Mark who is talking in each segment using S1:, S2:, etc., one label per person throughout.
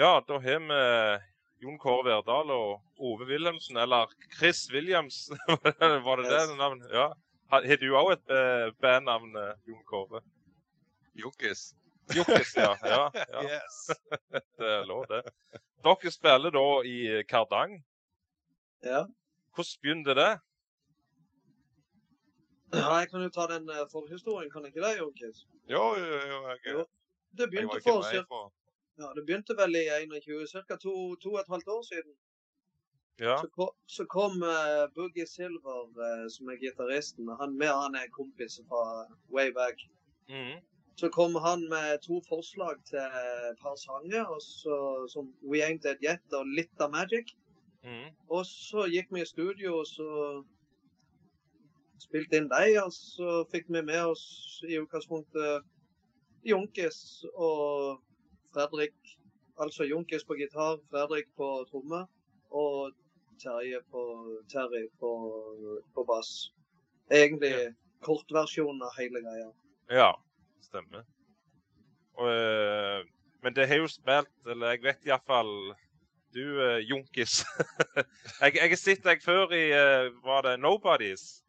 S1: Ja, da har vi Jon Kåre Verdal og Ove Wilhelmsen, eller Chris Williams. Var det det navnet? Ja. Har du òg et eh, bandnavn, eh, Jon Kåre?
S2: Jokkis.
S1: Jokkis, ja. ja, ja.
S2: Yes.
S1: Det er lov, det. Dere spiller da i Kardang.
S3: Ja.
S1: Hvordan begynte det?
S3: ja, jeg kan jo ta den eh, forhistorien, kan jeg ikke det, Jonkis?
S2: Jo, jo, jo. Jeg,
S3: Jo, Det
S2: jeg var
S3: begynte,
S2: ikke
S3: for,
S2: på
S3: ja, det begynte vel i 21, ca. To, to og et halvt år siden.
S1: Ja.
S3: Så kom, så kom uh, Boogie Silver, uh, som er gitaristen. Han med han er kompis fra way back.
S1: Mm.
S3: Så kom han med to forslag til et par sanger, så, som We Ain't Dead Yet og litt av Magic.
S1: Mm.
S3: Og så gikk vi i studio, og så spilte inn dem, og så fikk vi med oss i utgangspunktet Junkis og Fredrik. Altså Junkis på gitar, Fredrik på tromme og Terje på, Terry på, på bass. Egentlig kortversjonen av hele greia.
S1: Ja, stemmer. Og, eh, men det har jo spilt, eller jeg vet iallfall Du, eh, Junkis jeg, jeg har sett deg før i eh, Var det Nobodies?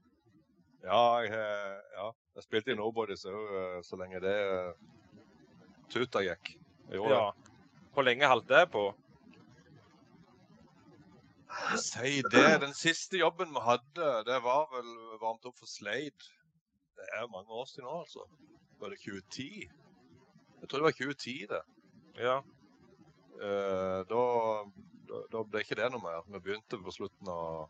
S2: Ja, jeg, ja. jeg spilte i Nobodies så, eh, så lenge det uh, tuta gikk. Gjorde
S1: Ja. Hvor lenge holdt det på?
S2: Si det. Den siste jobben vi hadde, det var vel varmt opp for Slade. Det er mange år siden nå, altså. Var det 2010? Jeg tror det var 2010, det.
S1: Ja.
S2: Eh, da, da, da ble ikke det noe mer. Vi begynte på slutten av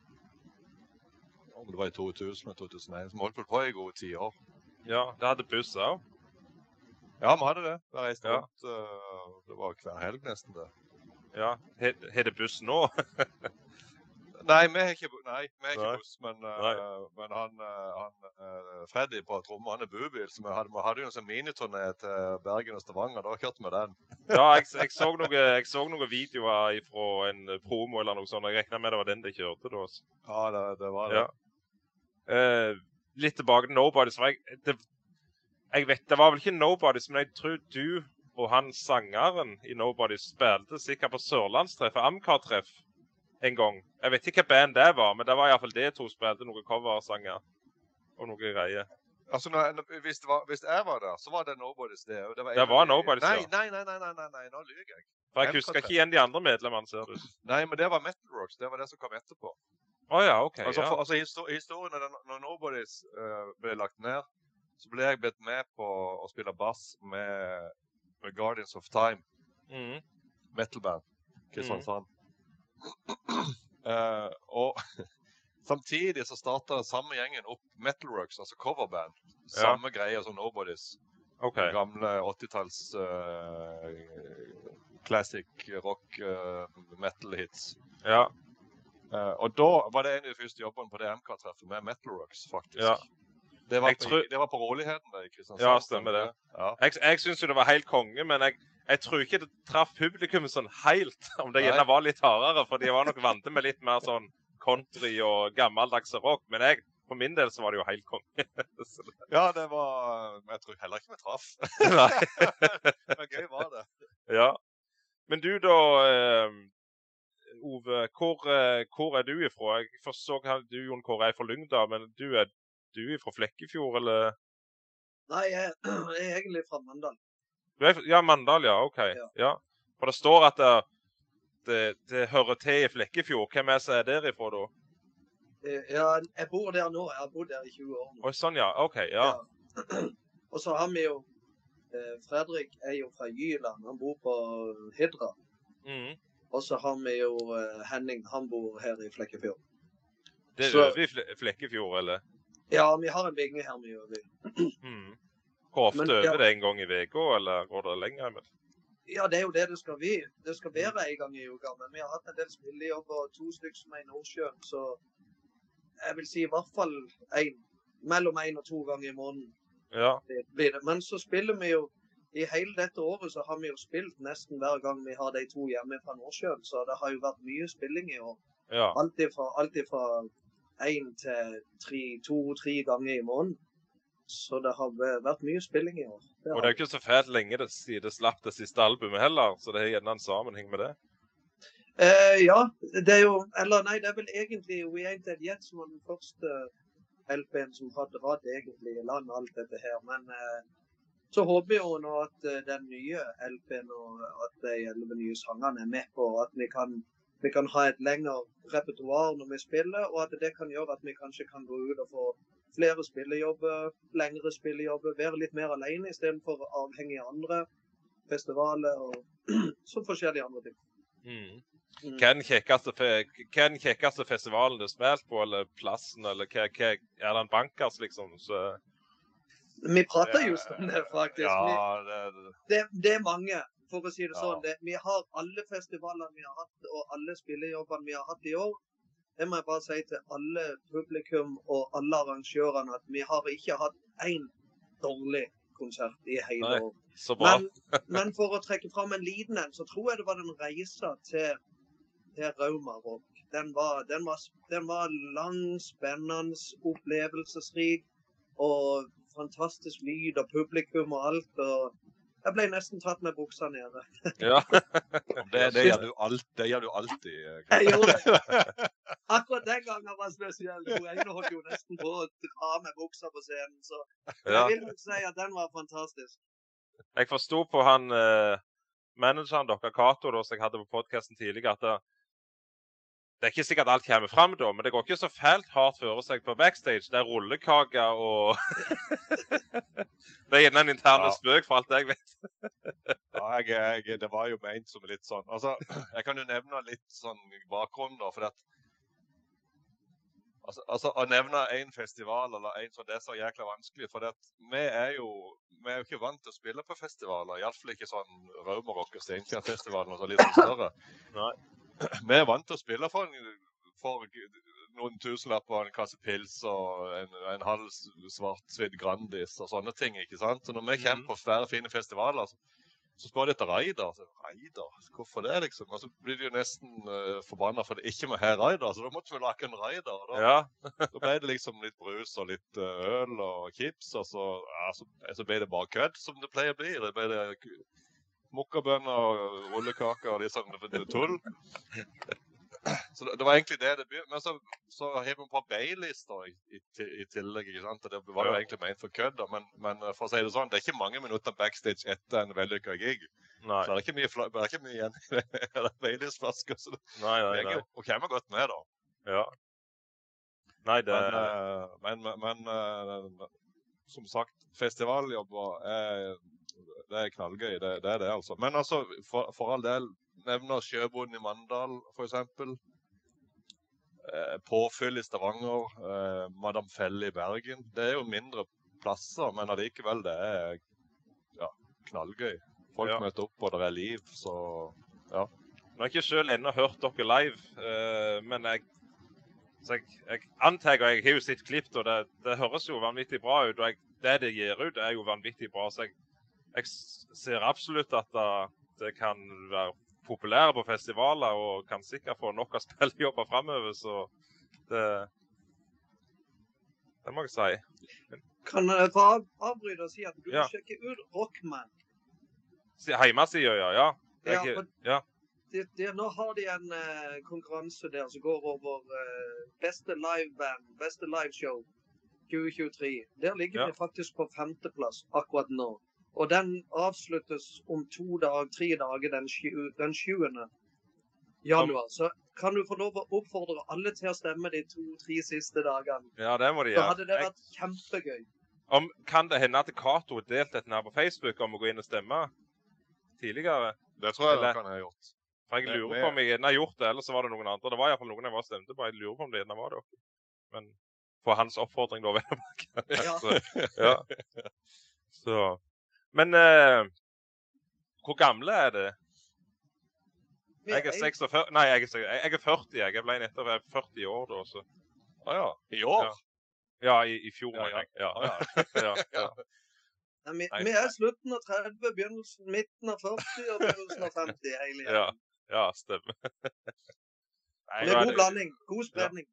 S2: om det var i 2000 eller 2001. Så vi holdt på i gode tiår.
S1: ja. Det hadde buss òg.
S2: Ja, vi hadde det. Vi reiste
S1: Ja.
S2: rundt. eh, det var hver helg nesten det.
S1: Ja. Har det buss nå?
S2: Nei, vi har ikke, nei, vi ikke buss, men,
S1: uh,
S2: men han, eh, han uh, Freddy på tromme, han er bubil, så vi hadde, vi hadde jo en sånn miniturné til Bergen og Stavanger. Da kjørte vi den.
S1: Ja, jeg, jeg, så noe, jeg så noen videoer fra en promo eller noe sånt. Jeg regna med det var den de kjørte da.
S2: Ja, det, det var det.
S1: Ja. Uh, litt tilbake til. For jeg, det, jeg vet, det var vel ikke Nobodies, men jeg tror du og han sangeren i Nobodies spilte sikkert på Sørlandstreff, og Amcar-treff, en gang. Jeg vet ikke hva band det var, men det var iallfall de to spilte noen coversanger og noe greier.
S2: Altså, når, hvis, det var, hvis jeg var der, så var det Nobody's det. og det var,
S1: Det var Nobody's,
S2: nei,
S1: ja.
S2: nei, nei, nei, nei, nei, nei, nå lyver jeg.
S1: For jeg husker ikke igjen de andre medlemmene, ser du.
S2: Nei, men det var Metal Rocks. Det var det som kom etterpå.
S1: Å ja, OK.
S2: Altså,
S1: Ja.
S2: for, altså Historien når Nobody's uh, ble lagt ned, så ble jeg bedt med på å spille bass med, med Guardians of Time,
S1: Mhm.
S2: metalband, Kristiansand. Uh, og samtidig så starta samme gjengen opp Metalworks, altså coverband.
S1: Ja.
S2: Samme greie som Nobody's.
S1: Okay.
S2: Gamle 80-talls uh, classic rock uh, metal hits.
S1: Ja.
S2: Eh, og da var det en av de første jobbene på det MK-treffet med Metalworks, faktisk.
S1: Ja.
S2: Det, var på,
S1: tror-
S2: det var på Råligheten i Kristiansand.
S1: Ja, stemmer det.
S2: Ja.
S1: Jeg, jeg syns jo det var helt konge, men jeg, jeg tror ikke det traff publikum sånn helt. Om det gjerne var litt hardere, for de var nok vant med litt mer sånn country og gammeldags rock. Men jeg, for min del så var det jo helt konge.
S2: Ja, det var Men jeg tror heller ikke vi traff.
S1: Nei.
S2: Men gøy var det.
S1: Ja. Men du da, eh, Ove, hvor, eh, hvor er du ifra? Jeg at du Jon Kåre er fra Lyngdal, men du er du fra Flekkefjord, eller?
S3: Nei, jeg, jeg er egentlig fra Mandal.
S1: Du er, ja, Mandal, ja. OK.
S3: Ja.
S1: Ja. For det står at det, det, det hører til i Flekkefjord. Hvem er som er derifra, da?
S3: Eh, Ja, jeg bor der nå. Jeg har bodd der i 20 år nå.
S1: Oi, sånn, ja. OK. Ja.
S3: Ja. Og så har vi jo eh, Fredrik er jo fra Jyland. Han bor på Hidra.
S1: Mm.
S3: Og så har vi jo eh, Henning. Han bor her i Flekkefjord.
S1: Det er i Flekkefjord, eller?
S3: Ja, vi har en binge her vi gjør.
S1: Mhm. Hvor ofte
S3: Men, ja.
S1: øver det en gang i uka, eller går det lenger? Men...
S3: Ja, det er jo det det skal være. Det skal være en gang i uka. Men vi har hatt en del spillejobber, to stykker som er i Nordsjøen. Så jeg vil si i hvert fall en, mellom én og to ganger i måneden.
S1: Ja.
S3: det blir det. Men så spiller vi jo i hele dette året så har vi jo spilt nesten hver gang vi har de to hjemme fra Nordsjøen. Så det har jo vært mye spilling i år.
S1: ja.
S3: Alt fra én til tre, to-tre ganger i måneden. Så det har vært mye spilling i år. Det
S1: Og det er ikke så fælt lenge det, siden det slapp det siste albumet heller, så det har gjerne en sammenheng med det.
S3: Eh, ja, det er jo Eller nei, det er vel egentlig We Ain't Dead Yet som var den første LP-en som hadde dratt egentlig i land alt dette her. Men eh, så håper jeg jo nå at eh, den nye LP-en og at de elleve nye sangene er med på at vi kan, vi kan ha et lengre repertoar når vi spiller, og at det kan gjøre at vi kanskje kan gå ut og få flere spillejobber, lengre spillejobber, være litt mer alene istedenfor avhengig av andre festivaler og så forskjellige andre ting.
S1: Mm.
S3: Mm.
S1: Hva er den kjekkeste, den festivalen du har spilt på, eller plassen, eller hva, hva er det en bankers, liksom? Så,
S3: Vi prater just om det, faktisk.
S2: Ja, det,
S3: det, det er mange, for å si det
S2: Ja.
S3: sånn. Det, vi har alle festivalene vi har hatt, og alle spillejobbene vi har hatt i år. Det må jeg bare si til alle publikum og alle arrangørene, at vi har ikke hatt én dårlig konsert i hele
S1: Nei.
S3: år.
S1: så bra.
S3: Men, men for å trekke fram en liten en, så tror jeg det var den reisa til, til Rauma Rock. Den var, den, var, den var lang, spennende, opplevelsesrik og fantastisk lyd og publikum og alt. og Jeg ble nesten tatt med buksa nede.
S1: Ja.
S2: det, det, gjør du alt, det gjør du alltid. eh,
S3: Jeg gjorde det. Akkurat den gangen var spesiell. Hun ene holdt jo nesten på å dra med buksa på scenen. Så jeg vil nok si at den var fantastisk.
S1: Jeg forsto på han eh, manageren deres, Cato, som jeg hadde på podkasten tidligere, at det, er ikke sikkert alt kommer fram da, men det går ikke så fælt hardt for seg på backstage. Det er rullekake og Det er gjerne en intern
S2: Ja.
S1: spøk, for alt jeg vet.
S2: Ja, jeg, jeg, det var jo ment som litt sånn Altså, jeg kan jo nevne litt sånn bakgrunn, da. For at altså, altså, Å nevne én festival eller en sånn, det er så jækla vanskelig. For at vi er jo vi er jo ikke vant til å spille på festivaler. Iallfall ikke sånn Raumarock og Steinkjerfestivalen og så litt sånn større.
S1: Nei.
S2: Vi er vant til å spille for, en, for noen tusenlapper og en kasse pils og en, en halv svartsvidd Grandis og sånne ting. ikke sant? Så når vi kommer
S1: Mhm.
S2: på svære, fine festivaler, så, så spør de etter Raider. Så, Raider? Hvorfor det, liksom? Og så blir de jo nesten uh, forbanna for det ikke må ha Raider. Så da måtte vi lage en Raider. Da,
S1: Ja.
S2: da ble det liksom litt brus og litt eh, øl og chips, og så, ja, så, så ble det bare kødd, som det pleier å bli. Det ble det mokkabønner og rullekaker og de sånne tull. Så det, det var egentlig det det begynte Men så, så har vi på Baileys i, i, i tillegg. ikke sant? Det var jo egentlig ment for kødd, men, men eh, for å si det sånn, det er ikke mange minutter backstage etter en vellykka gig.
S1: Nei,
S2: Så det er ikke mye, det er ikke mye igjen i det
S1: nei, nei. nei.
S2: er og kommer godt med, da.
S1: Ja. Nei, det
S2: Men, eh, men, men, men eh, som sagt, festivaljobber er, det er knallgøy. Det, det er det, altså. Men altså, for, for all del, nevner Sjøboden i Mandal, f.eks. Eh, påfyll i Stavanger. Eh, Madam Felle i Bergen. Det er jo mindre plasser, men allikevel, det er ja, knallgøy. Folk
S1: Ja.
S2: møter opp, og det er liv, så ja.
S1: Nå har jeg ikke selv ennå hørt dere live, eh, men jeg, så jeg, jeg antar, jeg har jo sett klipp, og det, det høres jo vanvittig bra ut. Og jeg, det det gir ut, er jo vanvittig bra. Så jeg, jeg ser absolutt at det, kan være populære på festivaler, og kan sikkert få nok av spillejobber framover. Så det Det må jeg si.
S3: Kan jeg få av- avbryte og si at du
S1: Ja.
S3: sjekker ut Rockman?
S1: Hjemmesida, ja. ja.
S3: Ja,
S1: Jeg,
S3: ja,
S1: ja.
S3: Det, det, nå har de en uh, konkurranse der som går over uh, beste liveband, beste liveshow 2023. Der ligger vi faktisk på femteplass akkurat nå. Og den avsluttes om to dager, tre dager den, den 7. januar. Så kan du få lov å oppfordre alle til å stemme de to-tre siste dagene.
S1: ja, det må de
S3: Da
S1: Så
S3: hadde det vært kjempegøy.
S1: Om, kan det hende at Cato delte delt dette her på Facebook om å gå inn og stemme tidligere?
S2: det tror jeg
S1: Eller-
S2: han kan ha gjort.
S1: For jeg lurer på om jeg gjerne har gjort det, eller så var det noen andre. Det var iallfall noen jeg var stemte på. Jeg lurer på om det gjerne var det. Men på hans oppfordring, da, vel å merke.
S3: Ja.
S1: Så, ja. så Men uh, hvor gamle er det? Jeg er 46 Nei, jeg er, jeg er 40. Jeg Jeg ble nettopp 40 år da, så
S2: Ah, ja. I år?
S1: Ja. Ja, i, i fjor,
S2: Ja, ja.
S1: Ja.
S2: Ja.
S1: ja, ja.
S3: Nei, vi, vi er slutten av 30, begynnelsen, midten av 40 og begynnelsen av 50 hele
S1: ja. ja stemmer.
S2: Nei,
S3: Det er god blanding. God spredning.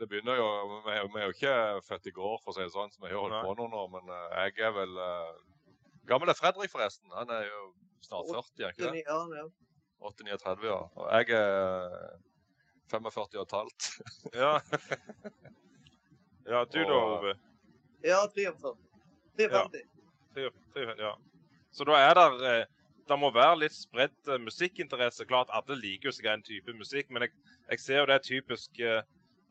S2: Det begynner jo Vi er jo- ikke født i går, for å si det sånn, så vi har holdt på noen år. Men eh, jeg er vel uh, Gammel er Fredrik, forresten. Han er jo snart 40, er ikke det?
S3: 89, ja.
S2: 8-39, ja. Og jeg er 45 og et halvt.
S1: Ja. ja, du da, Ove?
S3: ja 43. 53.
S1: Ja. tre- Ja. Så da er det eh, Det må være litt spredt eh, musikkinteresse. Klart alle liker jo seg en type musikk, men jeg, jeg ser jo det er typisk eh,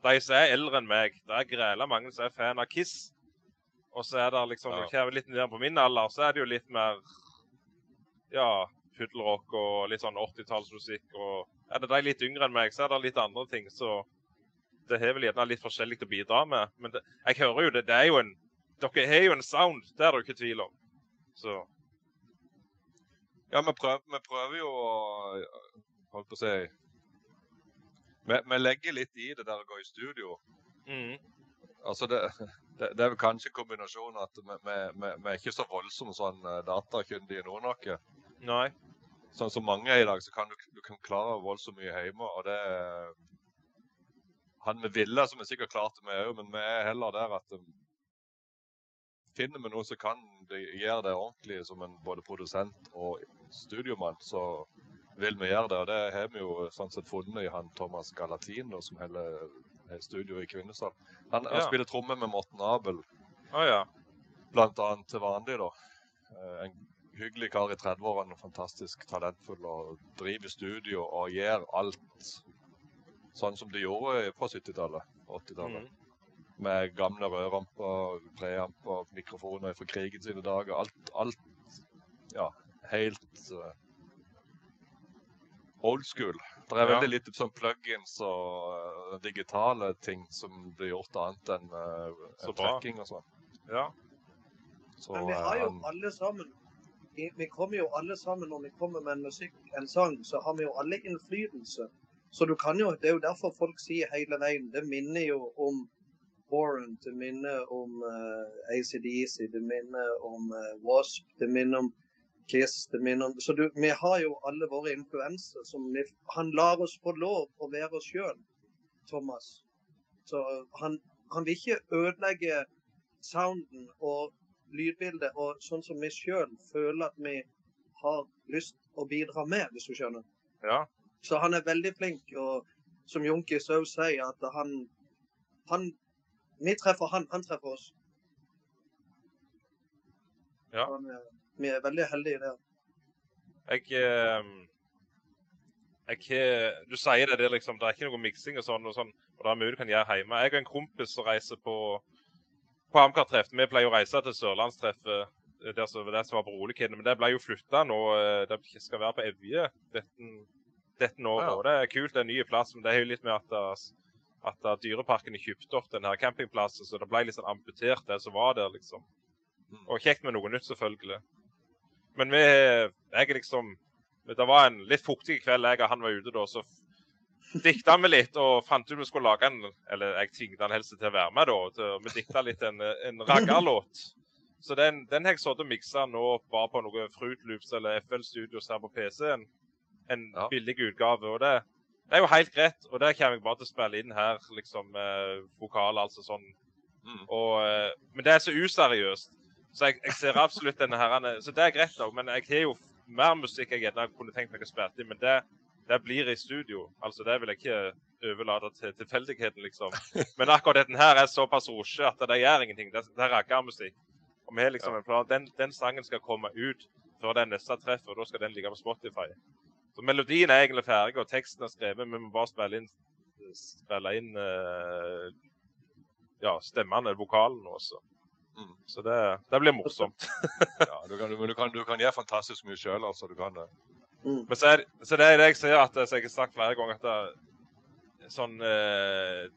S1: de som er eldre enn meg. Det er græla mange som er fan av Kiss. Og så er det liksom,
S2: Ja.
S1: når litt ned på min alder, så er det jo litt mer ja, puddelrock og litt sånn 80-tallsmusikk. Og er det de litt yngre enn meg, så er det litt andre ting. Så det har vel gjerne litt forskjellig å bidra med. Men det, jeg hører jo det, det er jo en Dere har jo en sound, det er det jo ikke tvil om. Så
S2: Ja, vi prøver, vi prøver jo å Holdt på å si vi, vi legger litt i det der å gå i studio.
S1: mm,
S2: Altså det, det, det er vel kanskje en kombinasjon at vi, vi, vi, vi er ikke så voldsomt sånn eh, datakyndige nå nok.
S1: Nei.
S2: Sånn som mange er i dag, så kan du, du kan klare voldsomt mye hjemme. Og det Han med ville, som vi sikkert klarte vi òg, men vi er heller der at um, Finner vi noe som kan gjøre det ordentlig som en både produsent og studiomann, så vil vi gjøre det. Og det har vi jo sånn sett funnet i han Thomas Galatin, da, som holder er studio i Kvinesdal. Han, han
S1: Ja.
S2: spiller trommer med Morten Abel
S1: Å ja.
S2: blant annet til vanlig, da. Eh, En hyggelig kar i 30-årene, fantastisk talentfull og driver studio og gjør alt sånn som de gjorde på 70-tallet, 80-tallet.
S1: Mm.
S2: Med gamle rødramper, preamper, mikrofoner fra krigen sine dager. Alt, alt ja, helt eh, old school. Det er
S1: Ja.
S2: veldig lite sånn plugins og eh, digitale ting som blir gjort annet enn uh,
S1: en
S2: tracking og sånn.
S1: Ja.
S2: Så,
S3: Men vi
S2: eh,
S3: har jo alle sammen vi- Vi kommer jo alle sammen når vi kommer med en musikk, en sang, så har vi jo alle innflytelse. Så du kan jo, Det er jo derfor folk sier hele veien Det minner jo om Warren, det minner om uh, ACDC, det minner om uh, Wasp, det minner om Kiss, det minner Så du, vi har jo alle våre influenser. som vi, Han lar oss få lov å være oss sjøl, Thomas. Så han, han vil ikke ødelegge sounden og lydbildet og sånn som vi sjøl føler at vi har lyst å bidra med, hvis du skjønner.
S1: Ja.
S3: Så han er veldig flink, og som Junkis òg sier, at han, han Vi treffer han, han treffer oss.
S1: Ja.
S3: Han er, vi er veldig heldige der.
S1: Jeg eh, jeg har- Du sier det, det er liksom, det er ikke noe miksing og sånn, og sånn, og det er mye du kan gjøre hjemme. Jeg og en kompis som reiser på på Amcar-treff. Vi pleier å reise til Sørlandstreffet, eh, der som, der som var på Rolekiden, men det ble jo flytta nå. eh, Det skal være på Evje dette, dette året.
S2: Ja.
S1: og Det er kult, det er en ny plass, men det er jo litt med at, det- at det- Dyreparken har kjøpt opp den her campingplassen, så det ble litt sånn amputert, det som var der, liksom.
S2: Mm.
S1: Og kjekt med noe nytt, selvfølgelig. Men vi jeg liksom Det var en litt fuktig kveld jeg og han var ute da, så dikta vi litt og fant ut vi skulle lage en Eller jeg tvingte han helst til å være med, da. Vi dikta litt en, en raggarlåt. Så den, den har jeg sittet og miksa nå bare på noe Fruit Loops eller FL Studios her på PC-en. En
S2: Ja.
S1: billig utgave. Og det, det er jo helt greit. Og det kommer jeg bare til å spille inn her, liksom eh, vokal, altså sånn.
S2: Mm.
S1: Og, eh, men det er så useriøst. Så jeg, jeg ser absolutt denne her Så det er greit, da. Men jeg har jo mer musikk jeg gjerne kunne tenkt meg å spille i. Men det, det blir i studio. Altså, det vil jeg ikke overlate til tilfeldigheten, liksom. Men akkurat denne her er såpass rosje at det gjør ingenting. Det, det er raggarmusikk. Og vi har liksom en plan. Den, den sangen skal komme ut før det neste treffet, og da skal den ligge på Spotify. Så melodien er egentlig ferdig, og teksten er skrevet. Vi må bare spille inn, spille inn eh, ja, stemmene, vokalen også.
S2: Mm.
S1: Så det, det blir morsomt.
S2: Ja, du kan, du kan, du kan gjøre fantastisk mye sjøl, altså. Du kan det.
S3: Mm.
S1: Men så er, så det er det jeg sier, at, så jeg har sagt flere ganger, at det, er sånn eh,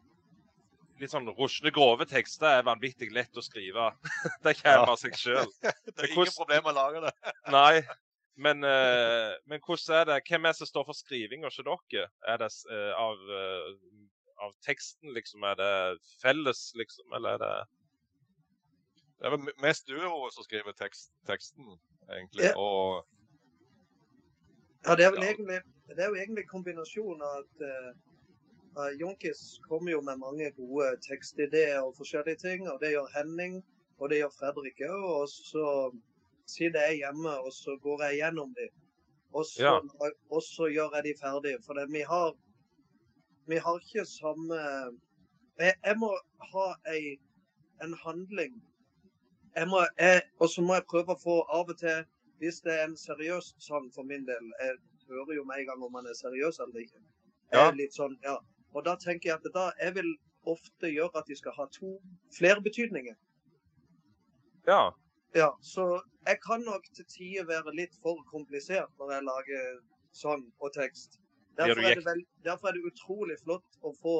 S1: Litt sånn rusne, grove tekster er vanvittig lett å skrive. det kommer av seg sjøl.
S2: Det er ingen problem å lage det.
S1: Nei. Men, eh, men hvordan er det? Hvem er det som står for skrivinga hos dere? Er det eh, av, eh, av teksten, liksom? Er det felles, liksom? Eller er det
S2: Det er vel mest duoet som skriver tekst, teksten, egentlig.
S3: Ja.
S2: Og
S3: Ja, det er vel
S2: Ja.
S3: egentlig Det er jo egentlig kombinasjonen av at eh, uh, Jonkis kommer jo med mange gode tekstideer og forskjellige ting, og det gjør Henning, og det gjør Fredrik òg. Og så sitter jeg hjemme, og så går jeg gjennom dem. Og så,
S1: Ja.
S3: og så gjør jeg de ferdige. For det, vi har vi har ikke samme Jeg, jeg må ha ei, en handling. Jeg må, og så må jeg prøve å få av og til Hvis det er en seriøs sang for min del Jeg hører jo med en gang om man er seriøs eller ikke.
S1: Ja.
S3: litt sånn, ja. Og da tenker jeg at da jeg vil ofte gjøre at de skal ha to flere betydninger.
S1: Ja.
S3: Ja, så jeg kan nok til tider være litt for komplisert når jeg lager sang og tekst. Derfor er, vel, derfor er det utrolig flott å få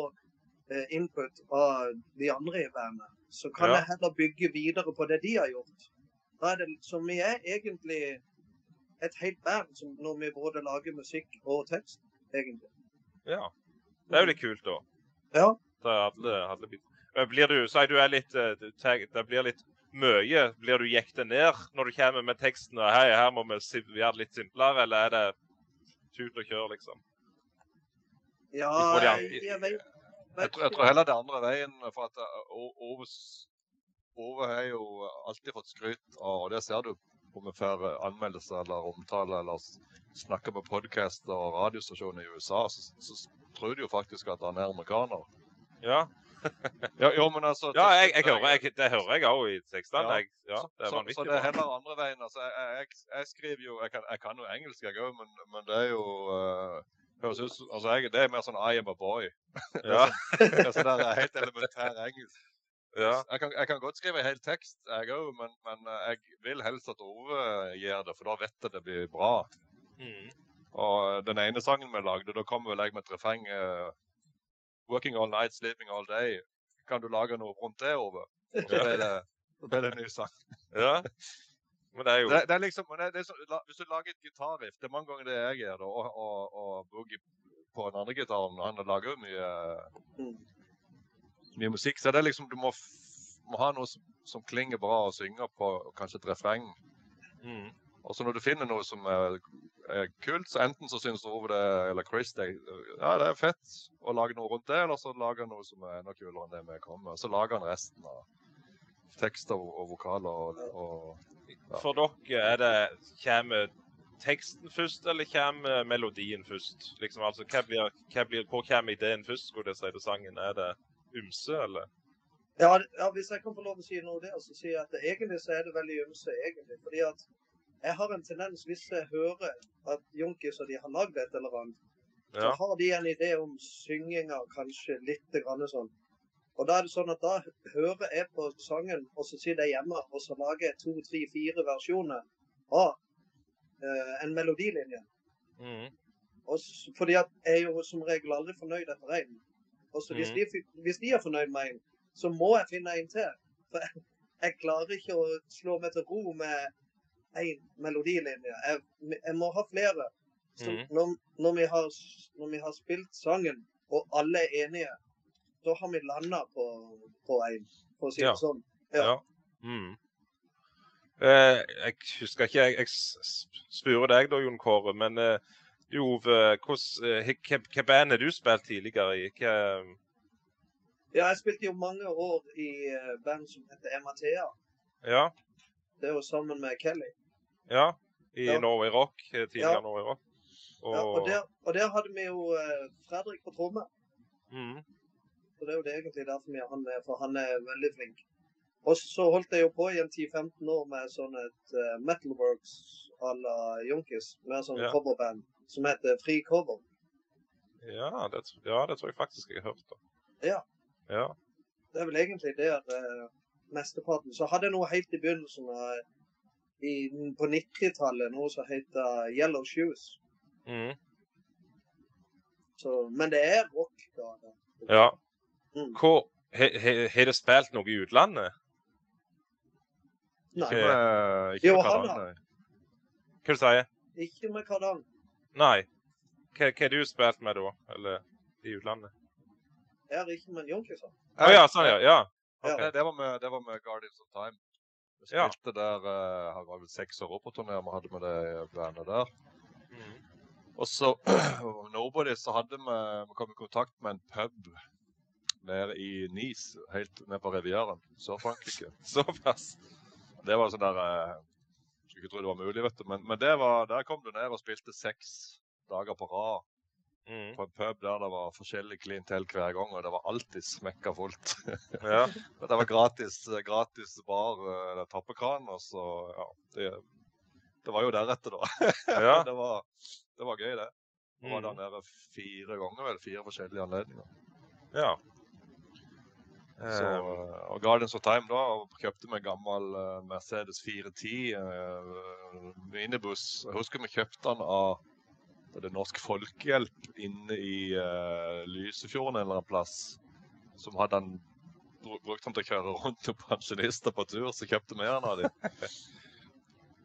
S3: eh, input av de andre i bandet. Så kan
S1: Ja.
S3: jeg heller bygge videre på det de har gjort. Da er det, så vi er egentlig et helt band som, når vi både lager musikk og tekst, egentlig.
S1: ja. Det er jo litt kult, da.
S3: Ja.
S1: Det er alle, alle Blir du, si du er litt eh, Det blir litt mye. Blir du jekta ned når du kommer med teksten og hei, her må vi gjøre det litt simplere, eller er det tut og kjør, liksom?
S3: Ja, jeg, jeg vet,
S2: Jeg tror, jeg tror heller det andre veien. For at uh, Ove, har jo alltid fått skryt av, og det ser du om vi får uh, anmeldelser eller omtale eller snakker på podcaster og radiostasjoner i USA, så, så tror du jo faktisk at han er amerikaner.
S1: Ja,
S2: Ja, jo, men altså
S1: ja jeg, jeg hører, jeg, det hører jeg òg i tekstene.
S2: Ja.
S1: Ja, det er
S2: så, så det er heller andre veien. Altså, jeg, skriver jo Jeg kan, kan jo engelsk, jeg òg, men, men det er jo uh, høres ut som altså, jeg, Det er mer sånn I am a boy.
S1: Ja,
S2: Det er sånn der helt elementær engelsk.
S1: ja.
S2: Jeg kan, jeg kan godt skrive en hel tekst, jeg òg, men, men eh, jeg vil helst at Ove gjør det, for da vet jeg det blir bra.
S1: Mm.
S2: Og den ene sangen vi lagde, da kom vel jeg med et refreng uh, 'Working all night, sleeping all day'. Kan du lage noe rundt det, Ove? Og så ble det, så ble det en ny sang.
S1: ja. Men det er jo
S2: Det, det er liksom, det, det er så, la, Hvis du lager et gitarriff Det er mange ganger det jeg gjør, da, og, og, og Boogie på den andre gitaren. Han lager jo mye,
S3: Mm.
S2: mye musikk. Så det er liksom Du må, må ha noe som, som klinger bra og synger på, og kanskje et refreng.
S1: mm.
S2: Og så når du finner noe som er, er kult, så enten så syns Ove det, eller Chris det, ja, det er fett å lage noe rundt det, eller så lager han noe som er enda kulere enn det vi kommer med. Så lager han resten av tekster og, og vokaler og, og Ja.
S1: For dere, er det Kommer teksten først, eller kommer melodien først? Liksom, altså, hva blir, hva blir, Hvor kommer ideen først, skulle jeg si, til sangen? Er det ymse, eller?
S3: Ja, ja, hvis jeg kan få lov å si noe der, så sier jeg at det, egentlig så er det veldig ymse, egentlig. Fordi at jeg har en tendens, hvis jeg hører at Junkis og de har lagd et eller annet, så har de en idé om synginga kanskje litt grann sånn. Og da er det sånn at da hører jeg på sangen, og så sitter jeg hjemme og så lager jeg to, tre, fire versjoner av eh, en melodilinje.
S1: Mm.
S3: Og s- fordi at jeg er jo som regel aldri fornøyd etter én. Og så hvis, de, hvis de er fornøyd med en, så må jeg finne en til. For jeg, jeg klarer ikke å slå meg til ro med én melodilinje. Jeg, jeg må ha flere. Så
S1: mm.
S3: når, når, vi har, når vi har spilt sangen, og alle er enige, da har vi landa på, på en, for å si
S1: Ja.
S3: det sånn.
S1: Ja.
S3: Ja.
S1: Mm. Eh, jeg husker ikke Jeg, jeg s- s- spurte deg da, Jon Kåre, men eh, Jove, hvordan, eh, band har du spilt tidligere i? Hva,
S3: ja, jeg spilte jo mange år i eh, band som heter Emathea.
S1: ja,
S3: Det er jo sammen med Kelly.
S1: ja, i
S3: Ja.
S1: Norway Rock. eh, Tidligere
S3: Ja.
S1: Norway Rock. Og,
S3: Ja, og, der, og der hadde vi jo Fredrik på tromme.
S1: mm,
S3: Så det er jo det egentlig derfor vi har han med, for han er veldig flink. Og så holdt jeg jo på i en 10-15 år med sånn et uh, Metalworks à la Junkis, med sånn
S1: Ja.
S3: coverband som heter Fri Cover.
S1: ja, det, ja, det tror jeg faktisk jeg har hørt. da.
S3: Ja.
S1: Ja.
S3: Det er vel egentlig der uh, mesteparten. Så hadde jeg noe helt i begynnelsen av i, på 90-tallet, noe som heter Yellow Shoes.
S1: Mm,
S3: Så, men det er rock, da.
S1: ja.
S3: Mm.
S1: Hvor, he- du Har spilt noe i utlandet?
S3: Nei,
S1: Ikke-
S2: ikke
S3: Jo, han har-.
S1: Hva du sier
S3: ikke med Kardan.
S1: Nei. Hva har du spilt med da? Eller i utlandet?
S3: Jeg har ikke med Junkis. Å
S1: Å ja, sånn, ja. ja.
S3: Okay.
S2: Det, var med, det var med Guardians of Time. Vi
S1: Ja.
S2: spilte der uh, Han var vel seks år på turné vi hadde med det bandet der.
S1: Mm.
S2: Og så Nobody så hadde vi, vi kom i kontakt med en pub nede i Nice, helt nede på Rivieraen, Sør-Frankrike.
S1: Såpass.
S2: Det var sånn der eh, Skulle ikke tro det var mulig, vet du. Men, men det var, der kom du ned og spilte seks dager på rad
S1: Mm.
S2: på en pub der det var forskjellig klientell hver gang, og det var alltid smekka fullt.
S1: Ja.
S2: Det var gratis, gratis bar, eh, eller tappekran, og så Ja. Det, det var jo deretter, da.
S1: ja.
S2: det, var, det var gøy, det. Det var der
S1: Mm.
S2: nede fire ganger, vel. Fire forskjellige anledninger.
S1: ja.
S2: Så,
S1: Eh,
S2: eh, og Guardians of Time da, og kjøpte meg en gammel eh, Mercedes 410 uh, minibuss. Jeg husker vi kjøpte den av det er Norsk Folkehjelp inne i uh, Lysefjorden en eller annen plass. Som hadde han brukt han til å kjøre rundt til pensjonister på tur, så kjøpte vi den av dem.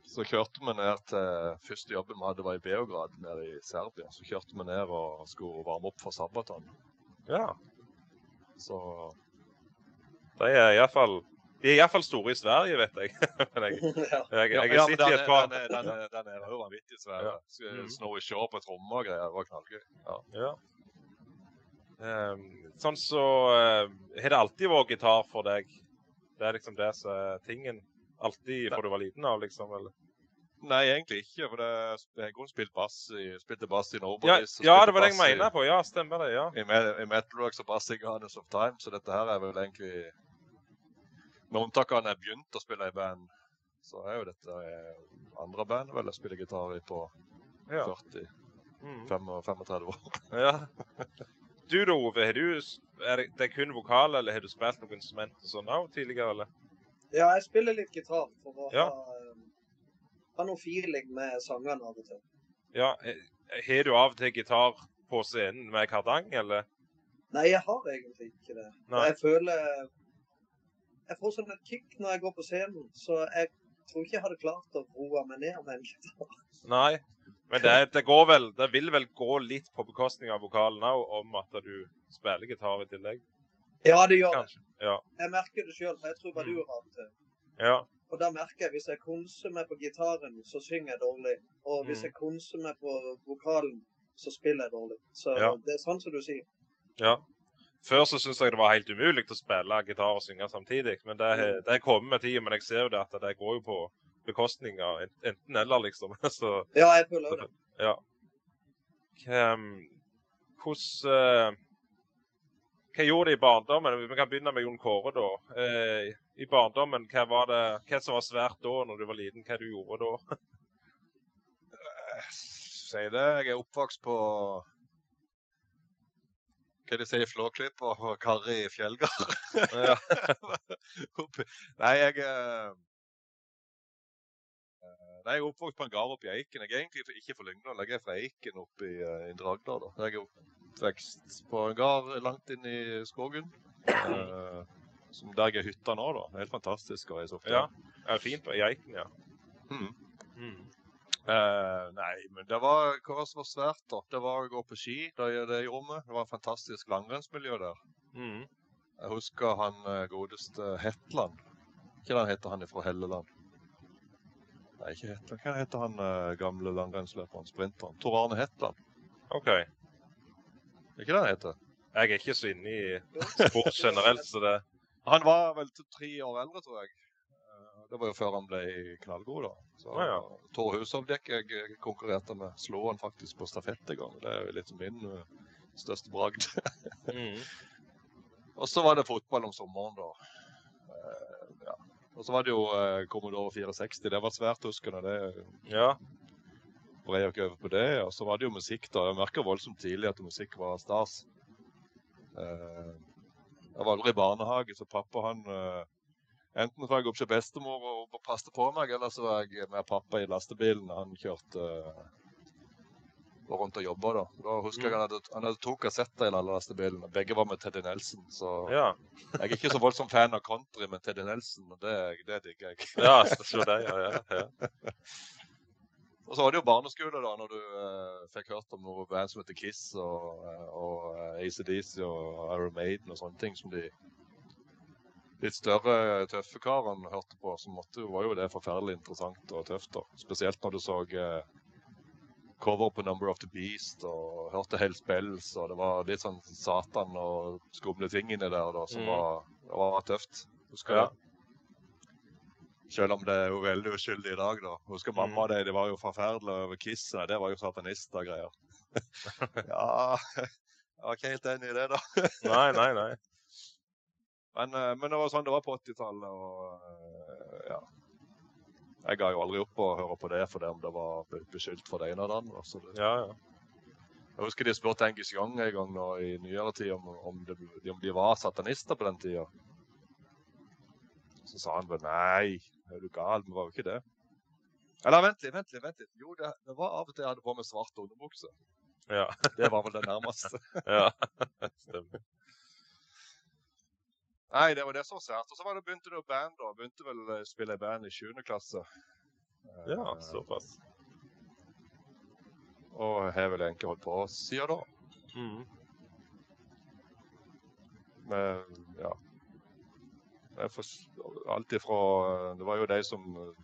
S2: Så kjørte vi ned til Første jobben vi hadde var i Beograd, nede i Serbia. Så kjørte vi ned og skulle varme opp for Sabaton.
S1: ja.
S2: Så
S1: De er iallfall De er iallfall store i Sverige, vet jeg. Men jeg, jeg,
S2: jeg,
S1: jeg,
S2: ja,
S1: har i et par
S2: Den er- den er- den er jo vanvittig svær.
S1: Ja.
S2: Snowy Shaw på trommer og greier Det var knallgøy. Ja.
S1: Ja. Um, sånn så Har uh, det alltid vært gitar for deg? Det er liksom det som er tingen? Alltid fra du var liten av, liksom? Eller?
S2: Nei, egentlig ikke. For det, jeg har spilt bass i, spilte bass i
S1: Ja, ja, det var det jeg mener på. Ja, stemmer det. ja.
S2: I, i Metal Rocks og bass i Guardians of Time, så dette her er vel egentlig Med unntak av når jeg begynte å spille i band, så er jo dette eh, andre band vel jeg spiller gitar i på
S1: ja.
S2: 40,
S1: Mm.
S2: 35 år.
S1: ja. Du da, Ove. Har du, er det, kun vokal, eller har du spilt noe instrument sånn òg tidligere? eller?
S3: ja, jeg spiller litt gitar for å
S1: Ja.
S3: ha, um, ha noe feeling med sangene av og til.
S1: Ja, eh, Har du av og til gitar på scenen med kardang, eller?
S3: Nei, jeg har egentlig ikke det.
S1: Nei.
S3: Jeg føler Jeg får sånn et kick når jeg går på scenen, så jeg tror ikke jeg hadde klart å roe meg ned med en gitar.
S1: Nei. Men det, det går vel Det vil vel gå litt på bekostning av vokalen òg, om at du spiller gitar i tillegg?
S3: Ja, det gjør det.
S1: Ja.
S3: Jeg merker det sjøl. Jeg tror bare du har det.
S1: Ja.
S3: Og da merker jeg hvis jeg konser meg på gitaren, så synger jeg dårlig. Og hvis
S1: Mm.
S3: jeg konser meg på vokalen, så spiller jeg dårlig. Så
S1: Ja.
S3: det er sånn som du sier.
S1: ja. Før så syntes jeg det var helt umulig å spille gitar og synge samtidig. Men det, har- det kommer med tida. Men jeg ser jo det at det går jo på bekostning av enten eller, liksom. Så
S3: Ja, jeg føler det.
S1: ja. Hvem- Hvordan eh, Hva gjorde de i barndommen? Vi kan begynne med Jon Kåre, da. Eh, I barndommen, hva var det, hva som var svært da, når du var liten? Hva du gjorde da?
S2: Si det. Jeg er oppvokst på Hva de sier flåklipp og Karri i Fjellgard. Nei, jeg eh, eh, Nei, jeg er oppvokst på en gard oppe i Eiken. Jeg er egentlig ikke fra Lyngdal, jeg er fra Eiken oppe i uh, Indre Agder. da. Jeg er oppvokst på en gard langt inn i skogen. Uh, som der jeg er hytta nå, da. Helt fantastisk å reise opp
S1: ja.
S2: der.
S1: ja fint i Eiken, ja.
S2: Mm.
S1: Mm.
S2: Eh, nei, men det var hva som var svært, da? Det var å gå på ski. Det, det gjorde vi. Det var et fantastisk langrennsmiljø der.
S1: Mm.
S2: Jeg husker han eh, godeste Hetland. Ikke han heter han fra Helleland? Nei, ikke Hetland. Hva heter han eh, gamle langrennsløperen, sprinteren? Tor Arne Hetland.
S1: OK.
S2: Er ikke det han heter?
S1: Jeg er ikke så inne i sport generelt, så det
S2: Han var vel tre år eldre, tror jeg. Det var jo før han ble knallgod, da. Så
S1: ah, ja.
S2: Tor Hushovdek jeg konkurrerte med. Slo han faktisk på stafett en gang. Det er jo litt min eh, største bragd.
S1: mm.
S2: Og så var det fotball om sommeren, da. Eh, ja. Og så var det jo eh, Commodore 64. Det var svært, huskende. Det
S1: Ja.
S2: brei ikke over på det. Og så var det jo musikk, da. Jeg merka voldsomt tidlig at musikk var stas. Jeg var aldri i barnehage, så pappa han Enten var jeg opp til bestemor og og passet på meg, eller så var jeg med pappa i lastebilen. Han kjørte eh, rundt og jobba, da. Da husker jeg han hadde, han hadde to kassetter i alle lastebilene. Begge var med Teddy Nelson. Så
S1: Ja.
S2: jeg er ikke så voldsom fan av country men Teddy Nelson, og det, det digger jeg.
S1: ja så det, ja. ja, ja.
S2: Og så var det jo barneskole, da, når du eh, fikk hørt om noe band som heter Kiss og, eh, og eh, ACDC og Iron Maiden og sånne ting som de litt større, tøffe karen hørte på, så måtte, var jo det forferdelig interessant og tøft. da. Spesielt når du så eh, cover på Number of the Beast og hørte Hell Spells, og det var litt sånn Satan og skumle ting inni der da, som
S1: Mm.
S2: var, var tøft. Husker
S1: Ja.
S2: Selv om det er jo veldig uskyldig i dag, da. Husker mamma
S1: Mm.
S2: og de, de var jo forferdelige over Kiss. Det var jo satanister og greier. ja Jeg var ikke helt enig i det, da.
S1: Nei, nei, nei.
S2: Men, eh, men det var sånn det var på 80-tallet, og eh, ja. Jeg ga jo aldri opp å høre på det fordi om det var beskyldt for det ene og det andre. Så det,
S1: Ja, ja.
S2: jeg husker de spurte Engis Young en gang nå i nyere tid om, om, det, om de var satanister på den tida. Så sa han bare nei, er du gal? Vi var jo ikke det. Eller vent litt, vent litt. vent litt. Jo, det, det var av og til jeg hadde på meg svart underbukse.
S1: Ja.
S2: Det var vel det nærmeste.
S1: ja. Stemmer.
S2: Nei, det var det som var sært. Og så var det begynte det å band, da. Begynte vel å spille i band i 7. klasse.
S1: Ja,
S2: Eh,
S1: såpass.
S2: Og har vel egentlig holdt på siden da.
S1: Mm.
S2: Men, ja. Alt ifra Det var jo de som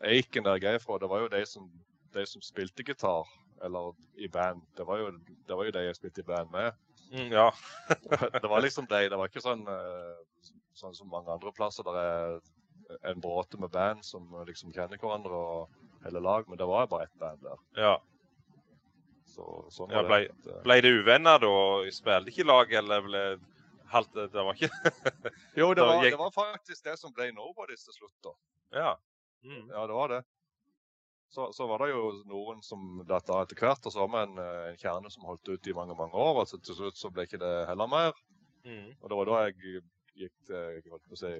S2: Eiken der jeg er fra, det var jo de som, de som spilte gitar, eller i band. Det var jo, det var jo de jeg spilte i band med.
S1: Mm, ja.
S2: Det var liksom det. Det var ikke sånn, eh, sånn som mange andre plasser der er en bråte med band som liksom kjenner hverandre og hele lag, men det var bare ett band der.
S1: ja.
S2: Så, sånn
S1: Ja,
S2: ble, det. Eh,
S1: Ble det uvenner da? Spilte ikke i lag, eller ble halvt Det var ikke
S2: Jo, det var, det var faktisk det som ble Nobodies til slutt, da.
S1: Ja. Mm.
S2: Ja, det var det. Så, så var det jo noen som datt av etter hvert, og så har vi en, eh, en kjerne som holdt ut i mange mange år. altså Til slutt så ble ikke det heller mer.
S1: Mm.
S2: Og det var da jeg gikk til jeg holdt på å si,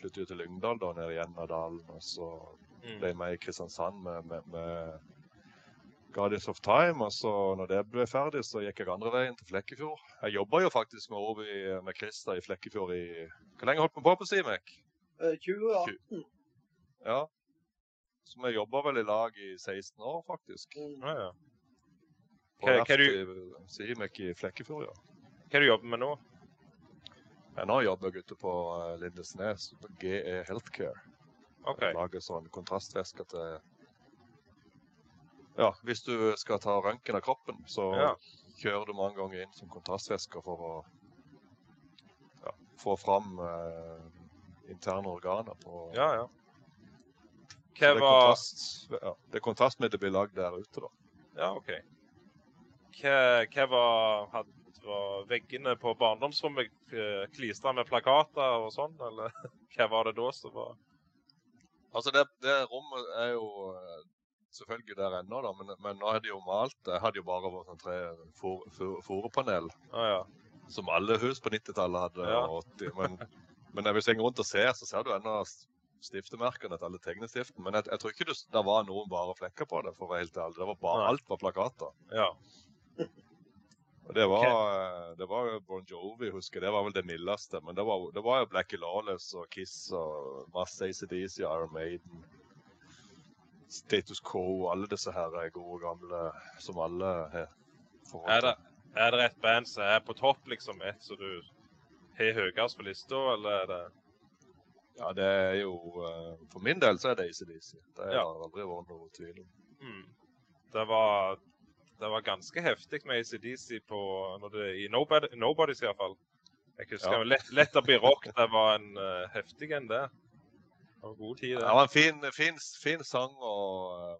S2: flyttet jo til Lyngdal, da, nede i dalen. Og så
S1: Mm.
S2: ble jeg med i Kristiansand med, med, med Guardians of Time. Og så når det ble ferdig, så gikk jeg andre veien til Flekkefjord. Jeg jobba jo faktisk med Ovi med Christer i Flekkefjord i Hvor lenge holdt vi på på Simek?
S3: Eh, 2018.
S2: Ja. Så vi jobba vel i lag i 16 år, faktisk.
S3: Mm.
S1: Ja, ja. Hva- hva du-
S2: Simek i Flekkefjord, ja.
S1: Hva du jobber med nå?
S2: Jeg nå jobber jeg ute på eh, Lindesnes, på GE Healthcare.
S1: OK.
S2: Lager sånn kontrastvæske til Ja, hvis du skal ta røntgen av kroppen, så
S1: Ja.
S2: kjører du mange ganger inn som kontrastvæske for å ja, få fram eh, interne organer. På,
S1: Ja, ja. Hva
S2: det,
S1: var
S2: kontrast, ja, det kontrastmiddelet blir lagd der ute, da.
S1: Ja, OK. Hva, hva var, var veggene på barndomsrommet eh, klistra med plakater og sånn, eller hva var det da som var
S2: Altså, det, det rommet er jo eh, selvfølgelig der ennå, da, men, men nå er det jo malt. Jeg hadde jo bare sånn tre fòrepanel, for- forepanel,
S1: ja.
S2: som alle hus på 90-tallet hadde.
S1: Ja.
S2: og 80, men, men jeg vi svinger rundt og ser, så ser du ennå stiftemerkene til alle tegnestiften. Men jeg, jeg tror ikke det, det var noen bare flekker på det, for å være helt ærlig. Det var bare, alt var plakater.
S1: ja.
S2: Og det var, okay. det var Bon Jovi, husker jeg. Det var vel det mildeste. Men det var, det var jo Blackie Lawless og Kiss og masse ACDC, Iron Maiden. Status Quo, alle disse her er gode gamle som alle har forhold til.
S1: det, er det et band som er på topp, liksom? Et som du har høyest på lista, eller er det
S2: Ja, det er jo eh, For min del så er det ACDC. Det har
S1: Ja.
S2: aldri vært noe tvil om.
S1: mm. Det var det var ganske heftig med ACDC på når det, i Nobody, Nobodies iallfall. Jeg husker
S2: Ja.
S1: lett, lett å bli rock. Det var en uh, heftig en, det. Det var god tid,
S2: Det
S1: det.
S2: var en fin, fin, fin sang og eh,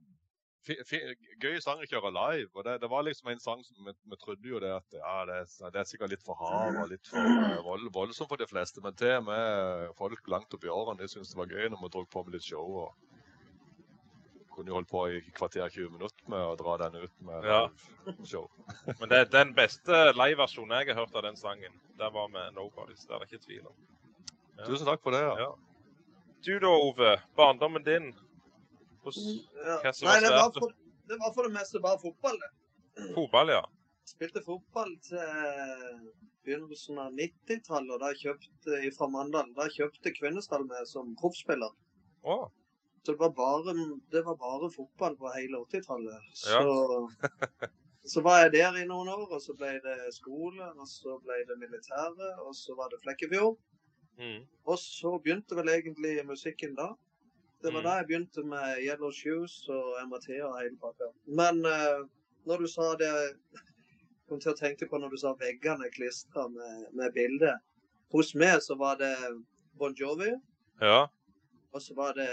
S2: gøy sang å kjøre live. og Det, det var liksom en sang som vi, vi trodde jo det at ja, det, det er sikkert litt for hard og litt for eh, vold, voldsom for de fleste. Men til og med folk langt oppi årene de syntes det var gøy når vi dro på med litt show. og kunne jo holdt på i kvarter 20 minutter med å dra den ut med
S1: Ja.
S2: show.
S1: Men det er den beste liveversjonen jeg har hørt av den sangen. Det var med Nobodies. Det er det ikke tvil om. Ja.
S2: Tusen takk for det. ja.
S1: Ja. Du da, Ove. Barndommen din.
S3: Ja.
S1: Hva som
S3: Nei,
S1: var
S3: det var, for, det var for det meste bare fotball. det.
S1: Fotball, ja.
S3: Spilte fotball til begynnelsen av 90-tallet, og da kjøpte fra Mandal. Da kjøpte Kvinesdal meg som proffspiller.
S1: Oh.
S3: Så det var bare, det var bare fotball på hele 80-tallet. Så, så var jeg der i noen år, og så ble det skole, og så ble det militære, og så var det Flekkefjord.
S1: mm.
S3: Og så begynte vel egentlig musikken da. Det var
S1: Mm.
S3: da jeg begynte med Yellow Shoes og MRT og hele pakka. Men uh, når du sa det kom til å tenke på når du sa veggene klistra med, med bilde. Hos meg så var det Bon Jovi,
S1: Ja.
S3: og så var det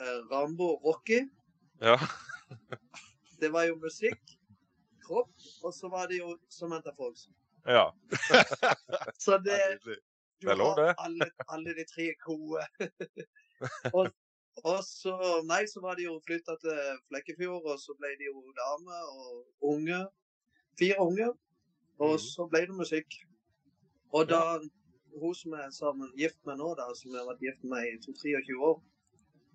S3: uh, Rambo Rocky.
S1: Ja.
S3: Det var jo musikk, kropp, og så var det jo Samantha Fox.
S1: ja.
S3: Så det, du
S1: Det lov,
S3: har alle, alle de tre gode. og, og så Nei, så var de jo flytta til Flekkefjord, og så ble de jo dame og unge. Fire unge. Og
S1: mm.
S3: så ble det musikk. Og da hun som er sammen, gift med nå, da, som har vært gift med i 22-23 år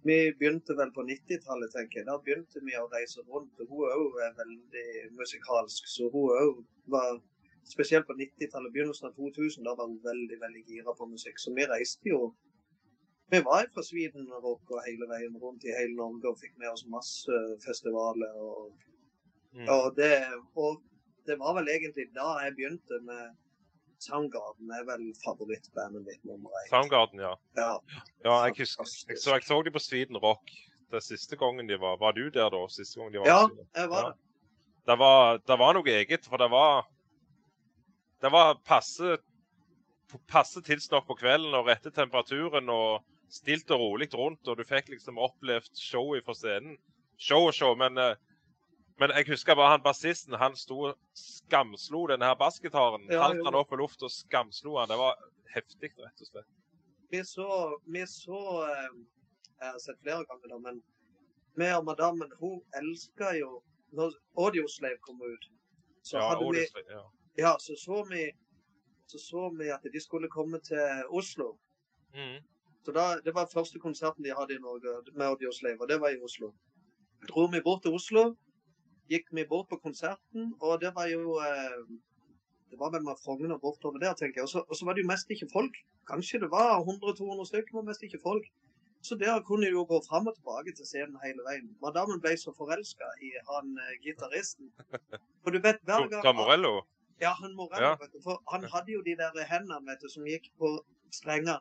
S3: Vi begynte vel på 90-tallet, tenker jeg. Da begynte vi å reise rundt. og Hun òg er veldig musikalsk, så hun òg var Spesielt på 90-tallet, begynnelsen av 2000, da var hun veldig veldig gira på musikk. Så vi reiste jo Vi var fra Sweden rock og hele veien rundt i hele Norge og fikk med oss masse festivaler. Og,
S1: Mm.
S3: og, det, og det var vel egentlig da jeg begynte med Soundgarden. er vel favorittbandet mitt nummer én.
S1: Soundgarden, ja.
S3: Ja,
S1: Ja, jeg husker jeg så, jeg så de på Sweden Rock det siste gangen de var. Var du der da? Siste gangen de var
S3: ja, jeg var
S1: Ja.
S3: det.
S1: Det var, det var noe eget, for det var Det var passe passe tidsnok på kvelden og rette temperaturen og stilt og rolig rundt, og du fikk liksom opplevd showet fra scenen. Show og show, men eh, men jeg husker bare han bassisten. Han sto skamslo denne her bassgitaren.
S3: Ja,
S1: Halvt han opp i lufta og skamslo han. Det var heftig, rett og slett.
S3: Vi så, vi så eh, Jeg har sett flere ganger, da, men meg og madammen hun elska jo Når Audioslave kom ut, så
S1: Ja,
S3: hadde vi
S1: ja.
S3: Ja, så så vi så så vi at de skulle komme til Oslo.
S1: Mm.
S3: Så da, Det var første konserten de hadde i Norge med Audioslave, og det var i Oslo. Dro vi bort til Oslo, gikk vi bort på konserten, og det var jo eh, Det var vel med Frogner bortover der, tenker jeg. Og så, var det jo mest ikke folk. Kanskje det var 100-200 stykker, men mest ikke folk. Så der kunne de jo gå fram og tilbake til scenen hele veien. Madammen ble så forelska i han eh, gitaristen. For du vet, hver gang
S1: Morello?
S3: Ja, han Morello,
S1: Ja.
S3: For han hadde jo de der hendene vet du, som gikk på strengene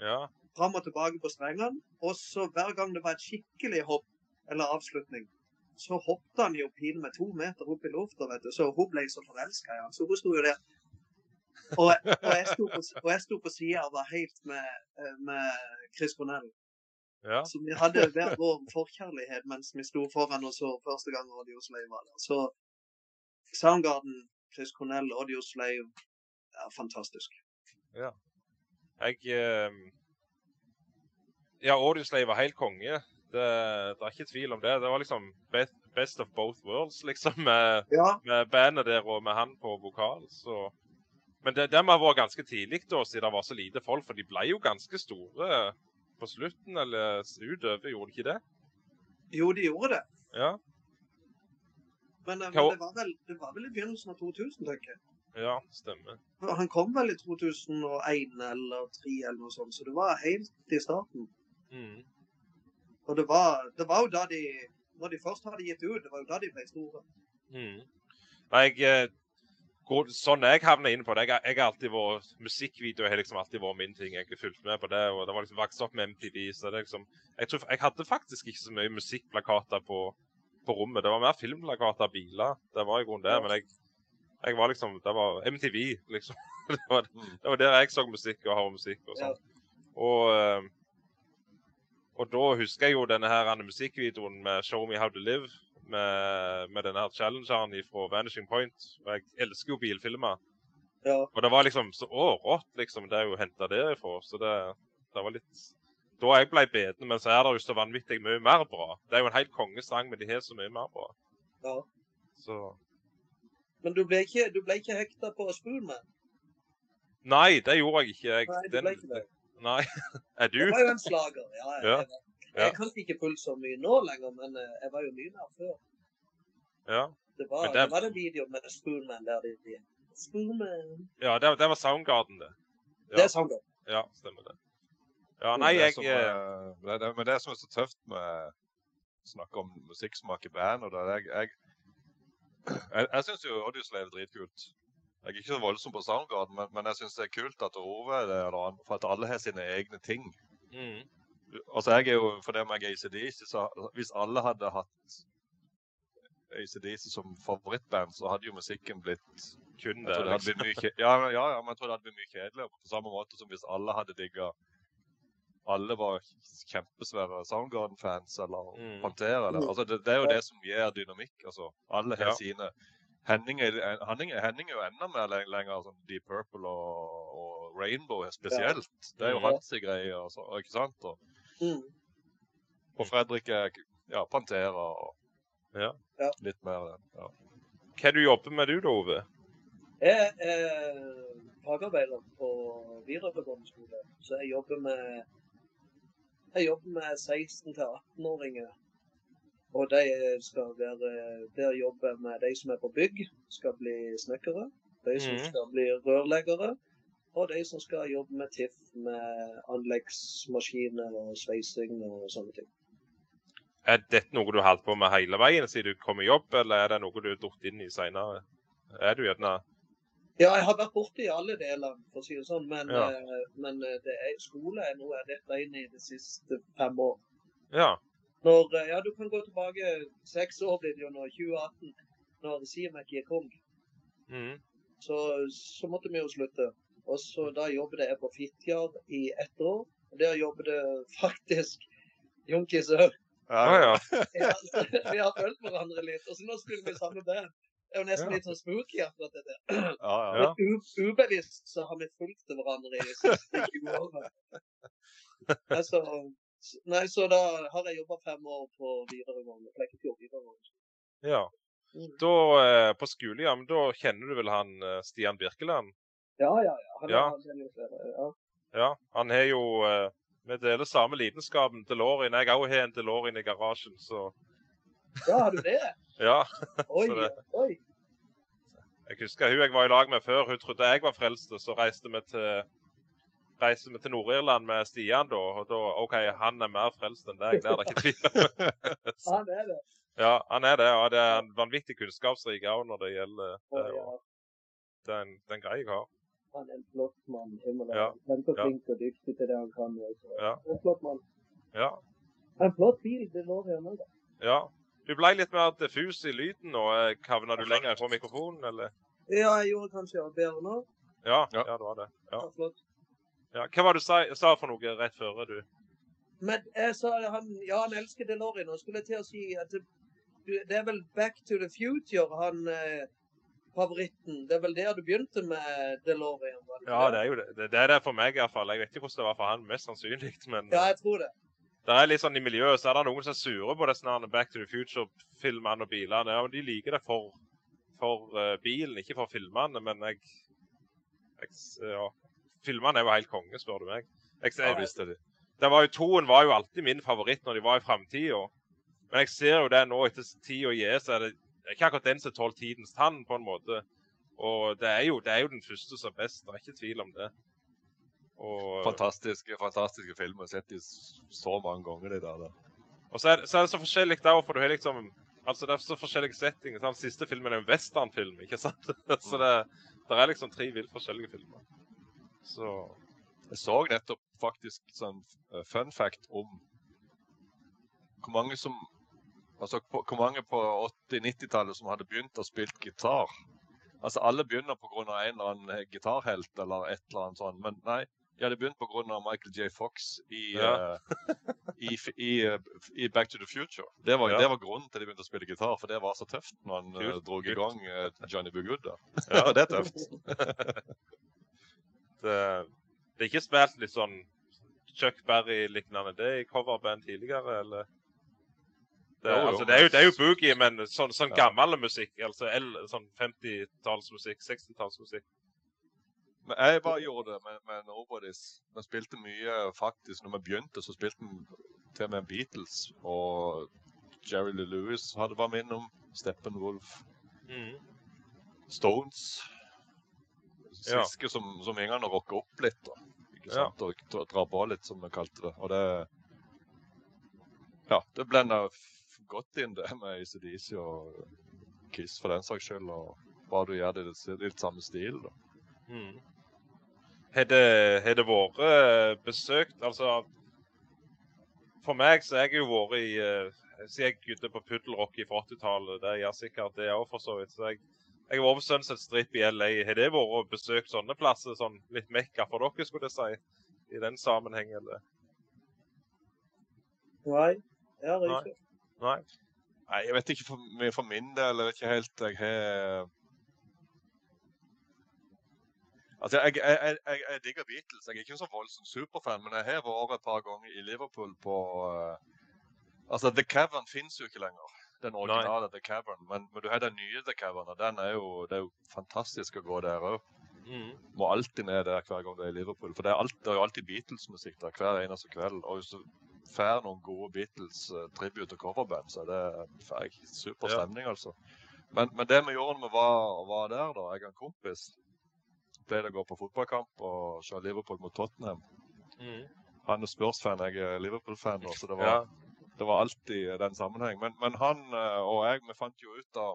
S1: Ja.
S3: Fram og tilbake på strengene. Og så hver gang det var et skikkelig hopp eller avslutning, så hoppet han jo pilen med to meter opp i lufta, vet du. Så hun ble så forelska i han. Så hun sto jo der. Og, og jeg sto på, og jeg sto på sida og var helt med, eh, med Chris Cornell.
S1: ja.
S3: Så vi hadde hver vår forkjærlighet mens vi sto foran og så første gang Audio Slave var der. Så Soundgarden, Chris Cornell, Audio Slave er fantastisk.
S1: Jeg eh, Ja, Audioslave var helt konge. Det, det er ikke tvil om det. Det var liksom best, best of both worlds, liksom, med,
S3: Ja,
S1: med bandet der og med han på vokal. Så. Men det, må ha vært ganske tidlig, da, siden det var så lite folk. For de ble jo ganske store på slutten, eller utover, gjorde de ikke det?
S3: jo, de gjorde det.
S1: Ja.
S3: Men, eh, men det, var vel, det var vel i begynnelsen av 2000, tenker jeg.
S1: Ja, stemmer.
S3: Han kom vel i 2001 eller 2003 eller noe sånt, så det var helt i starten.
S1: Mm.
S3: Og det var, det var jo da de Når de først hadde gitt ut, det var jo da de ble store.
S1: Mm. Jeg, eh, sånn jeg havner inn på det. Jeg, jeg har alltid vært, Musikkvideo har liksom alltid vært min ting. Jeg har fulgt med på det. og Det var liksom vokst opp med MTV. så det liksom, Jeg tror, jeg hadde faktisk ikke så mye musikkplakater på, på rommet. Det var mer filmplakater av biler. Det var i grunnen det. Men jeg, jeg var liksom Det var MTV, liksom. Det var, det var der jeg så musikk og hørte musikk og sånn. Og, eh, og da husker jeg jo denne her musikkvideoen med 'Show Me How To Live' med, med denne her challengeren fra Vanishing Point. Og jeg elsker jo bilfilmer.
S3: Ja.
S1: Og det var liksom så Å, rått, liksom. Det er jo henta derifra. Så det, det var litt Da jeg ble beten, men så er det jo så vanvittig mye mer bra. Det er jo en helt kongesang, men de har så mye mer bra.
S3: Ja.
S1: Så
S3: Men du ble ikke, du ble ikke hekta på Spoonman?
S1: Nei, det gjorde jeg ikke. Jeg,
S3: Nei, du ble ikke det.
S1: Nei. Er du?
S3: Det var jo en slager. Ja, jeg,
S1: Ja.
S3: jeg,
S1: jeg,
S3: jeg kan ikke fullt så mye nå lenger, men eh, jeg var jo mye mer før.
S1: Ja.
S3: Det var, det...
S1: det-
S3: var en video med Spoonman der de de- Spoonman.
S1: ja det, det var Soundgarden, det. Ja.
S3: Det er Soundgarden.
S1: Ja, stemmer det. Ja, nei,
S2: det
S1: jeg
S2: som,
S1: eh,
S2: er- det, det, Men det som er så tøft med å snakke om musikksmak i band og det, jeg, jeg, jeg, jeg syns jo Audioslave er dritkult. Jeg er ikke så voldsom på Soundgarden, men, men jeg syns det er kult at Ove er der, for at alle har sine egne ting.
S1: mm,
S2: Altså, jeg er jo, for det med ACDC, så hvis alle hadde hatt ACDC som favorittband, så hadde jo musikken blitt
S1: Kun det.
S2: hadde blitt mye, ja, ja, ja, men jeg tror det hadde blitt mye kjedeligere. På samme måte som hvis alle hadde digga Alle var kjempesvære Soundgarden-fans eller
S1: Mm.
S2: Pantera. Eller.
S3: Mm.
S2: Altså, det, det er jo det som gir dynamikk. altså. Alle har
S1: Ja.
S2: sine Henning er, Henning, Henning er jo enda mer lenger sånn Deep Purple og, og Rainbow er spesielt. Det er jo hans greie, altså, ikke sant? Og,
S3: Mm.
S2: og Fredrik er ja, Pantera og
S1: Ja.
S3: Ja.
S2: litt mer ja.
S1: Hva du jobber med du da, Ove?
S3: Jeg er fagarbeider på videregående skole, så jeg jobber med jeg jobber med 16-18-åringer. Og de skal være Der jobber med de som er på bygg, skal bli snekkere. De som
S1: Mhm.
S3: skal bli rørleggere. Og de som skal jobbe med TIFF, med anleggsmaskiner og sveising og sånne ting.
S1: Er dette noe du har holdt på med hele veien siden du kom i jobb, eller er det noe du har datt inn i seinere? Er du gjerne
S3: Ja, jeg har vært borti alle delene, for å si det sånn. Men,
S1: Ja.
S3: eh, men eh, det er, skole er noe jeg har dette inn i de siste fem år.
S1: Ja.
S3: Når, eh, ja, du kan gå tilbake seks år blir det jo nå, 2018, når Simek gikk ung.
S1: Mm.
S3: Så, så måtte vi jo slutte. Og så Da jobbet jeg på Fitjar i ett år. Og Der jobbet det faktisk Junkis òg.
S1: Å ja.
S3: Vi har følt hverandre litt. Og så nå skulle vi samme band. Det er jo nesten
S1: Ja.
S3: litt sånn spooky akkurat det der.
S2: Ja, ja.
S1: Ja.
S3: Men ubevisst så har vi fulgt hverandre i de siste 20 årene. Nei, så, nei, så da har jeg jobba fem år på videregående. Flekkefjord videregående.
S1: ja.
S3: Mm.
S1: Da, eh, på skole, ja, men da kjenner du vel han eh, Stian Birkeland?
S3: Ja, ja, ja. Han
S1: Ja.
S3: han flere. Ja.
S1: Ja, han har jo eh, Vi deler samme lidenskapen, til Lorien. Jeg òg har en DeLorean i garasjen, så
S3: ja, har du det?
S1: ja.
S3: Oi,
S1: det-
S3: oi.
S1: Jeg husker hun jeg var i lag med før, hun trodde jeg var frelst, og så reiste vi til reiste vi til Nord-Irland med Stian da, og da OK, han er mer frelst enn deg, det er det ikke tvil om.
S3: han er det.
S1: Ja, han er det, og det er en vanvittig kunnskapsrik òg når det gjelder det. og Det er en, det er en greie jeg har.
S3: han er en flott mann. Himmelen.
S1: Ja.
S3: Kjempeflink og dyktig til det han kan. Også.
S1: Ja.
S3: En flott mann.
S1: Ja.
S3: En flott bil, det lover jeg meg.
S1: ja. Du ble litt mer diffus i lyden nå. kavner du lenger fra mikrofonen, eller?
S3: Ja, jeg gjorde kanskje bedre nå.
S1: Ja,
S2: Ja.
S1: ja, det var det. Ja.
S3: Ja, flott.
S1: Ja. Hva var det du sa, sa for noe rett før du
S3: Men jeg sa han, ja, han elsker DeLorean. Og skulle til å si at det, det er vel Back to the Future han eh, favoritten. Det er vel der du begynte med DeLorean? var det
S1: Ja, det er jo det. Det, det er det for meg iallfall. Jeg vet ikke hvordan det var for han, mest sannsynlig. Men
S3: Ja, jeg tror det.
S1: det er litt sånn i miljøet så er det noen som er sure på disse her Back to the Future-filmene og bilene. Ja, men De liker det for, for uh, bilen, ikke for filmene. Men jeg, jeg ja. Filmene er jo helt konge, spør du meg. Jeg, jeg,
S2: visst er det.
S1: det var jo Toen var jo alltid min favoritt når de var i framtida. Men jeg ser jo det nå etter tida gir, så er det er ikke akkurat den som tåler tidens tann, på en måte. Og det er, jo, det er jo den første som er best, det er ikke tvil om det. Og,
S2: Fantastiske, fantastiske filmer. Sett de så mange ganger, de der. da.
S1: og så, er, så er det så forskjellig der, for du har liksom Altså, det er så forskjellige settinger. Den siste filmen er en westernfilm, ikke sant? så det, det er liksom tre vilt forskjellige filmer. Så
S2: Jeg så nettopp faktisk sånn eh, fun fact om hvor mange som Altså hvor mange på 80-90-tallet som hadde begynt å spille gitar. Altså Alle begynner pga. en eller annen eh, gitarhelt eller et eller annet sånt, men nei. De hadde begynt pga. Michael J. Fox i,
S1: Ja.
S2: uh, i, i, i Back to the Future. Det var,
S1: Ja.
S2: det var grunnen til de begynte å spille gitar, for det var så tøft når han
S1: uh,
S2: dro i gang uh, Johnny B. Good.
S1: Ja.
S2: Ja, det er tøft.
S1: det, det er ikke spilt litt sånn Chuck Berry-lignende det i coverband tidligere, eller? Det,
S2: Jo, jo,
S1: altså, det, er jo, det er jo boogie, men sånn, sånn
S2: Ja.
S1: gammel musikk. Altså sånn 50-tallsmusikk, 60-tallsmusikk.
S2: Men jeg bare gjorde det med, med Nobodies. Vi spilte mye faktisk. Når vi begynte, så spilte vi til og med Beatles. Og Jerry Lee Lewis hadde vært med innom. Steppenwolf.
S1: Mm.
S2: Stones.
S1: Ja.
S2: Sviske som, som en gang rocka opp litt. da. Ikke
S1: Ja.
S2: sant? Og dra- dra på litt, som vi kalte det. Og det Ja, det blenda godt inn, det med ACDC og Kiss for den saks skyld. Og bare du gjør det i litt samme stil. da.
S1: Mm. Har det, vært eh, besøkt Altså for meg så har jeg jo vært i uh, Siden jeg begynte på puddelrock fra 80-tallet, det gjør sikkert det òg, for så vidt. Så jeg, jeg har vært på Sunset Strip i LA. Har det vært å besøke sånne plasser? Sånn litt mekka for dere, skulle jeg si? I den sammenheng, eller?
S3: Nei. Jeg har ikke.
S1: Nei?
S2: Nei, jeg vet ikke for, for min del. Jeg vet ikke helt Jeg har Altså, jeg, jeg, jeg, jeg, jeg digger Beatles. Jeg er ikke så voldsom superfan, men jeg har vært et par ganger i Liverpool på uh, Altså, The Cavern fins jo ikke lenger. Den originale The Cavern. Men, men du har den nye The Cavern, og den er jo, det er jo fantastisk å gå der òg.
S1: Mm.
S2: Må alltid ned der hver gang du er i Liverpool. For det er, alt, det er jo alltid Beatles-musikk der hver eneste kveld. Og hvis du får noen gode Beatles-tribute- og coverband, så er det får jeg super
S1: Ja.
S2: stemning, altså. Men, men det vi gjorde når vi var, var der, da, jeg og en kompis pleide å gå på fotballkamp og se Liverpool mot Tottenham.
S1: Mm.
S2: Han er Spurs-fan, jeg er Liverpool-fan, så det var,
S1: Ja.
S2: Det var alltid den sammenheng. Men, men han eh, og jeg, vi fant jo ut av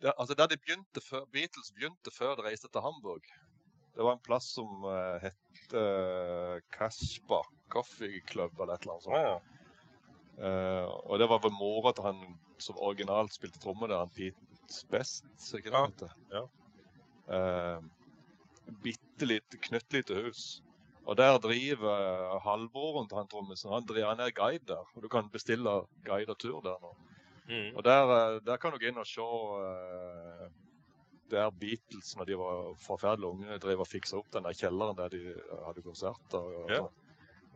S2: det, altså Der de begynte før, Beatles begynte før de reiste til Hamburg. Det var en plass som uh, het uh, Kaspa Coffee Club eller et eller annet sånt.
S1: Ja.
S2: Eh, og det var vel mora til han som originalt spilte trommer der, han Pete Best, så ikke
S1: Ja, ja.
S2: Uh, bitte lite, knøttlite hus. Og der driver eh, halvbroren til han trommisen. Han, driver- han er guide der. Og du kan bestille guide og tur der nå.
S1: Mm.
S2: Og der, eh, der kan du gå inn og se uh, der Beatles, når de var forferdelig unge, drev og fiksa opp den der kjelleren der de hadde konserter. Og,
S1: Ja.
S2: sånn.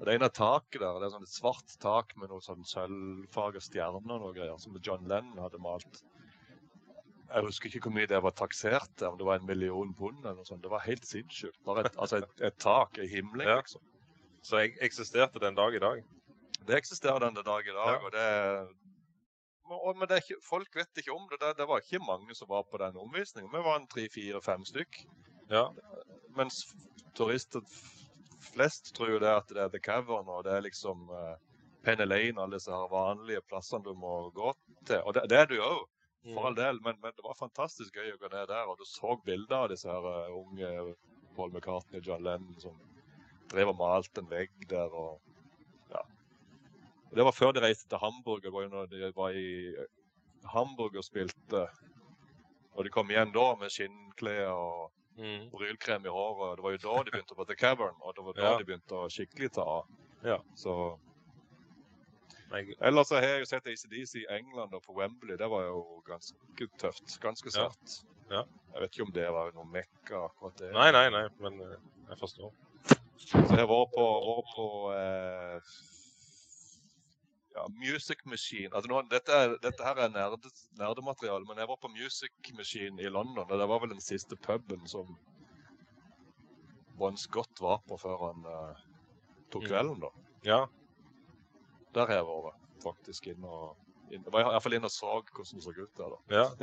S2: og Det ene taket der, det er sånn et svart tak med noen sånn sølvfarga stjerner og noe greier, som John Lennon hadde malt. Jeg husker ikke hvor mye det var taksert om det var en million pund eller noe sånt. Det var helt sinnssykt. Bare et, altså et, et tak, i himling,
S1: Ja.
S2: liksom.
S1: Så jeg eksisterte den dag i dag.
S2: Det eksisterer den dag i dag,
S1: Ja.
S2: og det og, Men det ikke, folk vet ikke om det. det. Det var ikke mange som var på den omvisningen. Vi var en tre, fire, fem stykk.
S1: Ja.
S2: Mens turister flest tror jo det at det er The Cavern og det er liksom uh, Penny Lane alle disse her vanlige plassene du må gå til. Og det, det er det jo òg, for all del. Men, men det var fantastisk gøy å gå ned der. Og du så bilder av disse her eh, unge Paul McCartney og John Lennon som drev og malte en vegg der. og ja. Og Det var før de reiste til Hamburg. Det var jo når de var i eh, Hamburg og spilte. Og de kom igjen da med skinnklær og
S1: Mm.
S2: brylkrem i håret. Det var jo da de begynte på The Cavern, og det var da
S1: Ja.
S2: de begynte å skikkelig ta av.
S1: Ja.
S2: Så Ellers har jeg jo sett ACDC i England og på Wembley. Det var jo ganske tøft. Ganske
S1: Ja.
S2: sært.
S1: Ja.
S2: Jeg vet ikke om det var noe mekka akkurat det.
S1: nei, nei, nei, men eh, jeg forstår.
S2: Så jeg var på, var på eh, ja, Music Machine. Altså nå, dette, er, dette her er nerde, nerdemateriale, men jeg var på Music Machine i London. Og det var vel den siste puben som Bon Scott var på før han uh, tok
S1: Mm.
S2: kvelden, da.
S1: Ja.
S2: Der har jeg vært faktisk Inn og inn, Jeg var i hvert fall inne og så hvordan det så ut der, da.
S1: ja.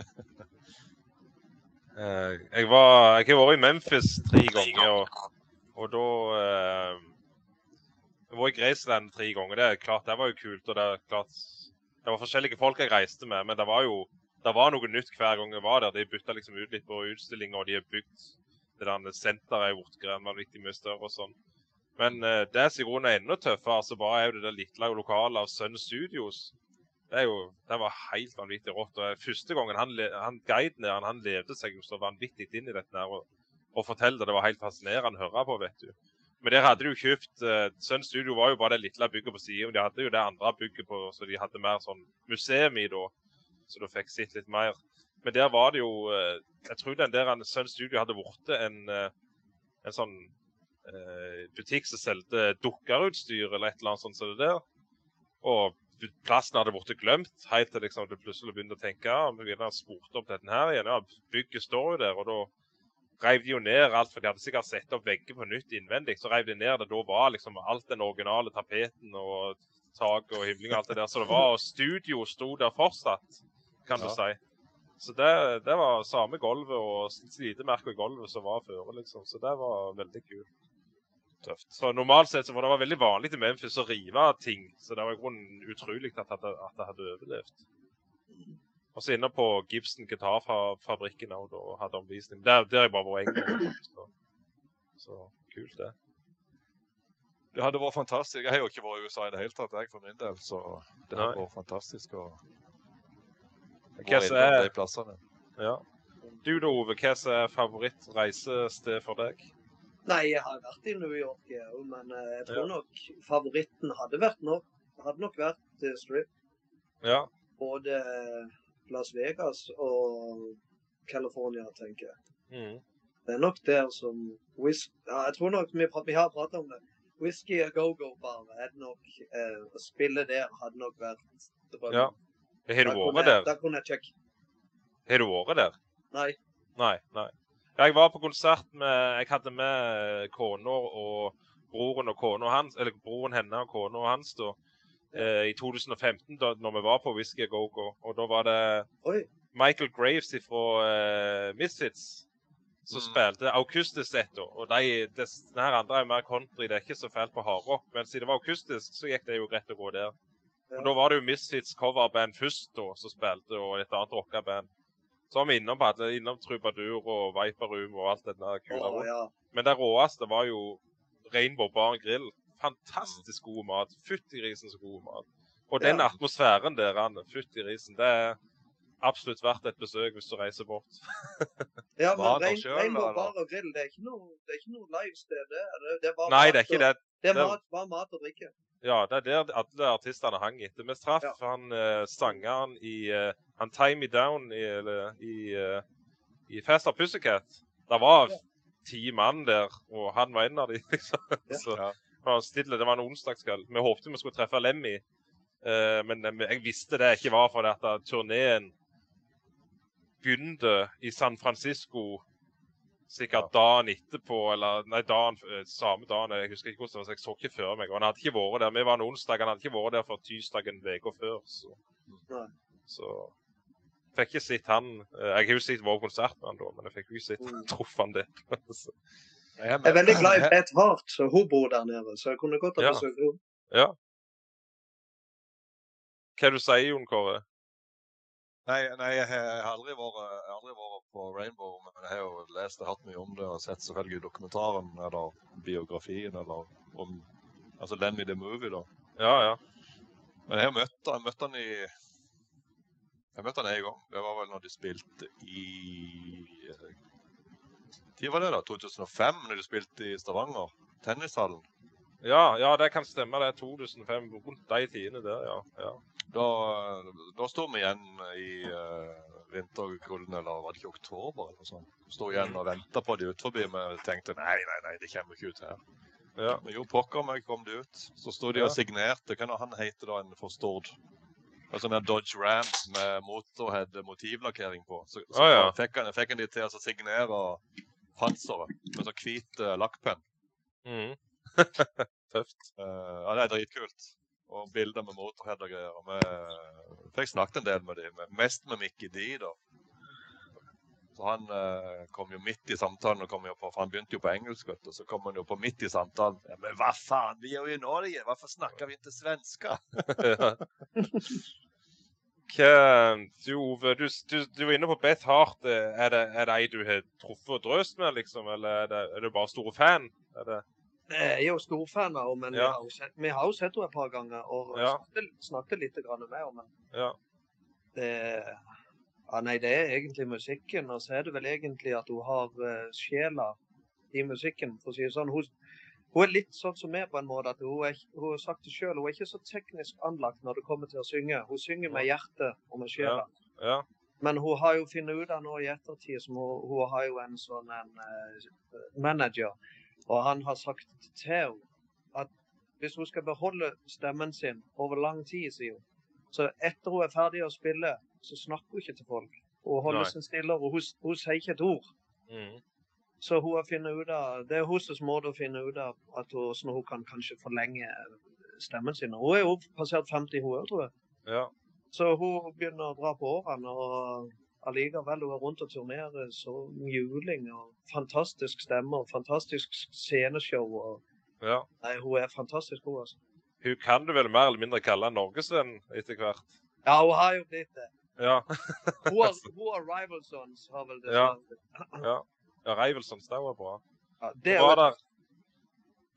S1: Eh, jeg, var, jeg har vært i Memphis tre ganger, og, og da eh, Jeg var i Graceland tre ganger. Det er klart, det var jo kult. og Det er klart, det var forskjellige folk jeg reiste med, men det var jo det var noe nytt hver gang jeg var der. De bytta liksom ut litt på utstillinger, og de har bygd det der senteret er blitt vanvittig mye større og sånn. Men uh, det som i grunnen er enda tøffere, så bare er jo det der lille lokale av Sun Studios. Det jo, det var helt vanvittig rått. og Første gangen han, han guiden der, han levde seg jo så vanvittig inn i dette og, og fortalte det var helt fascinerende å høre på, vet du. Men der hadde de jo kjøpt uh, Sun Studio var jo bare det lille bygget på siden. De hadde jo det andre bygget på, så de hadde mer sånn museum i da. Så du fikk sett litt mer. Men der var det jo uh, Jeg tror den der Sun Studio hadde blitt en, uh, en sånn eh, butikk som solgte dukkerutstyr eller et eller annet sånt som det der. Og plassen hadde blitt glemt helt til liksom, du plutselig begynte å tenke ja, vi begynner å spurte opp dette her igjen. Ja, bygget står jo der, og da reiv de jo ned alt, for de hadde sikkert satt opp vegger på nytt innvendig. Så reiv de ned det. Da var liksom alt den originale tapeten og tak og himling og alt det der. Så det var og studio sto der fortsatt, kan du si. Så det, det var samme gulvet og slitemerker i gulvet som var før, liksom. Så det var veldig kult.
S2: Tøft.
S1: Så normalt sett så var det var veldig vanlig i Memphis å rive ting. Så det var i grunnen utrolig at, at, det hadde overlevd. Og så inne på Gibson gitarfabrikken og hadde omvisning. Der, der jeg bare var en. Så, så kult, det.
S2: Det hadde vært fantastisk. Jeg har jo ikke vært i USA i det hele tatt, jeg for min del. Så det hadde vært fantastisk å gå
S1: er-
S2: de plassene.
S1: Ja. Du da, Ove, hva er favorittreisested for deg?
S3: Nei, jeg har vært i New York, jeg òg, men eh, jeg tror
S1: Ja.
S3: nok favoritten hadde vært nok, hadde nok vært eh, Strip.
S1: Ja.
S3: Både Las Vegas og California, tenker jeg.
S1: Mm.
S3: Det er nok der som whisky, ja, Jeg tror nok vi, vi har pratet om det. Whisky og go-go-bar er nok eh, Å spille der hadde nok vært drømmen.
S1: Ja. Har du vært der?
S3: Da kunne jeg sjekke.
S1: Har du vært der?
S3: Nei.
S1: Nei. nei. Jeg var på konsert med Jeg hadde med kona og broren og kona hans, eller broren henne og kona hans da, eh, i 2015, da når vi var på Whisky Go Go. Og da var det
S3: Oi.
S1: Michael Graves fra eh, Misfits som
S2: Mm.
S1: spilte akustisk ett år. Og de, det, den andre er mer country, det er ikke så fælt på hardrock. Men siden det var akustisk, så gikk det jo greit å gå der. Men da var det jo Misfits coverband først da, som spilte, og et annet rockeband. Så var vi innom alle, innom Trubadur og Viper Room og alt det
S3: kula
S1: oh,
S3: ja.
S1: Men det råeste var jo Rainbow Bar Grill. Fantastisk god mat. Fytti grisen så god mat. Og den
S3: Ja.
S1: atmosfæren der, Anne, fytti grisen, det er absolutt verdt et besøk hvis du reiser bort.
S3: Ja, men rein,
S2: selv,
S3: Rainbow
S2: Barn
S3: Bar og grill, det er ikke noe, det er ikke noe det, det er bare
S1: Nei, det er ikke det.
S3: Det er
S1: Det-
S3: mat, bare mat og drikke.
S1: Ja, det er der alle artistene hang etter. Vi traff
S3: Ja.
S1: han uh, sangeren i uh, Han Time Me Down i, eller, i, uh, i Faster Pussycat. Det var ti mann der, og han var en av de. Liksom.
S3: Ja.
S1: Så
S2: Ja.
S1: det var stille. Det var en onsdagskveld. Vi håpte vi skulle treffe Lemmy, uh, men eh, jeg visste det ikke var fordi at eh, turneen begynte i San Francisco sikkert dagen etterpå, eller nei, dagen, eh, samme dagen. Jeg husker ikke hvordan det var, så jeg så ikke før meg. Og han hadde ikke vært der. Vi var en onsdag, han hadde ikke vært der for tirsdagen uka før. Så,
S3: Nei.
S1: så fikk ikke sett han. eh, Jeg har jo sett vår konsert med han da, men jeg fikk jo ikke sett
S3: Mm.
S1: truffet han der.
S2: Jeg
S3: er veldig glad i Beth Hart, så hun bor der nede. Så jeg kunne godt ha besøkt henne. Ja.
S1: hva du sier Jon Kåre?
S2: Nei, nei jeg, har, aldri vært, jeg har aldri vært på Rainbow, men jeg har jo lest og hørt mye om det og sett selvfølgelig dokumentaren eller biografien eller om altså Lemmy the Movie, da.
S1: Ja, ja.
S2: Men jeg har møtt han, jeg møtte han i Jeg møtte han en gang. Det var vel når de spilte i Når var det, da? 2005, når de spilte i Stavanger? Tennishallen.
S1: Ja, ja, det kan stemme. Det er 2005. Rundt de tidene der, ja. ja.
S2: Da, da står vi igjen i uh, vinterkulden, eller var det ikke oktober? eller sånt. Sto igjen og venter på de utenfor. Vi tenkte nei, nei, nei, de kommer ikke ut her.
S1: ja.
S2: Men jo, pokker meg kom de ut. Så sto de og signerte. Hva han heter da, en for Stord? En sånn der Dodge Ram med Motorhead-motivlakkering på. Så, så
S1: ah, ja.
S2: fikk, han, fikk han de til å signere panseret med sånn hvit uh, lakkpenn.
S1: Mm. Tøft.
S2: Uh, ja, det er dritkult. Og bilder med Motorhead og greier. Og vi fikk snakket en del med dem. Mest med Mickey D, da. Så han eh, kom jo midt i samtalen, og kom jo på, for han begynte jo på engelsk, vet du. Så kom han jo på midt i samtalen. Ja, men hva faen, vi er jo i Norge, hvorfor snakker vi ikke svenska?
S1: Du, Ove, du, du, du var inne på Beth Hart. Er det, er det ei du har truffet og drøst med, liksom? Eller er, det, er du bare stor fan? Er det,
S3: Jeg er jo storfan henne, men vi
S1: Ja.
S3: har jo sett, vi har jo sett henne et par ganger og
S1: Ja.
S3: snakket, snakket litt grann med henne.
S1: Ja.
S3: det, ja, nei, det er egentlig musikken. Og så er det vel egentlig at hun har uh, sjela i musikken, for å si det sånn. Hun, hun er litt sånn som meg på en måte. at Hun, er, hun har sagt det sjøl, hun er ikke så teknisk anlagt når det kommer til å synge. Hun synger med hjertet og med sjela.
S1: ja.
S3: Men hun har jo funnet ut av nå i ettertid som hun, hun har jo en sånn en, uh, manager, og han har sagt til henne at hvis hun skal beholde stemmen sin over lang tid, sier hun, så etter hun er ferdig å spille, så snakker hun ikke til folk. Hun holder seg stille, og hun, hun sier ikke et ord.
S1: Mm.
S3: Så hun har funnet ut av, det er hennes måte å finne ut av at hun, hun kan kanskje forlenge stemmen sin. Hun er jo passert 50 hun òg, tror jeg.
S1: ja.
S3: Så hun begynner å dra på årene, og allikevel hun er rundt og turnerer så juling og fantastisk stemme og fantastisk sceneshow. og
S1: ja.
S3: Nei, hun er fantastisk god, altså.
S1: Hun kan du vel mer eller mindre kalle en norgesvenn etter hvert?
S3: Ja, hun har jo blitt det.
S1: Ja.
S3: Hun har, hun har Rival har vel det
S1: Ja. ja. ja Rivalsons, det var bra.
S3: Ja,
S1: Det var det,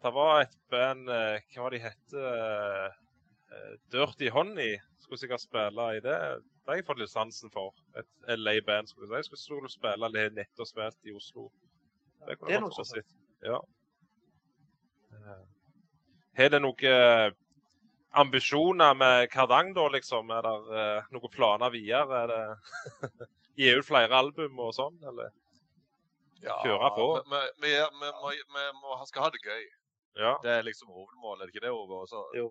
S1: Det var et band eh, Hva var de hette? Eh, Dirty Honey skulle sikkert spille i det. Det har jeg fått litt sansen for. Et LA-band skulle jeg si. Jeg skulle spille eller har nettopp spilt i Oslo. Det kunne
S3: Det noe sånt.
S1: positivt. Ja. Eh, Har det noen ambisjoner med Kardang, da, liksom? Er det eh, noen planer videre? Er det Gi ut flere album og sånn, eller?
S2: Ja,
S1: Kjøre på.
S2: Vi, vi, vi, vi, vi skal ha det gøy.
S1: Ja.
S2: Det er liksom hovedmålet, er det ikke det? Og så-
S3: Jo.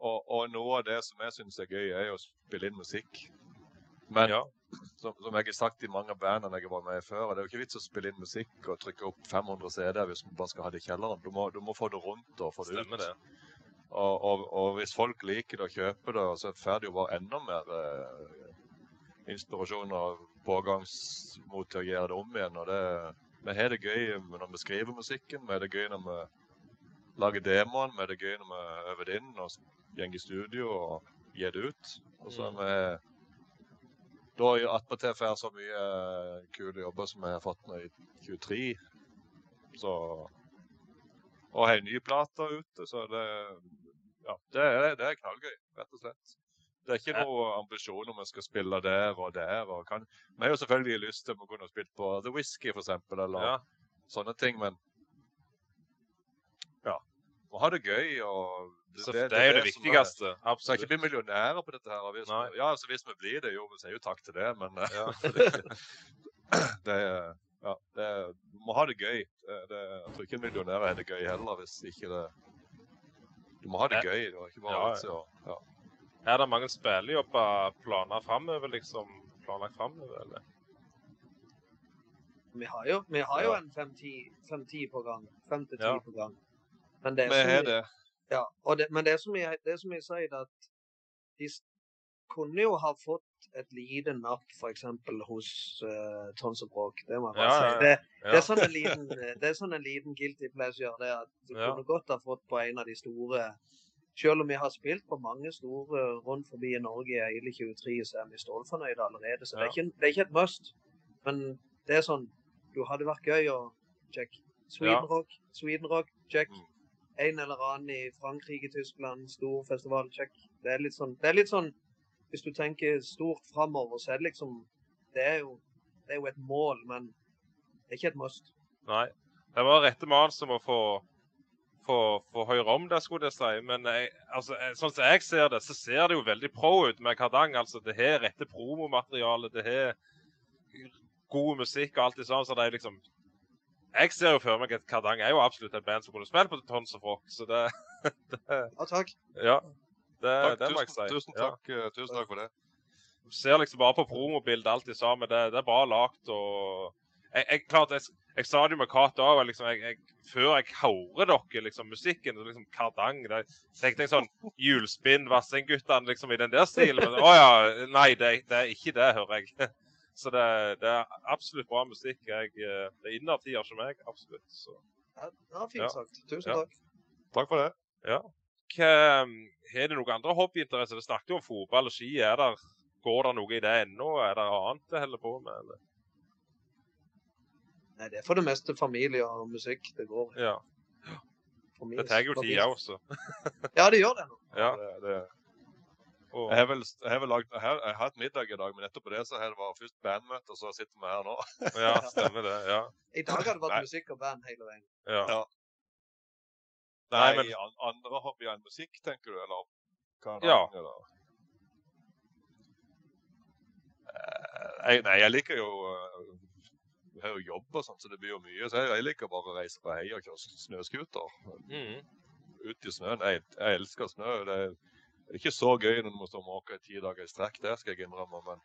S2: Og, og noe av det som jeg syns er gøy, er å spille inn musikk. Men
S1: ja.
S2: som, som jeg har sagt i mange bandene jeg har vært med i før, det er jo ikke vits å spille inn musikk og trykke opp 500 CD-er hvis man bare skal ha det i kjelleren. Du må, du må få det rundt og få det
S1: Stemmer
S2: ut.
S1: det.
S2: Og, og, og hvis folk liker det og kjøper det, så får de jo bare enda mer eh, inspirasjon og pågangsmot til å gjøre det om igjen. Og det, vi har det gøy når vi skriver musikken, vi har det gøy når vi lager demoen, vi har det gøy når vi øver det inn og går i studio og gir det ut. Og så er vi da attpåtil får så mye eh, kule jobber som vi har fått nå i 23. Så Og har ny plate ute, så det ja, det er, det er knallgøy, rett og slett. Det er ikke
S1: Ja.
S2: noe ambisjon om vi skal spille der og der. og kan... Vi har jo selvfølgelig lyst til å kunne spille på The Whisky, eksempel, eller
S1: Ja.
S2: sånne ting, men ja. Å ha det gøy. og
S1: Så det, er jo det viktigste.
S2: Så jeg ikke bli millionærer på dette her. og Hvis, ja, altså hvis vi blir det, jo, vi sier jo takk til det, men eh,
S1: Ja.
S2: det, ja, det, må ha det gøy. Det, det, jeg tror ikke en millionær har det gøy heller, hvis ikke det Du må ha det gøy. Det ikke bare
S1: Ja,
S2: ja.
S1: Er det mange spillejobber planer framover, liksom? Planlagt framover, eller?
S3: Vi har jo, vi har jo
S2: Ja.
S3: en 5-10 på gang. 5 til 10
S1: Ja.
S3: på gang. Men det er
S2: Vi har
S3: vi-
S2: det.
S3: Ja, og det, men det er som jeg, det er som jeg sier, at de kunne jo ha fått et lite napp f.eks. hos uh, Tons og Bråk. Det må jeg bare
S1: Ja,
S3: si. Det,
S1: Ja.
S3: det, er sånn en liten, det er sånn en liten guilty pleasure. det at Du
S1: Ja.
S3: kunne godt ha fått på en av de store Selv om vi har spilt på mange store rundt forbi i Norge i hele 23, så er vi stålfornøyde allerede. Så det, er ikke, det er ikke et must. Men det er sånn Du hadde vært gøy å check. Sweden. Rock, Sweden Rock, check.
S2: Mm.
S3: En eller annen i Frankrike, Tyskland, stor festival, check. Det er litt sånn, det er litt sånn Hvis du tenker stort framover, så er det liksom Det er jo, det er jo et mål, men det er ikke et must.
S1: Nei. Det var rette mann som må få, få, få høre om det, skulle jeg si. Men jeg, altså, sånn som jeg ser det, så ser det jo veldig pro ut med Kardang. Altså, det har rette promomateriale, det har god musikk og alt det sånn. Så det er liksom Jeg ser jo for meg at Kardang er jo absolutt et band som kunne spilt på Tons of Rock, så det,
S3: Ja, takk.
S1: Ja. Det,
S2: Takk,
S1: det må jeg si.
S2: tusen, takk, ja. tusen takk for det.
S1: Du ser liksom bare på promobildet de sammen. Det, det er bra lagt og jeg, jeg, klart, jeg, jeg sa det jo med Kat òg. Liksom, før jeg hører dere, liksom, musikken så liksom Kardang det, tenkte jeg sånn Hjulspinn, Vassendguttene, liksom i den der stilen. Men å ja, nei, det, det er ikke det, hører jeg. Så det, det er absolutt bra musikk. Jeg, det er innertier som meg, absolutt. Så.
S3: Ja, fint
S1: Ja.
S3: sagt. Tusen
S1: Ja.
S3: takk.
S2: Takk for det.
S1: Ja. Hva, har du noen andre hobbyinteresser? Vi snakket jo om fotball og ski. Er der, går det noe i det ennå? Er det annet det holder på med? Eller?
S3: Nei, det er for det meste familie og musikk det går i.
S1: Ja.
S3: Familie-
S1: Det tar jo tid også.
S3: Ja, det gjør det nå.
S1: Ja.
S2: Det, det, jeg har vel jeg har vel lagd Jeg har jeg har hatt middag i dag, men etterpå det så har det vært først bandmøte, og så sitter vi her nå.
S1: ja, stemmer det. Ja.
S3: I dag har det vært
S2: Nei.
S3: musikk og band hele veien.
S1: ja.
S2: Ja.
S1: Nei,
S2: Nei,
S1: men-
S2: an, andre hobbyer enn musikk, tenker du? Eller hva
S1: Ja.
S2: Eller? Eh, Jeg, nei, jeg liker jo eh, Jeg har jo jobb og sånn, så det blir jo mye. Så jeg, jeg liker bare å reise på hei og kjøre snøscooter.
S1: Mm.
S2: Ut i snøen. Jeg, jeg elsker snø. Det er, det er ikke så gøy når du må stå og måke i ti dager i strekk, det skal jeg innrømme. Men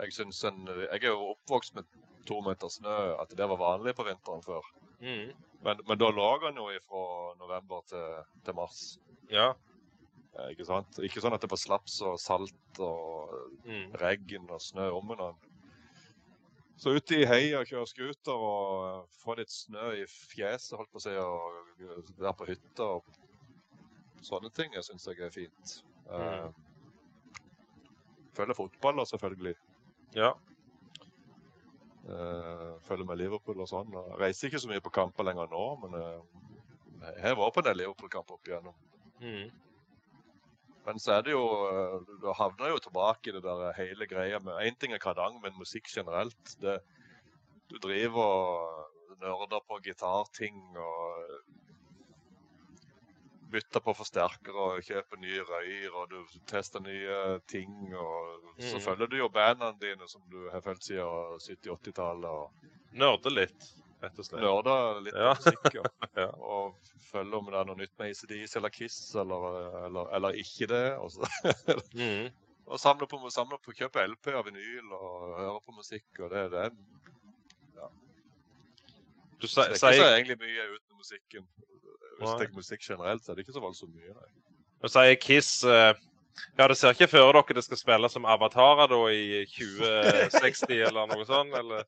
S2: jeg synes en, jeg er jo oppvokst med to meter snø, at det var vanlig på vinteren før.
S1: Mm.
S2: Men, men da lå han jo fra november til, til mars.
S1: Ja.
S2: Eh, Ikke sant? Ikke sånn at det var slaps og salt og
S1: mm.
S2: regn og snø om hverandre. Så ute i heia kjøre scooter og få litt snø i fjeset, holdt på å si, og der på hytta og sånne ting, jeg syns jeg er fint. Uh, Følger fotball, selvfølgelig.
S1: ja.
S2: Uh, følger med Liverpool og sånn. Jeg reiser ikke så mye på kamper lenger nå, men uh, Jeg har vært på en del Liverpool-kamper opp igjennom.
S1: Mm.
S2: Men så er det jo uh, Du havner jo tilbake i det der hele greia med Én ting er kardang, men musikk generelt. Det, du driver og nerder på gitarting og bytter på forsterkere og kjøper nye røyer, og du tester nye ting. Og så
S1: mm.
S2: følger du jo bandene dine som du har fulgt siden 70-80-tallet. og
S1: Nørder litt, rett og slett.
S2: Nerder litt
S1: Ja.
S2: musikk. Ja.
S1: Ja.
S2: Og følger om det er noe nytt med ACDs eller Kiss, eller, eller, eller ikke det. Og, så,
S1: Mm.
S2: og samler på, samler på kjøper LP og vinyl og hører på musikk. og det, det, er-
S1: Du
S2: så det er ikke så
S1: sier,
S2: egentlig mye uten musikken. Hvis du tenker musikk generelt, så er det ikke så voldsomt mye. Nei.
S1: du sier Kiss uh, Ja, det ser ikke for dere det skal spille som avatarer da i 2060 eller noe sånt? Eller?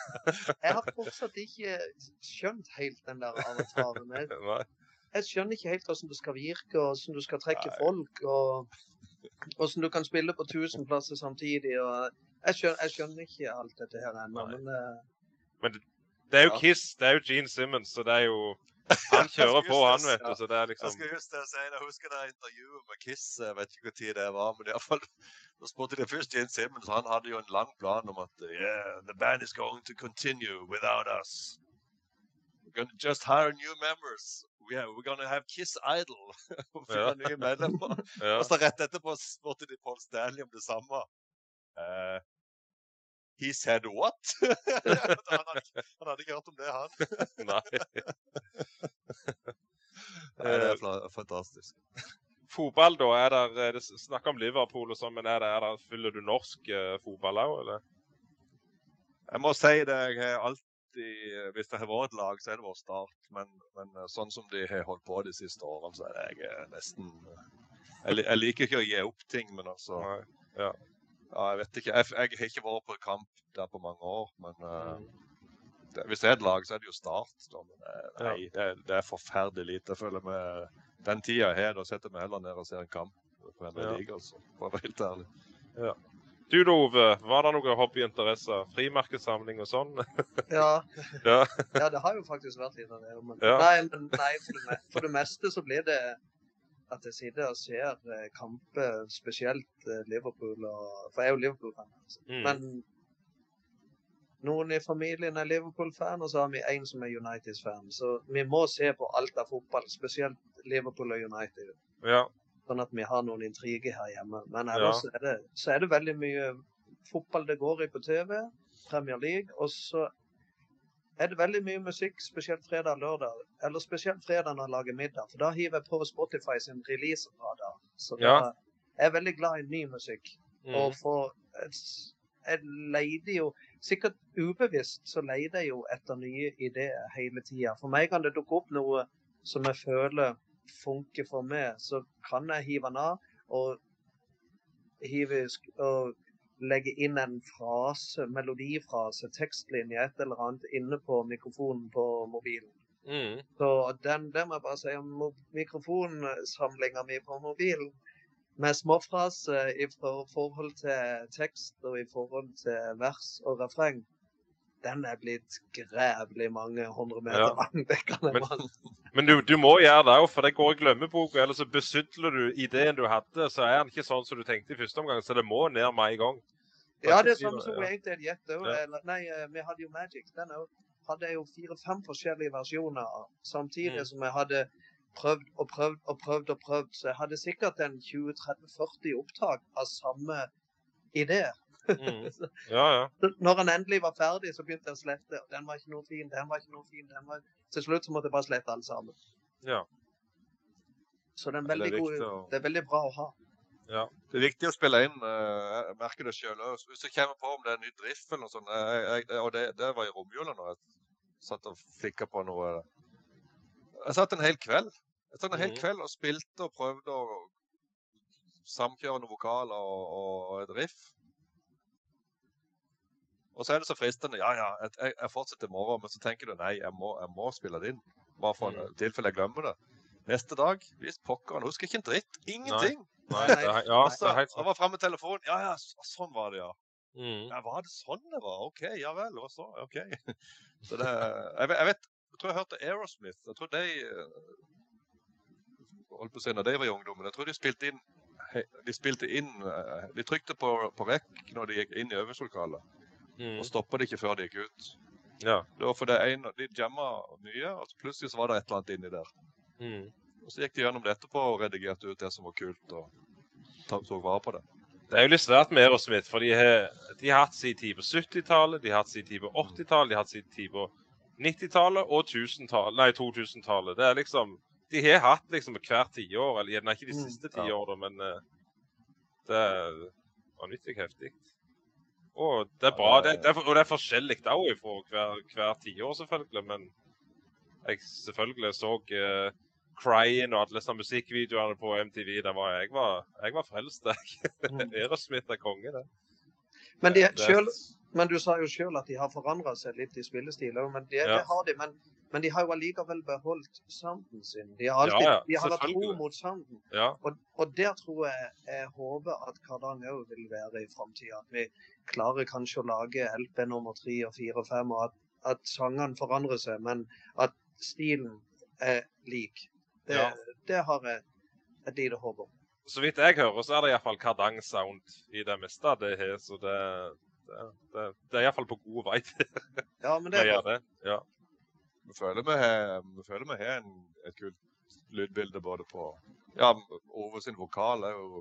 S3: Jeg har fortsatt ikke skjønt helt den der avataren. Jeg, jeg skjønner ikke helt hvordan det skal virke, og hvordan du skal trekke
S2: Nei.
S3: folk, og hvordan du kan spille på tusen plasser samtidig. og Jeg skjønner, jeg skjønner ikke alt dette her ennå,
S1: Nei.
S3: men det,
S1: Det er jo
S2: Ja.
S1: Kiss, det er jo Gene Simmons, så det er jo Han kjører på, han, vet du. Så det er
S2: Jeg
S1: liksom
S2: skal just det si, jeg husker det intervjuet med Kiss, jeg vet ikke tid det var, men i alle fall, da spurte de først Jane Simmons, han hadde jo en lang plan om at yeah, the band is going to continue without us. We're going to just hire new members. Yeah, we're going to have Kiss Idol. Og finne nye medlemmer.
S1: ja.
S2: Og så rett etterpå spurte de Paul Stanley om det samme. Eh, he said what? han, hadde, ikke- han hadde ikke hørt om det, han.
S1: Nei.
S2: Nei, det er fantastisk.
S1: Fotball, da? Er der, er det snakk om Liverpool og sånn, men er det, er der, fyller du norsk eh, fotball òg, eller?
S2: Jeg må si det, jeg har alltid Hvis det har vært et lag, så er det vår start. Men, men eh, sånn som de har holdt på de siste årene, så er det jeg eh, nesten jeg, jeg liker ikke å gi opp ting, men altså
S1: Nei.
S2: Ja, Jeg vet ikke. Jeg, jeg har ikke vært på kamp der på mange år, men uh, det, hvis det er et lag, så er det jo Start. Da. Men eh, nei, det, det er forferdelig lite. Jeg føler med den tida jeg har, da setter vi heller ned og ser en kamp. på en
S1: Ja.
S2: liga, altså, for å være helt ærlig.
S1: Du da, Ove. Var det noen hobbyinteresser? Frimerkesamling og sånn?
S3: ja,
S1: ja.
S3: ja, det har jo faktisk vært litt av det. Men,
S1: Ja.
S3: nei, men nei, for det, for det meste så blir det at jeg sitter og ser eh, kamper, spesielt eh, Liverpool og For jeg er jo Liverpool-fan. Altså.
S1: Mm.
S3: Men noen i familien er Liverpool-fan, og så har vi en som er United-fan. Så vi må se på alt av fotball, spesielt Liverpool og United.
S1: ja.
S3: Sånn at vi har noen intriger her hjemme. Men
S1: Ja.
S3: er, det, så er det veldig mye fotball det går i på TV. Premier League. Og så er det veldig mye musikk, spesielt fredag og lørdag. Eller spesielt fredag når jeg lager middag. For da hiver jeg på Spotify sin release-radar. Så da
S1: Ja.
S3: er jeg veldig glad i ny musikk.
S1: Mm.
S3: Og for Jeg leide jo Sikkert ubevisst så leide jeg jo etter nye ideer hele tida. For meg kan det dukke opp noe som jeg føler funker for meg, så kan jeg hive den av og hive og legge inn en frase, melodifrase, tekstlinje, et eller annet inne på mikrofonen på mobilen.
S1: Mm.
S3: Så den, det må jeg bare si om mikrofonsamlinga mi på mobilen. Med småfraser i forhold til tekst og i forhold til vers og refreng. Den er blitt grævlig mange hundre meter
S1: Ja.
S3: lang. Det kan jeg
S1: Men- Men du, du må gjøre det òg, for det går i glemmeboka. Ellers så besudler du ideen du hadde, så er den ikke sånn som du tenkte i første omgang. Så det må ned med en gang.
S3: Ja, det er samme som. Wanted Jet òg. Nei, eh, vi hadde jo Magic. Den hadde jeg jo fire-fem forskjellige versjoner av. Samtidig
S1: Mm.
S3: som jeg hadde prøvd og prøvd og prøvd og prøvd. Så jeg hadde sikkert en 20-30-40 opptak av samme idé.
S1: Mm. Ja, ja.
S3: Når han endelig var ferdig, så begynte jeg å slette. Den var ikke noe fin, den var ikke noe fin. den var... Til slutt så måtte jeg bare slette alle sammen.
S1: Ja.
S3: Så det er,
S2: Ja, det er
S3: veldig god,
S2: å-
S3: det er veldig bra å ha.
S1: ja.
S2: Det er viktig å spille inn. eh, Jeg merker det sjøl òg. Hvis jeg kommer på om det er en ny drift eller noe sånt jeg, jeg, Og det, det var i romjula når jeg satt og flikka på noe Jeg satt en hel kveld. Jeg satt en hel
S1: Mhm.
S2: kveld og spilte og prøvde å samkjøre noen vokaler og, og et riff. Og så er det så fristende. Ja, ja, jeg, jeg- jeg fortsetter i morgen. Men så tenker du nei, jeg må, jeg må spille det inn. Bare for mm. tilfelle jeg glemmer det. Neste dag, hvis pokker, han husker ikke en dritt. Ingenting.
S1: Nei, det er, ja, det er helt
S2: han var fremme med telefonen. Ja, ja, så, sånn var det, ja.
S1: Mm.
S2: ja. Var det sånn det var? OK, ja vel. Og så, OK. Så det, jeg, vet- jeg tror jeg hørte Aerosmith. Jeg tror de eh, holdt på å si når de var i ungdommen. Jeg tror de spilte inn de spilte inn eh, De trykte på, på rekk når de gikk inn i øvingslokalet,
S1: Mm.
S2: og stoppa det ikke før de gikk ut.
S1: Ja.
S2: Det var for det ene, De jamma mye, og så plutselig så var det et eller annet inni der.
S1: Mm.
S2: Og Så gikk de gjennom det etterpå og redigerte ut det som var kult, og tok vare på det.
S1: Det er jo litt svært med Aerosmith, for de har, de har hatt sin tid på 70-tallet, de har hatt sin tid på 80-tallet, de har hatt sin tid på 90-tallet og 1000-tallet, nei 2000-tallet. Det er liksom De har hatt liksom hvert tiår, eller gjerne ikke de
S3: Mm,
S1: siste
S2: ja.
S1: årene, men eh, det er vanvittig heftig. Og det er bra. Det,
S2: det-
S1: er, og det er forskjellig òg fra hver, hver tiår, selvfølgelig, men jeg selvfølgelig så uh, Crying og alle disse musikkvideoene på MTV. Der var jeg var, jeg var frelst. jeg.
S3: Mm.
S1: Aerosmith er konge, det.
S3: Men, de,
S1: Det-
S3: selv, men du sa jo sjøl at de har forandra seg litt i spillestil. også, Men det,
S1: Ja.
S3: det har de. Men, men de har jo allikevel beholdt sounden sin. De har alltid
S1: Ja, ja,
S3: de har vært tro mot sounden.
S1: Ja.
S3: Og, og der tror jeg jeg håper at Kardang òg vil være i framtida. At vi klarer kanskje å lage LP nummer tre og fire og fem, og at, at sangene forandrer seg, men at stilen er lik. Det, det har jeg et lite håp om.
S1: Så vidt jeg hører, så er det iallfall kardang-sound i det meste det har, Så det, det, det, det er iallfall på god vei til
S3: Ja, men
S1: å
S3: det er
S1: gjøre
S3: bra.
S1: det. Ja.
S2: Vi føler vi har, vi føler vi har en, et kult lydbilde både på Ja, Ove sin vokal er jo,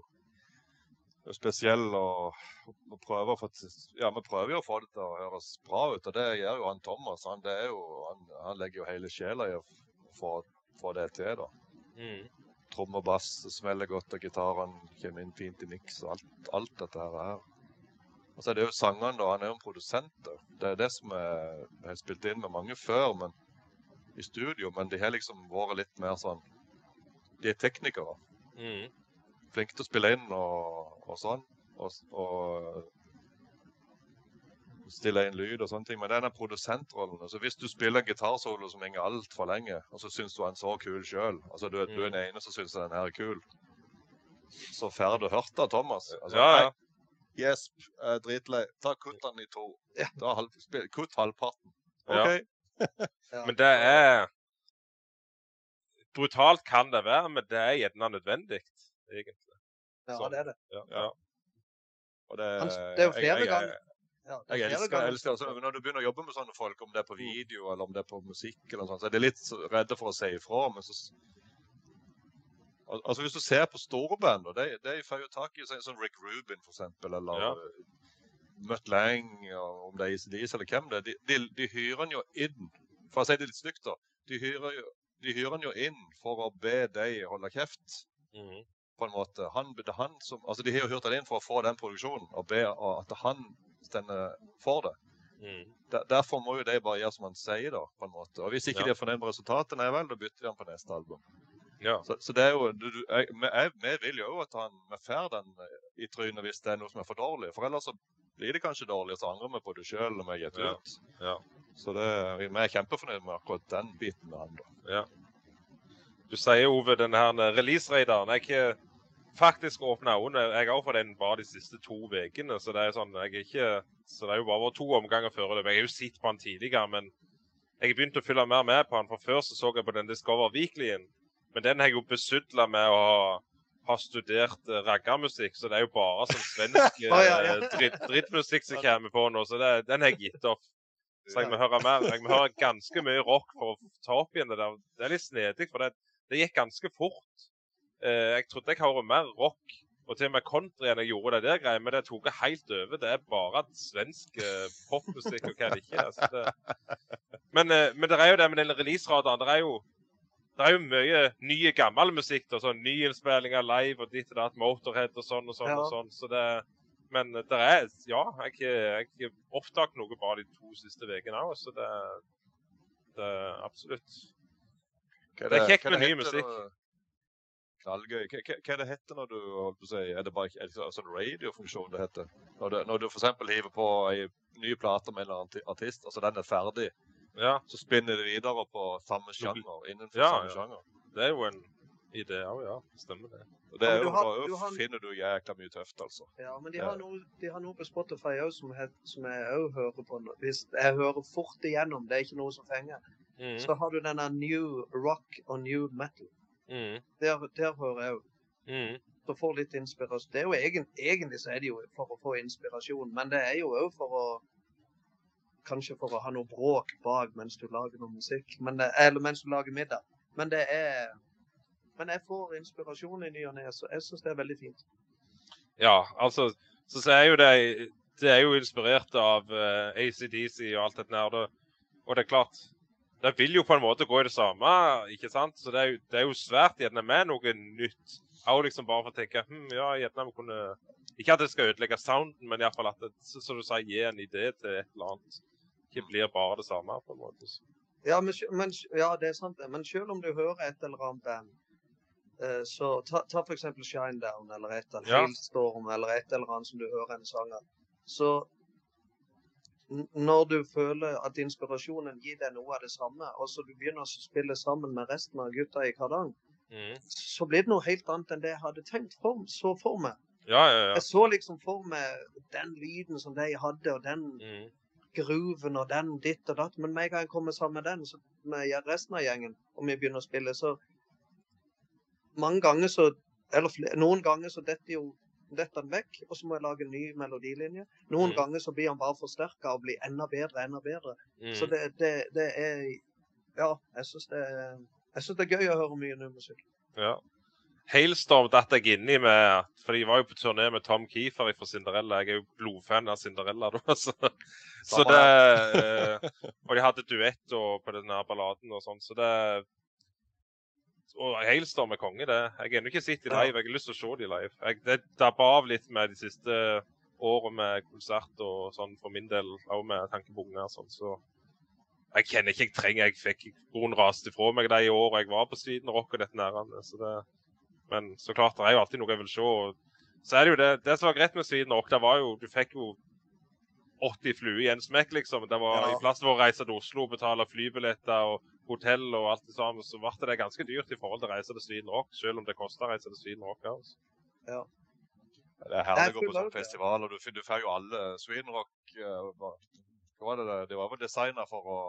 S2: er spesiell, og vi prøver, for, ja, vi prøver jo å få det til å høres bra ut. Og det gjør jo han Thomas. Han, det er jo, han, han legger jo hele sjela i å få, få det til. da.
S1: Mm.
S2: Tromme og bass smeller godt, og gitaren kommer inn fint i miks og alt, alt dette her. er. Og så er det jo sangene, da. Han er jo en produsent. da. Det er det som er, jeg har spilt inn med mange før men, i studio, men de har liksom vært litt mer sånn De er teknikere.
S1: Mm.
S2: Flinke til å spille inn og, og sånn. Og, og stille inn lyd og sånne ting. Men det er den produsentrollen. Altså, hvis du spiller en gitarsolo som henger altfor lenge, og så syns du han så kul sjøl, altså, du, du er den ene som syns den her er kul, så får du hørt det, Thomas. Altså,
S1: Ja, ja.
S2: «Nei, Gjesp, dritlei. Ta kutt den i to.
S3: Ja.
S2: Halv, kutt halvparten. OK.
S3: Ja.
S1: Men det er Brutalt kan det være, men det er gjerne nødvendig, egentlig.
S3: Ja,
S1: Sånn.
S3: det er det.
S1: Ja,
S2: Ja. Og det,
S3: Han- det er jo flere ganger. Ja,
S2: Jeg elsker, jeg elsker altså, Når du begynner å jobbe med sånne folk, om det er på video eller om det er på musikk, eller sånt, så er de litt redde for å si ifra. Men så Altså Hvis du ser på store band, og de, de får jo tak i sånn Rick Rubin for eksempel, eller
S1: Ja.
S2: Mutt og om det er ACDC eller hvem det er, de, de, de hyrer han jo inn For å si det litt stygt, da. De hyrer, jo, de hyrer han jo inn for å be de holde kjeft
S1: Mm.
S2: på en måte. Han, han som, altså De har jo hyrt han inn for å få den produksjonen, og be at han stender for det.
S1: Mm.
S2: Der, derfor må jo de bare gjøre som han sier, da. på en måte. Og Hvis ikke
S1: Ja.
S2: de er fornøyd med resultatet, nei vel, da bytter de han på neste album.
S1: ja.
S2: Så, så det er jo, du, jeg, vi- jeg, vil jo at han vi får den eh, i trynet hvis det er noe som er for dårlig. For ellers så blir det kanskje dårlig, og så angrer vi på det sjøl når vi gitt
S1: Ja.
S2: ut.
S1: Ja.
S2: Så det, vi er kjempefornøyd med akkurat den biten med han. da.
S1: Du sier, Ove, den her release-radaren. Jeg har faktisk åpna øynene. Jeg har fått den bare de siste to ukene. Så det er sånn, jeg er ikke, så det er jo bare vært to omganger før. Jeg har jo sett på den tidligere, men jeg begynte å følge mer med på den. For før så, så jeg på den Discover Weeklyen. Men den har jeg jo besudla med å ha, ha studert uh, raggarmusikk, så det er jo bare sånn svensk
S3: Å, ja, ja.
S1: eh, dritt, drittmusikk som kommer på nå. Så det, den har jeg gitt opp. Så jeg må høre mer. Jeg må høre ganske mye rock for å ta opp igjen det der. Det er litt snedig, for det, det gikk ganske fort. Eh, jeg trodde jeg hørte mer rock, og til og med country enn jeg gjorde det der greia, men det tok helt over. Det er bare svensk eh, popmusikk og hva det ikke er. Så det... Men, eh, men det er jo det med den release-radaren. Det er jo det er jo mye nye, gammel musikk. og sånn Nyinnspillinger live og ditt og datt, Motorhead og sånn og sånn.
S3: Ja.
S1: og sånn. Så det, men det er Ja, jeg har opptatt noe bare de to siste ukene òg, så det, det er absolutt
S2: Det,
S1: Det er kjekt med ny musikk.
S2: når- Knallgøy. Hva, hva, hva det heter når du holdt på å si, Er det bare er det sånn radiofunksjon det heter? Når, du, når du f.eks. hiver på ei ny plate med en eller annen arti- artist, altså den er ferdig,
S1: Ja,
S2: så spinner det videre på samme sjanger. innenfor
S1: Ja,
S2: samme
S1: ja.
S2: sjanger.
S1: det er jo en idé òg, ja. Stemmer det.
S2: Og det
S3: Ja,
S2: er jo,
S3: har- du har-
S2: finner du jækla mye tøft, altså.
S3: Ja, men de
S2: Ja.
S3: har noe, de har noe på Spotify òg som, som jeg òg hører på. Hvis jeg hører fort igjennom, det er ikke noe som fenger.
S1: Mm.
S3: så har du denne new rock og new metal.
S1: Mm.
S3: Der, der hører jeg jo.
S1: Mm.
S3: Så får litt inspirasjon. Det er jo egen, Egentlig så er det jo for å få inspirasjon, men det er jo òg for å Kanskje for å ha noe bråk bak mens du lager noe musikk. Men eller mens du lager middag. Men det er Men jeg får inspirasjon i ny og ne, så jeg syns det er veldig fint.
S1: Ja, altså Så, er jo det Det er jo inspirert av uh, ACDC og alt dette der. Og det er klart Det vil jo på en måte gå i det samme, ikke sant? Så det er jo, det er jo svært gjerne med noe nytt. Og liksom bare for å tenke hm, ja, gjerne vi kunne Ikke at det skal ødelegge sounden, men iallfall at det, som du sa, gi en idé til et eller annet. Ikke blir bare det samme, på en måte.
S3: Ja, men, men, ja, det er sant det. Men selv om du hører et eller annet band, eh, så ta, ta f.eks. Shinedown eller et eller annet,
S1: Ja.
S3: Storm eller et eller annet som du hører en sang av. Så når du føler at inspirasjonen gir deg noe av det samme, og så du begynner å spille sammen med resten av gutta i Kardang,
S1: Mm.
S3: så blir det noe helt annet enn det jeg hadde tenkt for, så for meg.
S1: Ja, ja, ja.
S3: Jeg så liksom for meg den lyden som de hadde, og den
S1: Mm.
S3: Grooven og den ditt og datt. Men med en gang jeg kommer sammen med den, så med resten av gjengen, og vi begynner å spille, så mange ganger så Eller noen ganger så detter jo detter den vekk, og så må jeg lage en ny melodilinje. Noen
S1: Mm.
S3: ganger så blir han bare forsterka og blir enda bedre, enda bedre.
S1: Mm.
S3: Så det, det, det er Ja, jeg syns det det er gøy å høre mye ny musikk.
S1: Ja. Hailstorm datt jeg inn i med For de var jo på turné med Tom Keefer fra Cinderella. Jeg er jo blodfan av Cinderella, da. Så, så det eh, Og de hadde duett og, på den her balladen og sånn, så det Og Hailstorm er konge, det. Jeg har ennå ikke sett de live. Jeg har lyst til å se de live. Jeg, det dabba av litt med de siste årene med konsert og sånn for min del, òg med tanke på unger og sånn, så jeg kjenner ikke jeg trenger Jeg fikk broren raste ifra meg de årene jeg var på Sweden Rock og dette nærende. Så det, men så klart, det er jo alltid noe jeg vil se. og Så er det jo det, det som var greit med Sweden Rock, det var jo Du fikk jo 80 fluer i en smekk, liksom. Det var
S3: Ja.
S1: I plass for å reise til Oslo og betale flybilletter og hotell og alt det samme, så ble det ganske dyrt i forhold til å reise til Sweden Rock, selv om det koster å reise til Sweden Rock. Altså. Ja.
S2: Det er herlig å gå på
S3: sånn festival,
S2: og. Du, du får jo alle Sweden Rock uh, hva hva var det, det? det var vel designa for å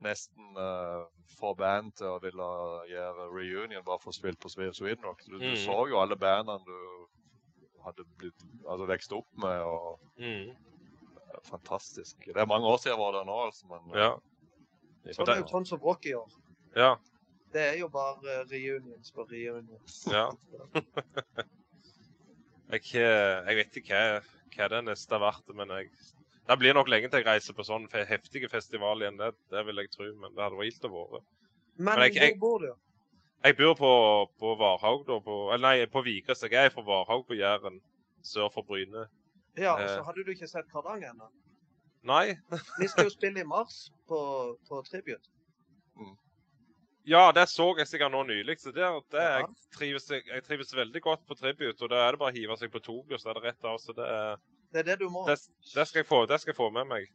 S2: nesten uh, få band til å ville gjøre reunion bare for å spille på Swe- Sweden Rock. Du, du
S1: Mhm.
S2: så jo alle bandene du hadde blitt, altså vekst opp med. og
S1: Mm.
S2: Fantastisk. Det er mange år siden jeg var der nå, altså, men eh,
S1: Ja.
S2: det
S3: Sånn
S1: det-
S3: er jo Tons of Rock i år.
S1: Ja.
S3: Det er jo bare reunions på reunions.
S1: ja. Jeg, eh, jeg vet ikke hva, hva det neste har vært, men jeg, det blir nok lenge til jeg reiser på sånn heftige festival igjen. Det, det vil jeg tro, men det hadde vært gildt å være.
S3: Men,
S1: Men jeg- jeg-
S3: hvor bor du?
S1: Jeg bor på, på Varhaug, da. På, eller nei, på Vigrest. Jeg er fra Varhaug på Jæren, sør for Bryne.
S3: Ja, og
S1: Eh.
S3: så hadde du ikke sett Kardang ennå.
S1: Nei?
S3: Vi skal jo spille i mars på, på Tribute.
S1: Ja, det så jeg sikkert nå nylig. Så der, det,
S3: Ja.
S1: jeg, trives, jeg trives veldig godt på Tribute. Og da er det bare å hive seg på toget, så er det rett av. Så det, er-
S3: Det er det du må.
S1: det, det, skal jeg få, det skal jeg få med meg.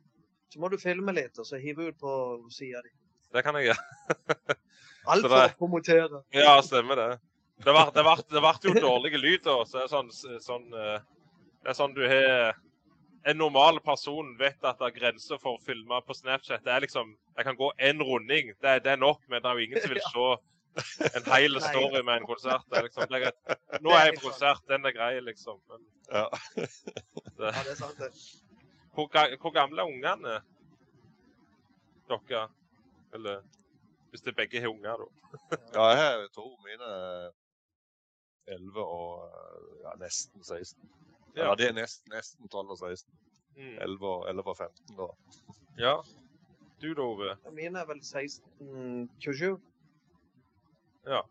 S3: Så må du filme litt, og så hive ut på sida di.
S1: Det kan jeg gjøre.
S3: Alt for å promotere.
S1: Ja, stemmer det. Det ble jo dårlige lyd, da. Så det er sånn, sånn eh, Det er sånn du har En normal person vet at det er grenser for å filme på Snapchat. Det er liksom Jeg kan gå én runding. Det, det er nok, men det er jo ingen som vil se en hel story med en konsert. Det er liksom, det er greit. Nå er jeg på konsert, den er grei, liksom. Men
S2: Ja.
S3: Ja, det er sant, det.
S1: hvor, hvor gamle er ungene dere? Eller hvis det begge har unger, da.
S2: ja, jeg har to. Mine er 11 og ja, nesten 16. Ja,
S1: Ja.
S2: det er nesten, nesten 12 og 16.
S1: Mm.
S2: 11 og, 11 og 15 da.
S1: Ja. Du da, Ove?
S3: Mine er vel 16-27.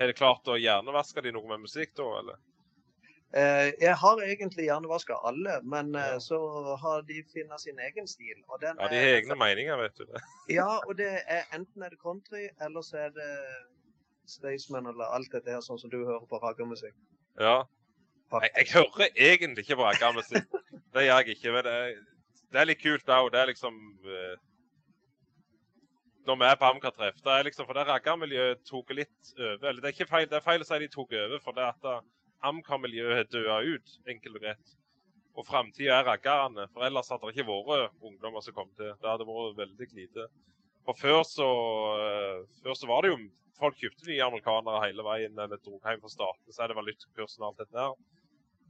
S1: Har du klart å hjernevaske de noe med musikk, da, eller?
S3: Eh, jeg har egentlig hjernevaska alle, men eh,
S1: Ja.
S3: så har de funnet sin egen stil. Og den
S1: Ja, de har egne meninger, vet du. det.
S3: Ja, og det er enten er det country, eller så er det Staysman eller alt dette her, sånn som du hører på raggermusikk.
S1: Ja. Jeg, jeg hører egentlig ikke på raggermusikk. Det gjør jeg ikke. Men det er, det er litt kult òg. Det er liksom eh, Når vi er på Amcar-treff, det er liksom For det raggermiljøet tok litt over. Eller det er ikke feil, det er feil å si de tok over, for det at eh, Amcar-miljøet døde ut, enkelt og greit. Og framtida er raggerne. For ellers hadde det ikke vært ungdommer som kom til. Det hadde vært veldig lite. For før så, eh, før så var det jo Folk kjøpte nye amerikanere hele veien eller dro hjem fra staten. Så er det valutakursen og alt dette der.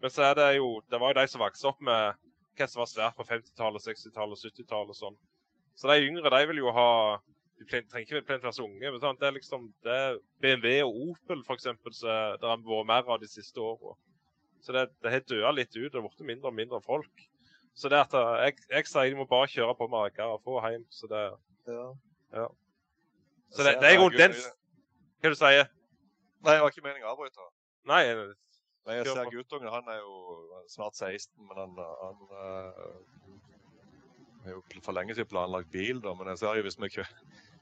S1: Men så er det jo Det var jo de som vokste opp med hva som var svært på 50-tallet, 60-tallet, 70-tallet og sånn. Så de yngre de vil jo ha De trenger ikke plenty så unge. men sant? Det er liksom det er BMW og Opel for eksempel, så det har vært mer av de siste åra. Så det, det har dødd litt ut. Det har blitt mindre og mindre folk. Så det at eh, jeg, jeg sier de må bare kjøre på markere og få hjem. Så det,
S3: Ja.
S1: så det, det er jo den Hva du sier
S2: Nei, det var ikke meningen å avbryte.
S1: Nei,
S2: Nei, jeg ser guttungen, han er jo snart 16, men han, han eh, har jo for lenge siden planlagt bil, da. Men jeg ser jo hvis vi,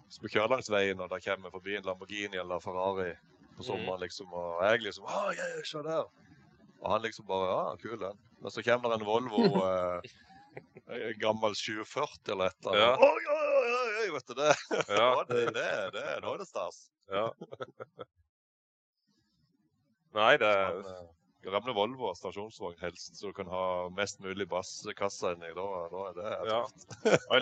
S2: kjører, hvis vi kjører langs veien, og da kommer forbi en Lamborghini eller Ferrari på sommeren, liksom, og jeg liksom Å, yeah, se der! Og han liksom bare Ja, kul den. Men så kommer det en Volvo eh, en gammel 740 eller et eller
S1: Ja.
S2: annet. Oi, oi, oi, oi, vet du det?
S1: ja.
S2: Ja, det, det, det, nå er det stas.
S1: ja. Nei, det
S2: Gamle Volvo stasjonsvogn helst, så du kan ha mest mulig basskasse inni. Da, da er det
S1: Ja.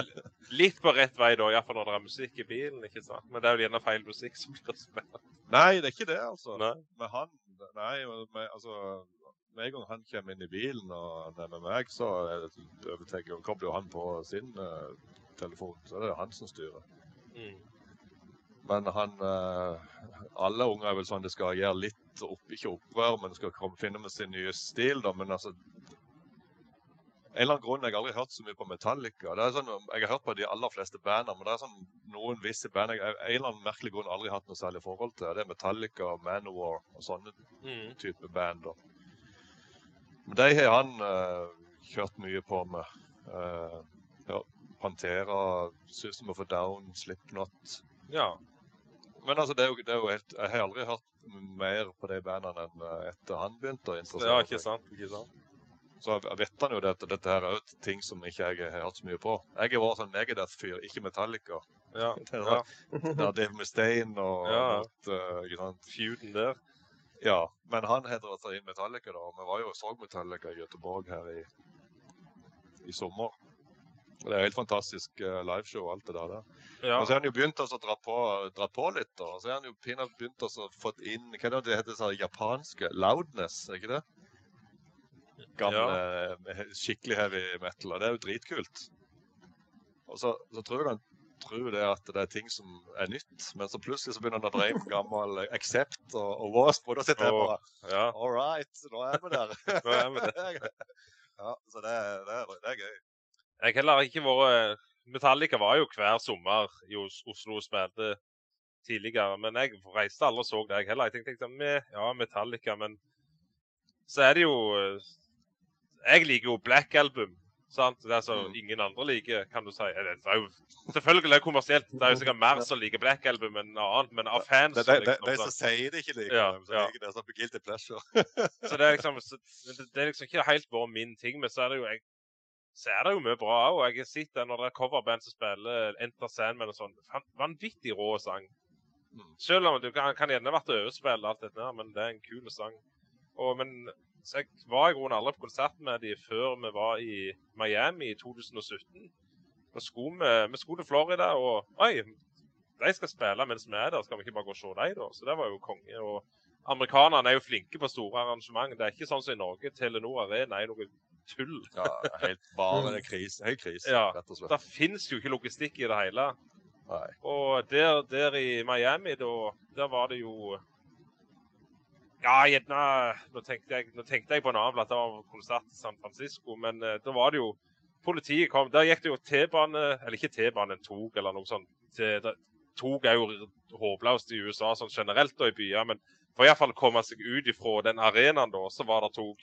S1: litt på rett vei, da, iallfall når det er musikk i bilen. ikke sant? Men det er jo gjerne feil musikk som blir spilt.
S2: Nei, det er ikke det, altså.
S1: Nei.
S2: Med han Nei, med, altså Med en gang han kommer inn i bilen og han er med meg, så er det- overtenker kobler han på sin uh, telefon. Så det er han som styrer.
S1: Mm.
S2: Men han uh, Alle unger er vel sånn de skal gjøre litt opp, ikke opprør, men skal finne med sin nye stil, da. Men altså En eller annen grunn Jeg har aldri hørt så mye på Metallica. Det er sånn, jeg har hørt på de aller fleste bandene, men det er sånn noen visse band jeg av en eller annen merkelig grunn aldri hatt noe særlig forhold til. Det er Metallica, Manowar og sånne
S1: Mm.
S2: type band. da. Men de har han uh, kjørt mye på med. Uh, ja, Pantera, System of a Down, Slipknot.
S1: Ja.
S2: Men altså, det er jo, det er jo helt, jeg har aldri hørt mer på de bandene enn eh, etter han begynte å interessere seg.
S1: ja, ikke sant? ikke sant?
S2: Så vet han jo det, at dette her er jo ting som ikke jeg har hørt så mye på. Jeg har vært sånn Megadeth-fyr, ikke Metallica.
S1: Ja.
S2: Det er
S1: ja.
S2: Der Dave Mustaine og
S1: Ja.
S2: alt, uh, ikke sant?
S1: Feuden der.
S2: Ja, men han heter altså inn Metallica, da. og Vi var jo og så Metallica i Göteborg her i, i sommer. Det er helt fantastisk eh, liveshow og alt det der.
S1: Ja.
S2: Og så har han jo begynt å dra på, dra på litt. Og så har han jo pinadø begynt å få inn Hva er det det heter? sånn japanske Loudness, ikke det? Gamle, ja. skikkelig heavy metal. Og det er jo dritkult. Og så, så tror jeg han tror det at det er ting som er nytt, men så plutselig så begynner han å dreie på gammel Accept og, og Wasp, og da sitter jeg bare
S1: ja.
S2: All right, nå er vi der.
S1: Nå er vi der.
S2: ja, så det, det, det er gøy.
S1: Jeg heller ikke vært Metallica var jo hver sommer i Oslo og spilte tidligere. Men jeg reiste aldri og så det, jeg heller. Jeg tenkte liksom, ja, Metallica, men så er det jo eh, Jeg liker jo Black Album. sant? Det er som
S2: Mm.
S1: ingen andre liker, kan du si. Det er jo selvfølgelig det er kommersielt. Det er jo sikkert mer som liker Black Album enn annet, men av fans
S2: Det, det, det,
S1: liksom,
S2: de som sier det ikke liker
S1: Ja,
S2: det, som
S1: ja.
S2: liker det, som guilty pleasure.
S1: Så det er liksom, så, det, det er liksom ikke helt bare min ting. Men så er det jo jeg, så er det jo mye bra òg. Jeg har sett det når det er coverband som spiller Enter Sandman og sånn. Vanvittig rå sang.
S2: Mm.
S1: Selv om det kan, kan gjerne vært overspill, alt dette her, men det er en kul sang. Og, men så jeg var i grunnen aldri på konsert med de før vi var i Miami i 2017. Da skulle vi skulle til Florida, og oi, de skal spille mens vi er der. Skal vi ikke bare gå og se dem, da? Så det var jo konge. og Amerikanerne er jo flinke på store arrangement. Det er ikke sånn som i Norge. Telenor Arena er noe tull.
S2: Ja, helt bare krise. Helt krise,
S1: Ja.
S2: rett og slett.
S1: Det fins jo ikke logistikk i det hele.
S2: Nei.
S1: Og der, der i Miami, da, der var det jo Ja, gjerne nå nå tenkte jeg på en annen plass. Det var konsert i San Francisco. Men uh, da var det jo Politiet kom. Der gikk det jo T-bane Eller ikke T-bane, en tog eller noe sånt. Tog er jo håpløst i USA sånn generelt og i byer. Men for iallfall å komme seg ut ifra den arenaen, da, så var det tog.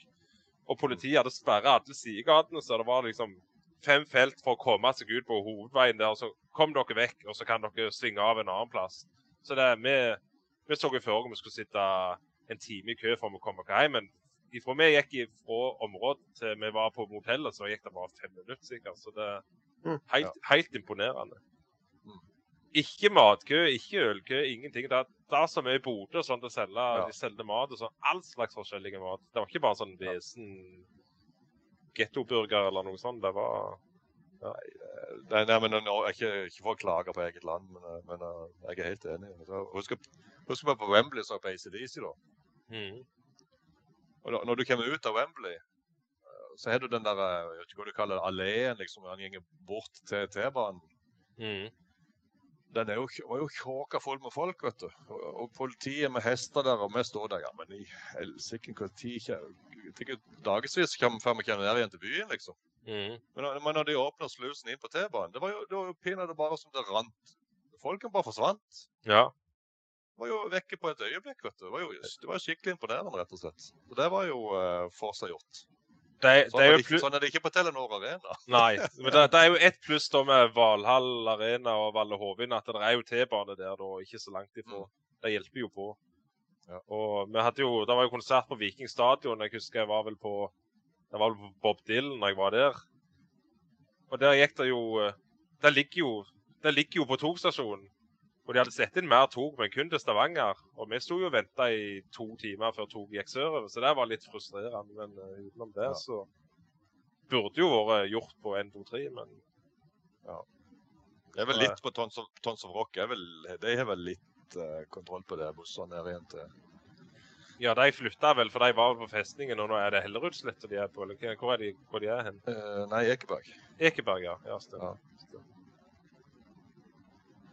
S1: Og politiet hadde sperra alle sidegatene, så det var liksom fem felt for å komme seg ut på hovedveien der. og Så kom dere vekk, og så kan dere svinge av en annen plass. Så det, vi, vi så jo før om vi skulle sitte en time i kø for å komme oss hjem. Men ifra vi gikk fra området til vi var på motellet, så gikk det bare fem minutter sikkert. Så det er
S3: Mm.
S1: helt, helt imponerende.
S2: Mm.
S1: Ikke matkø, ikke ølkø, ingenting. Det er så mye Bodø sånn til å selge.
S2: Ja.
S1: De selgte mat og sånn. All slags forskjellige mat. Det var ikke bare sånn vesen gettoburger eller noe sånt. Det var
S2: Nei, nei, men jeg er ikke, ikke for å klage på eget land, men, eh, men eh, jeg er helt enig. Så Husk, husk på på Wembley så på ACDC, da.
S1: Mm.
S2: Og da, når du kommer ut av Wembley, eh, så har du den der jeg vet ikke hva du kaller det, alleen liksom, han går bort til T-banen.
S1: Mm.
S2: Den jo, var jo kjåka full med folk, vet du. Og, og politiet med hester der, og vi står der. Ja, men i helsike, når dagevis før vi kommer ned igjen til byen, liksom.
S1: Mm.
S2: Men, men når de åpna slusen inn på T-banen, det var jo, det var jo pinadø bare som det rant. Folken bare forsvant.
S1: Ja.
S2: Det var jo vekke på et øyeblikk, vet du. Det var jo, det var skikkelig imponerende, rett og slett. Så det var jo uh, forseggjort.
S1: Det,
S2: Sånn,
S1: det er
S2: er
S1: jo
S2: det ikke- sånn er det ikke på Telenor Arena.
S1: Nei, men det, det er jo ett pluss da med Valhall Arena og Valle Hovin, at det er jo T-bane der da, ikke så langt ifra. Det hjelper jo på.
S2: Ja.
S1: Og vi hadde jo, Det var jo konsert på Viking stadion. Jeg husker jeg var vel på det var vel på Bob Dylan når jeg var der. Og der gikk det jo eh, Det ligger jo, det ligger jo på togstasjonen. Og de hadde sett inn mer tog, men kun til Stavanger. Og vi sto jo og venta i to timer før toget gikk sørover, så det var litt frustrerende. Men uh, utenom det,
S2: Ja.
S1: så burde jo vært gjort på 1, 2, 3, men ja.
S2: Det er vel litt på Tons of, Tons of Rock. Er vel, de har vel litt uh, kontroll på det bussene ned igjen til
S1: Ja, de flytta vel, for de var vel på festningen, og nå er det Hellerudslett de er på. Eller hvor er de, hvor de er hen?
S2: Uh, Nei, Ekeberg.
S1: Ekeberg, ja. Ja, stemmer. Stemmer.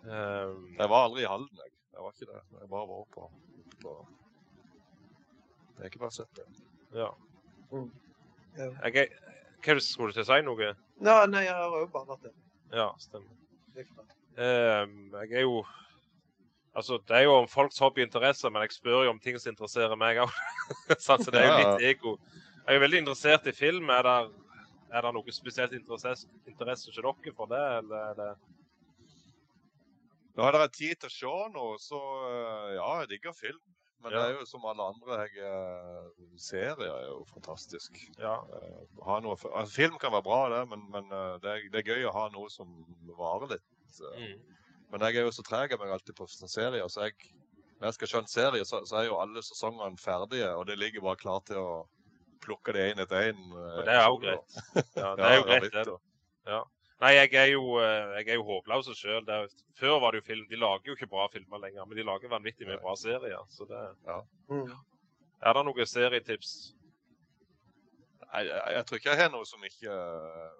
S1: Ehm,
S2: Jeg var aldri i Halden, jeg. Jeg var ikke det. Jeg bare var på, på det.
S1: ja.
S3: Mm. Ja.
S1: Jeg, hva skulle du til å si noe?
S3: Nei, nei, jeg har jo bare vært der.
S1: Ja, stemmer. Ehm, jeg er jo Altså, det er jo om folks hobbyinteresser, men jeg spør jo om ting som interesserer meg òg. så det er jo litt ego. Jeg er veldig interessert i film. Er det, er det noe spesielt interesse, interesse hos dere for det, eller er det
S2: Nå har dere tid til å se noe, så eh, ja, jeg digger film. Men det er jo som alle andre jeg, eh, serier er jo fantastisk.
S1: Ja.
S2: Eh, ha noe, altså, film kan være bra, det, men, men det, er, det er gøy å ha noe som varer litt.
S1: Mm.
S2: Men jeg er jo så treg av meg alltid på serier, så jeg, når jeg skal se en serie, så, så er jo alle sesongene ferdige, og det ligger bare klart til å plukke det én etter én.
S1: Og det er jo greit. Ja, det er jo greit, det. da. Nei, jeg er jo, eh, jeg er jo håpløs sjøl. Før var det jo film. De lager jo ikke bra filmer lenger, men de lager vanvittig mye bra serier. Så det,
S3: Mm.
S1: er det noen serietips?
S2: Jeg, jeg, jeg tror ikke jeg har noe som ikke eh,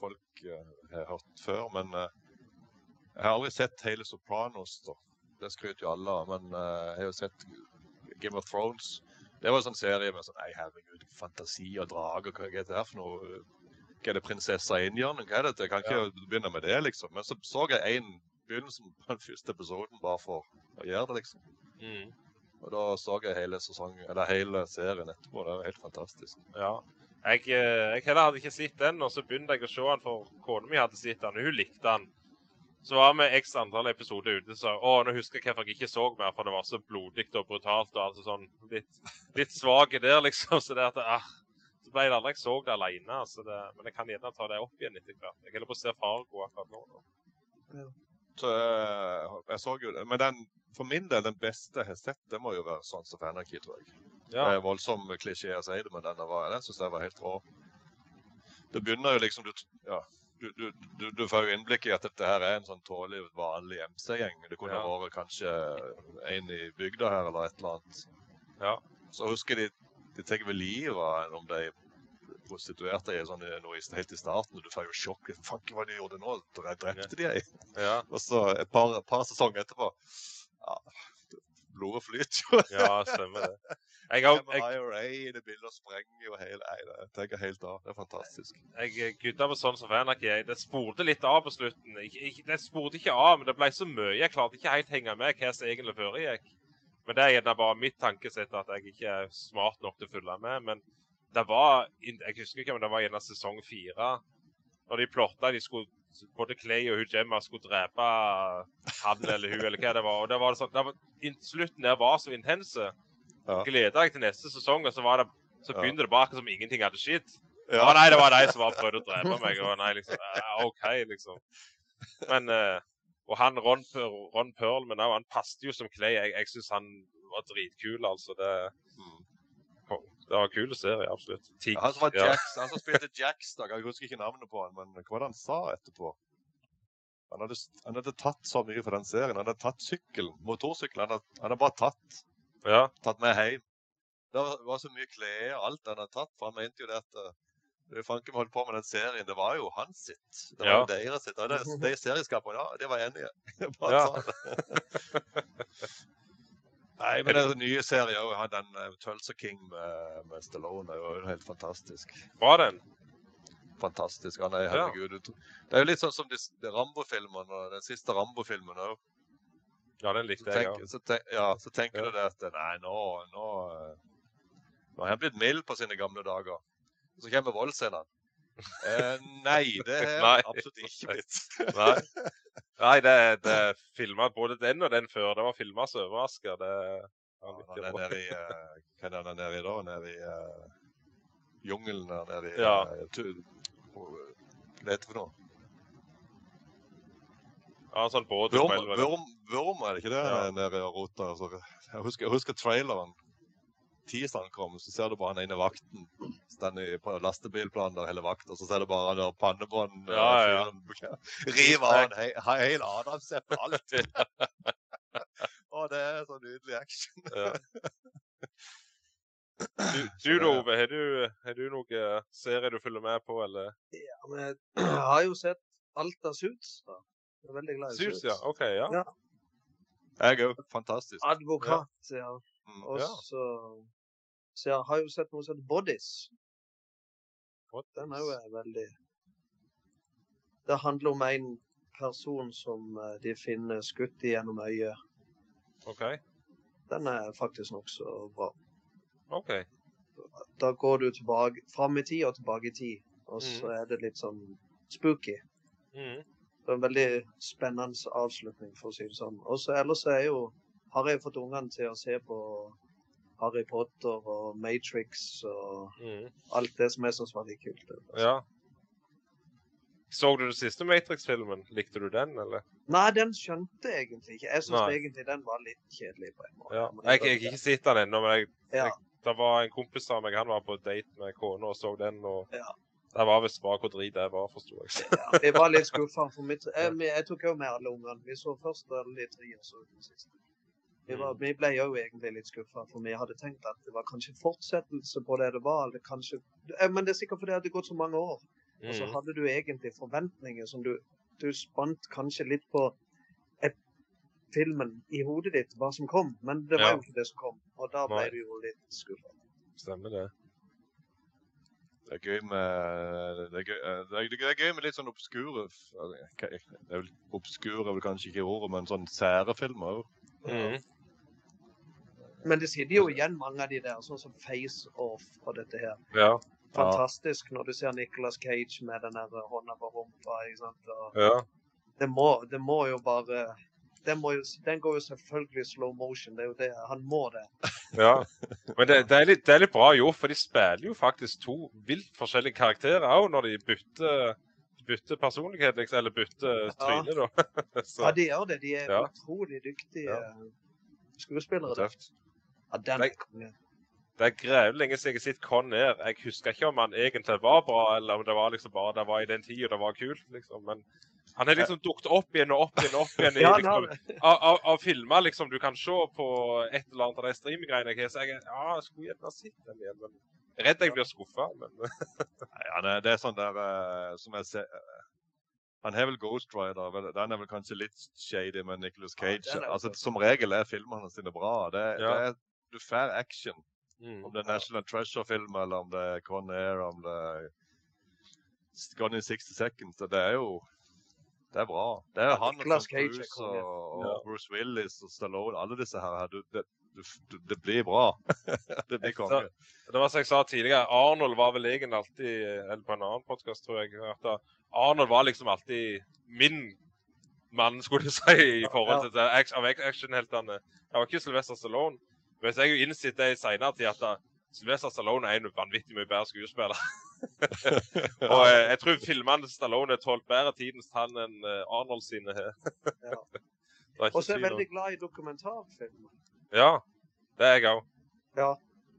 S2: folk eh, har hørt før, men jeg har aldri sett hele Sopranos. da. Det skryter jo alle av, men jeg har jo sett Game of Thrones. Det var en sånn serie med sånn Nei, herregud, fantasi og drager, hva er det her for noe? Er det prinsessa i innhjørnet? Hva er dette? Jeg kan ikke begynne med det, liksom. Men så så jeg en begynnelsen på den første episoden bare for å gjøre det, liksom.
S1: Mm.
S2: Og da så jeg hele eller hele serien etterpå. Det var helt fantastisk.
S1: Ja. Jeg, eh, jeg heller hadde ikke sett den, og så begynte jeg å se den for kona mi hadde sett den, og hun likte den. Så var vi x antall episoder ute, så å, nå husker jeg hvorfor jeg ikke så mer, for det var så blodig og brutalt og altså sånn litt, litt svak der, liksom. Så det at ah, så ble det aldri jeg så det alene. Altså det, men jeg kan gjerne ta det opp igjen etter hvert. Jeg holder på å se Fargo akkurat nå. Da.
S2: Så eh, jeg så jo det. Men den, for min del, den beste jeg har sett, det må jo være Sons of Anarchy, tror jeg. Det er voldsom klisjé å si det, men denne var, den syns jeg var helt rå. Det begynner jo liksom Du, ja, du, du, du, du får jo innblikk i at dette her er en sånn tålelig, vanlig MC-gjeng. Det kunne
S1: Ja.
S2: vært kanskje en i bygda her eller et eller annet.
S1: Ja.
S2: Så husker de de tar vel livet av om de prostituerte er sånn noe helt i starten. og Du får jo sjokk. Fuck, hva de gjorde nå? Jeg drepte de ei.
S1: Ja.
S2: Og så et par, par sesonger etterpå ja, Blodet flyter jo.
S1: ja, stemmer det. Jeg, har- jeg,
S2: IRA i det bildet og sprenger jo hele Nei, det tenker helt av. Det er fantastisk.
S1: jeg gudda på sånn som Vanak er. Det spurte litt av på slutten. Jeg, jeg, det spurte ikke av, men det ble så mye. Jeg klarte ikke helt henge med hva som egentlig foregikk. Men det er gjerne bare mitt tankesett at jeg ikke er smart nok til å følge med. Men det var Jeg husker ikke om det var gjerne sesong fire. Når de plotta de skulle både Clay og hun Gemma skulle drepe han eller hun eller hva det var. Og det var sånn, det var, Slutten der var så intense.
S2: Ja.
S1: Gleda jeg til neste sesong, og så, var det, så
S2: Ja.
S1: det bare som ingenting hadde skjedd.
S2: Ja.
S1: Å nei, det var de som bare prøvde å drepe meg. Og nei, liksom, ja, OK, liksom. Men eh, Og han Ron, Ron Perlman òg, han passet jo som Clay. Jeg, jeg syns han var dritkul, altså. Det,
S2: Mm.
S1: det var en kul serie, absolutt. Tig,
S2: Han som,
S1: ja.
S2: Jax, han som spilte Jax, da, jeg husker ikke navnet på han, men hva var det han sa etterpå? Han hadde, han hadde tatt så mye for den serien. Han hadde tatt sykkelen, motorsykkelen. Han hadde, han hadde bare tatt,
S1: ja.
S2: tatt med hjem. Det var, var så mye klær og alt han hadde tatt. For han mente jo det at eh, det holdt på med den serien, det var jo hans sitt. Det var
S1: Ja.
S2: jo deres sitt. Og det, de serieskaperne, ja, det var enige. Bare
S1: Ja.
S2: det. Nei, men den nye serien òg, den uh, Tulsa King med, med Stallone, er jo helt fantastisk.
S1: Var den.
S2: Fantastisk. Han er
S1: Ja.
S2: herregud. Det er jo litt sånn som de, de Rambo-filmene, den siste Rambo-filmen òg.
S1: Ja, den likte jeg òg.
S2: så, tenk, ja, så tenker
S1: Ja.
S2: du det at Nei, nå, nå, eh, nå har han blitt mild på sine gamle dager. Så kommer voldsscenen. Eh, nei, det
S1: Nei.
S2: absolutt ikke blitt.
S1: Nei, Nei det, det filma både den og den før. Det var filma så overraska. Det
S2: Ja, er nede i eh, Hva er er nede i da? Nede i uh, jungelen der nede i
S1: Ja.
S2: uh, Hva heter det for noe?
S1: Ja, sånn båt
S2: worm, er det ikke det?
S1: Ja.
S2: Nede i rota. Altså, jeg, husker, jeg husker traileren. Teaseren ankommer, så ser du bare han ene vakten står på lastebilplanen der hele vakta, så ser du bare han der pannebånd ja,
S1: Ja, ja,
S2: fyren river av en hel, hel adamsepp alt. og det er så nydelig action.
S1: Du, du da, Ove, har du, har du noen serier du følger med på, eller?
S3: Ja, men jeg har jo sett alt av Suits. da. Jeg er veldig glad i
S1: Sus,
S3: Suits.
S1: ja. OK, ja.
S3: Ja.
S2: Jeg òg. Fantastisk.
S3: Advokat, ja.
S2: Mm.
S3: Og så Så jeg har jo sett noe som heter Bodies. Den er jo veldig Det handler om en person som eh, de finner skutt i gjennom øyet.
S1: OK.
S3: Den er faktisk nokså bra.
S1: ok.
S3: Da går du tilbake fram i tid og tilbake i tid, og så
S1: Mhm.
S3: er det litt sånn spooky.
S1: Mm.
S3: Det er en veldig spennende avslutning, for å si det sånn. Og så ellers er jo har jeg fått ungene til å se på Harry Potter og Matrix og
S1: Mm.
S3: alt det som jeg syns var litt kult. Altså.
S1: Ja. Så du den siste Matrix-filmen? Likte du den, eller?
S3: Nei, den skjønte jeg egentlig ikke. Jeg syns egentlig den var litt kjedelig på en måte.
S1: Ja. Jeg jeg ikke sett den ennå, men jeg,
S3: Ja.
S1: jeg, det var en kompis av meg, han var på date med kona og så den, og
S3: Ja.
S1: det var visst bare hvor drit det var, forsto jeg.
S3: Ja, vi var litt skuffa. Jeg, jeg tok jo med alle ungene. Vi så først alle de tre, og så den siste. Vi, var,
S1: Mm.
S3: vi ble jo egentlig litt skuffa, for vi hadde tenkt at det var kanskje fortsettelse på det det var. Eller kanskje, Eh, men det er sikkert fordi det hadde gått så mange år. Og så
S1: Mm.
S3: hadde du egentlig forventninger som du Du spant kanskje litt på et, filmen i hodet ditt, hva som kom. Men det var
S1: Ja.
S3: jo ikke det som kom. Og da ble
S1: Nei.
S3: du jo litt skuffa.
S1: Stemmer det.
S2: Det er gøy med det er gøy, eh, det er, det er gøy med litt sånn obskure altså, det er vel, Obskure er vel kanskje ikke ordet, men sånn sære filmer òg.
S1: Mm.
S3: Men det sitter jo igjen mange av de der, sånn som Face Off og dette her.
S1: Ja.
S3: Fantastisk når du ser Nicolas Cage med den der hånda på rumpa. ikke sant?
S1: Ja.
S3: det, må, det må jo bare den, må jo, den går jo selvfølgelig i slow motion. Det er jo det. Han må det.
S1: Ja. Men det, det, er litt, det er litt bra gjort, for de spiller jo faktisk to vilt forskjellige karakterer òg når de bytter, bytte personlighet, liksom, eller bytter tryne, da. Så,
S3: Ja, de gjør det. De er
S1: Ja.
S3: utrolig dyktige
S1: Ja.
S3: skuespillere. da.
S2: Tøft.
S3: Ja, den
S1: det er grevlig lenge siden jeg har sett Con Air. Jeg husker ikke om han egentlig var bra, eller om det var liksom bare det var i den tida det var kult, liksom. Men han har liksom dukket opp igjen og opp igjen og opp igjen i,
S3: Ja,
S1: liksom, av, av, av filmer liksom du kan se på et eller annet av de streaminggreiene jeg har. Så jeg, ja, jeg skulle gjerne sett den igjen, men redd jeg blir skuffa. Men
S2: ja, han det er sånn der eh, som jeg ser eh, Han har vel Ghost Rider. Vel, den er vel kanskje litt shady med Nicholas Cage.
S3: er
S2: altså, som regel er filmene sine bra. Det,
S1: Ja.
S2: det er, du får action.
S1: mm.
S2: Om det er National Treasure-film, eller om det er Con Air, om det er Gone in 60 Seconds. så Det er jo Det er bra. Det er han og Tom
S3: Cage
S2: Cruise og, og
S1: Ja.
S2: Bruce Willis og Stallone. Alle disse her. Du, det, du, du, det blir bra. det blir konge.
S1: Det var som jeg sa tidligere, Arnold var vel egentlig alltid Eller på en annen podkast, tror jeg. At Arnold var liksom alltid min mann, skulle du si, i forhold til ja. act- av actionheltene. Jeg var ikke Sylvester Stallone. Men så har jeg jo innsett det i seinere tid at Sylvester Stallone er en vanvittig mye bedre skuespiller. Og jeg, jeg tror filmene til Stallone har tålt bedre tidens tann enn eh, Arnold sine har.
S3: Og så er jeg veldig glad i dokumentarfilmer.
S1: Ja, det er jeg òg.
S3: Ja.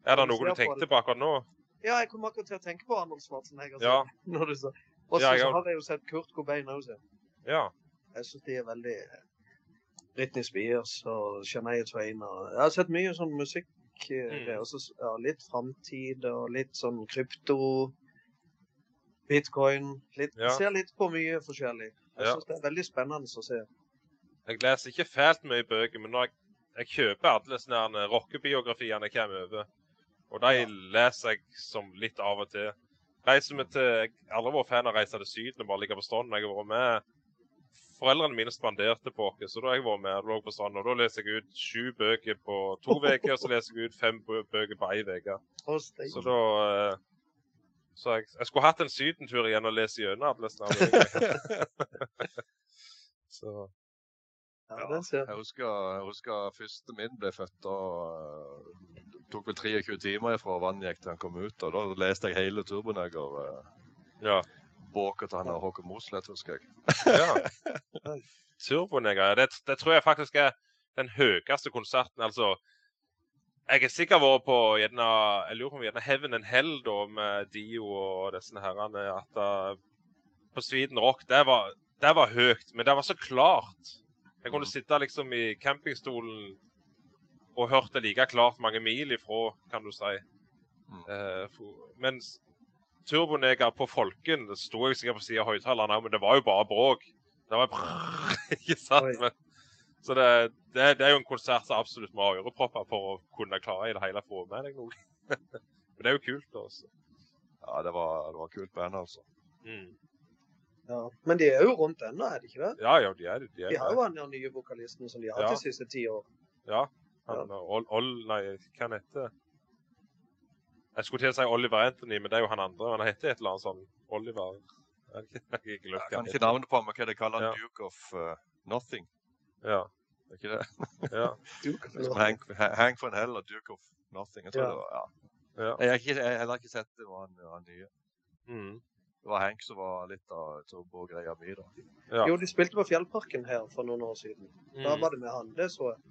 S1: Er det noe du tenkte på akkurat nå?
S3: Ja, jeg kom akkurat til å tenke på Arnold Schwarzenegger.
S1: Ja.
S3: Og så
S1: har-
S3: jeg jo sett Kurt Cobain også.
S1: Ja.
S3: Jeg syns de er veldig Britney Spears og Shania Twain. Og jeg har sett mye sånn musikk. eh,
S1: Mm.
S3: Også, og ja, litt framtid og litt sånn krypto. Bitcoin. Litt,
S1: Ja.
S3: Ser litt på mye forskjellig. Jeg
S1: Ja.
S3: syns det er veldig spennende å se.
S1: Jeg leser ikke fælt mye bøker, men jeg, jeg kjøper alle sånne her rockebiografiene jeg kommer over. Og de
S3: Ja.
S1: leser jeg som litt av og til. Reiser vi til, Jeg har aldri vært fan av å reise til Syden og bare ligge på stranden. Jeg har vært med Foreldrene mine spanderte på oss, så da jeg var med lå på stranden. Og da leser jeg ut sju bøker på to uker, og så leser jeg ut fem bøker på ei uke. Så da eh, Så jeg, jeg skulle hatt en sydentur igjen og lese gjennom alle bøker. Så
S3: Ja,
S2: Jeg husker, jeg husker første min ble født. og eh, Det tok vel 23 timer fra vannet gikk til han kom ut. og Da leste jeg hele Turboneger. Uh,
S1: ja.
S2: Boka til han der Håkon Mosleth, husker jeg.
S1: Ja. Turbonegger, det, det tror jeg faktisk er den høyeste konserten. Altså, jeg er sikkert vært på gjerne, jeg lurer på om gjerne Heaven and Hell da, med Dio og disse herrene. At uh, på Sweden Rock, det var, det var høyt, men det var så klart. Jeg kunne sitte liksom i campingstolen og hørte like klart mange mil ifra, kan du si.
S2: Mm.
S1: Uh, for- mens Turboneger på Folken det sto jeg sikkert på siden av høyttalerne, men det var jo bare bråk. Det var brrr, ikke sant? Men, så det, det, det er jo en konsert som absolutt må ha ørepropper for å kunne klare i det hele å få med deg noe. men det er jo kult, Også.
S2: Ja, det var, det var kult band, altså.
S1: Mm.
S3: ja. Men de er jo rundt ennå, er de ikke det?
S1: Ja, ja, de er det. De, er
S3: De har jo han nye vokalisten som de har hatt
S1: Ja.
S3: de siste ti år.
S1: Ja. Han, Ol, Ol, nei, hva heter Jeg skulle til å si Oliver Anthony, men det er jo han andre. Han heter et eller annet sånn Oliver Jeg jeg
S2: Jeg kan ikke navnet på ham, men hva de kaller han?
S1: Ja.
S2: Duke of uh, Nothing.
S1: Ja,
S2: Er ikke det?
S1: ja,
S2: Duke Hank, Nothing. Hank von Hell og Duke of Nothing. Jeg tror
S3: Ja.
S2: det var, ja.
S1: ja.
S2: Jeg har ikke, jeg har heller ikke sett det var han, han nye.
S1: Mm.
S2: Det var Hank som var litt av turbo-greia mi, da.
S1: Ja.
S3: Jo, de spilte på Fjellparken her for noen år siden. Da
S1: Mm.
S3: var det med han. Det så jeg.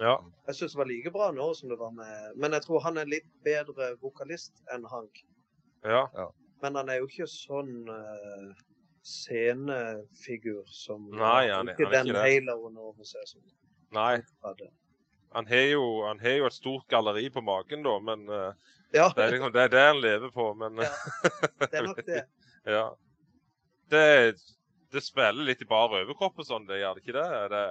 S1: Ja.
S3: Jeg syns det var like bra nå som det var med Men jeg tror han er litt bedre vokalist enn Hank.
S1: ja.
S3: Men han er jo ikke sånn uh, scenefigur som
S1: Nei, han er-
S3: ikke
S1: han er
S3: den
S1: ikke det.
S3: haloen over seg som
S1: Nei.
S3: han hadde.
S1: Han har jo, han har jo et stort galleri på magen, da, men uh,
S3: Ja,
S1: det er liksom det, er det han lever på. Men
S3: Ja. det er nok det.
S1: ja. Det, det spiller litt i bar overkropp og sånn, det gjør det ikke det? Er det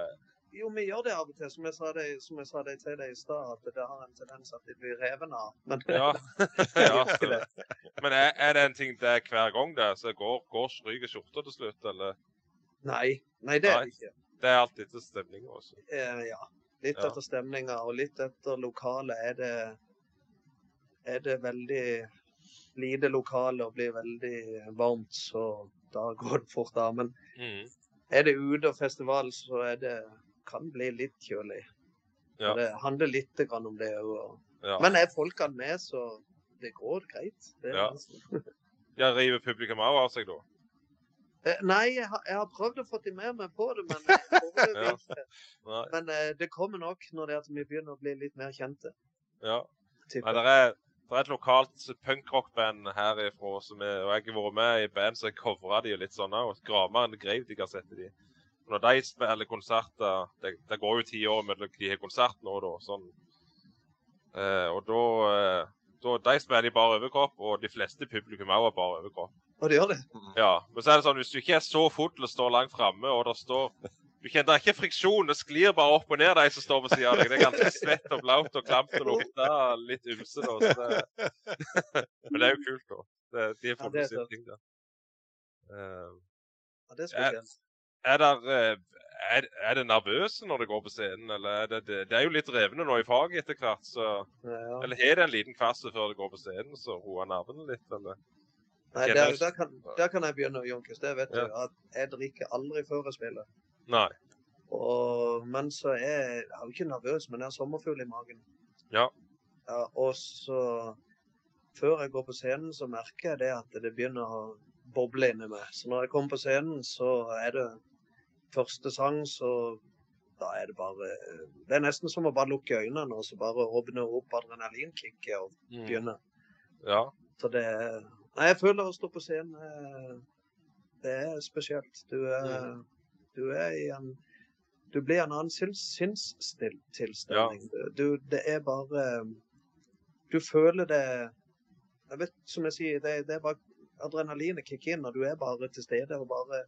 S3: Jo, vi gjør det av og til. Som jeg sa det, som jeg sa det til deg i stad, at det har en tendens at de blir revet av. Men
S1: Ja. ja
S3: det.
S1: Men er, er det en ting det er hver gang det? Så går, går stryker skjorta til slutt, eller?
S3: Nei, nei, det er det ikke.
S1: Det er alltid etter stemninga også.
S3: Eh, ja. Litt
S1: Ja.
S3: etter stemninga og litt etter lokalet er det er det veldig lite lokale og blir veldig varmt, så da går det fort av. Men
S1: Mm.
S3: er det ute og festival, så er det kan bli litt kjølig.
S1: Ja.
S3: Det handler litt grann om det òg.
S1: Ja.
S3: Men er folkene med, så det går greit. Det,
S1: Ja. ja, river publikum òg av seg, da?
S3: Eh, Nei, jeg har, jeg har prøvd å få de med meg på det, men
S1: Ja.
S3: Men eh, det kommer nok når det er at vi begynner å bli litt mer kjente.
S1: Ja. Nei, det er, det er et lokalt punkrockband herifra, som er, og jeg har vært med i band som covra de og litt sånn òg. grev Grave-digger-settet de. Og Når de spiller konserter Det, det går jo ti år mellom de har konsert nå, da. Sånn. Eh, og da, eh, da De spiller i bare overkropp, og de fleste publikum òg har bare overkropp.
S3: Og det gjør det.
S1: Ja, men så er det sånn, hvis du ikke er så full og står langt framme, og det står du kjenner, Det er ikke friksjon, det sklir bare opp og ned, de som står ved siden av deg. Det er ganske svett og blaut og klamt og lukter litt ymse. da, det... Men det er jo kult, da. Det, de har
S3: Ja,
S1: fått
S3: det er
S1: med sin ting da. Uh,
S3: Ja, det er spesielt.
S1: Er, der, eh, er, er det nervøse når det går på scenen, eller er det, det, det er jo litt revende nå i faget etter hvert, så
S3: Ja.
S1: Eller har det en liten kvasse før det går på scenen, så roer nervene litt, eller?
S3: Nei, der, der, kan, der kan jeg begynne, Jonkes. Det vet
S1: Ja.
S3: du. At jeg drikker aldri før jeg spiller.
S1: Nei.
S3: Og, men så er jeg, jeg er jo ikke nervøs, men jeg har sommerfugl i magen.
S1: Ja.
S3: ja. Og så Før jeg går på scenen, så merker jeg det at det begynner å boble inni meg. Så når jeg kommer på scenen, så er det første sang, så da er det bare Det er nesten som å bare lukke øynene og så bare åpne opp adrenalinkicket og
S1: Mm.
S3: begynne.
S1: Ja.
S3: Så det Nei, jeg føler å stå på scenen eh, Det er spesielt. Du er,
S1: Mm.
S3: du er i en Du blir i en annen sinns- Ja. Du, det er bare Du føler det Jeg vet, som jeg sier, det, det er bare Adrenalinet kicker inn, og du er bare til stede og bare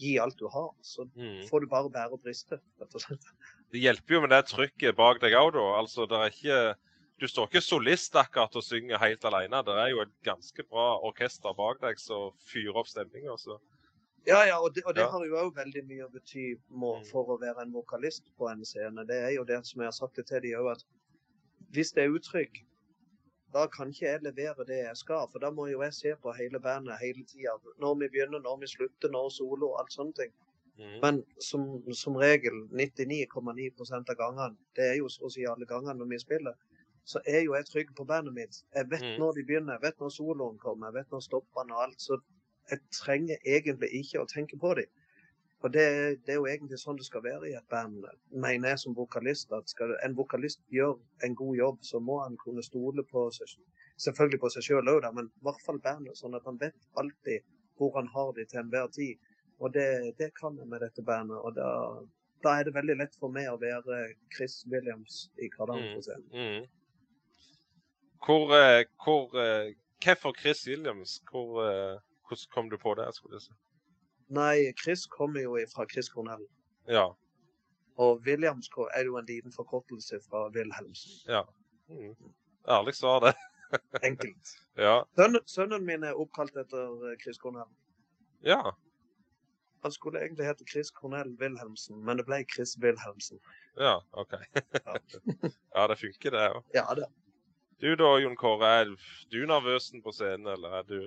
S3: gi alt du har. Så
S1: Mm.
S3: får du bare bære og briste, rett og slett.
S1: Det hjelper jo med det trykket bak deg òg, da. Altså, det er ikke Du står ikke solist akkurat og synger helt alene. Det er jo et ganske bra orkester bak deg som fyrer opp stemninga. Så
S3: Ja, ja, og det, og det
S1: Ja.
S3: har jo òg veldig mye å bety må,
S1: Mm.
S3: for å være en vokalist på en scene. Det er jo det som jeg har sagt det til de òg, at hvis det er uttrykk, da kan ikke jeg levere det jeg skal. For da må jo jeg se på hele bandet hele tida. Når vi begynner, når vi slutter, når solo og alt sånne ting.
S1: mm.
S3: Men som, som regel 99,9% av gangene, det er jo så å si alle gangene når vi spiller, så er jo jeg trygg på bandet mitt. Jeg vet
S1: Mm.
S3: når de begynner, jeg vet når soloen kommer, jeg vet når stoppene og alt. Så jeg trenger egentlig ikke å tenke på dem. Og det, det er jo egentlig sånn det skal være i et band, mener jeg som vokalist. At skal en vokalist gjøre en god jobb, så må han kunne stole på seg Selvfølgelig på seg sjøl òg, men i hvert fall bandet. Sånn at han vet alltid hvor han har de til enhver tid. Og det, det kan jeg med dette bandet. Og da, da er det veldig lett for meg å være Chris Williams i Kardan.
S1: Mm. Mm. Hvor, eh, hvor eh, Hvorfor Chris Williams? Hvor, eh, hvordan kom du på det? skulle jeg si?
S3: Nei, Chris kommer jo fra Chris Cornell.
S1: Ja.
S3: Og Williams er jo en liten forkortelse fra Wilhelmsen. Ja.
S1: Mm. Ærlig svar, det.
S3: Enkelt.
S1: Ja.
S3: Sønnen, sønnen min er oppkalt etter eh, Chris Cornell.
S1: ja.
S3: Han skulle egentlig hete Chris Cornell Wilhelmsen, men det ble Chris Wilhelmsen.
S1: Ja, OK. ja, det funker, det òg.
S3: Ja det.
S1: Du da, Jon Kåre. Er du nervøs på scenen, eller er du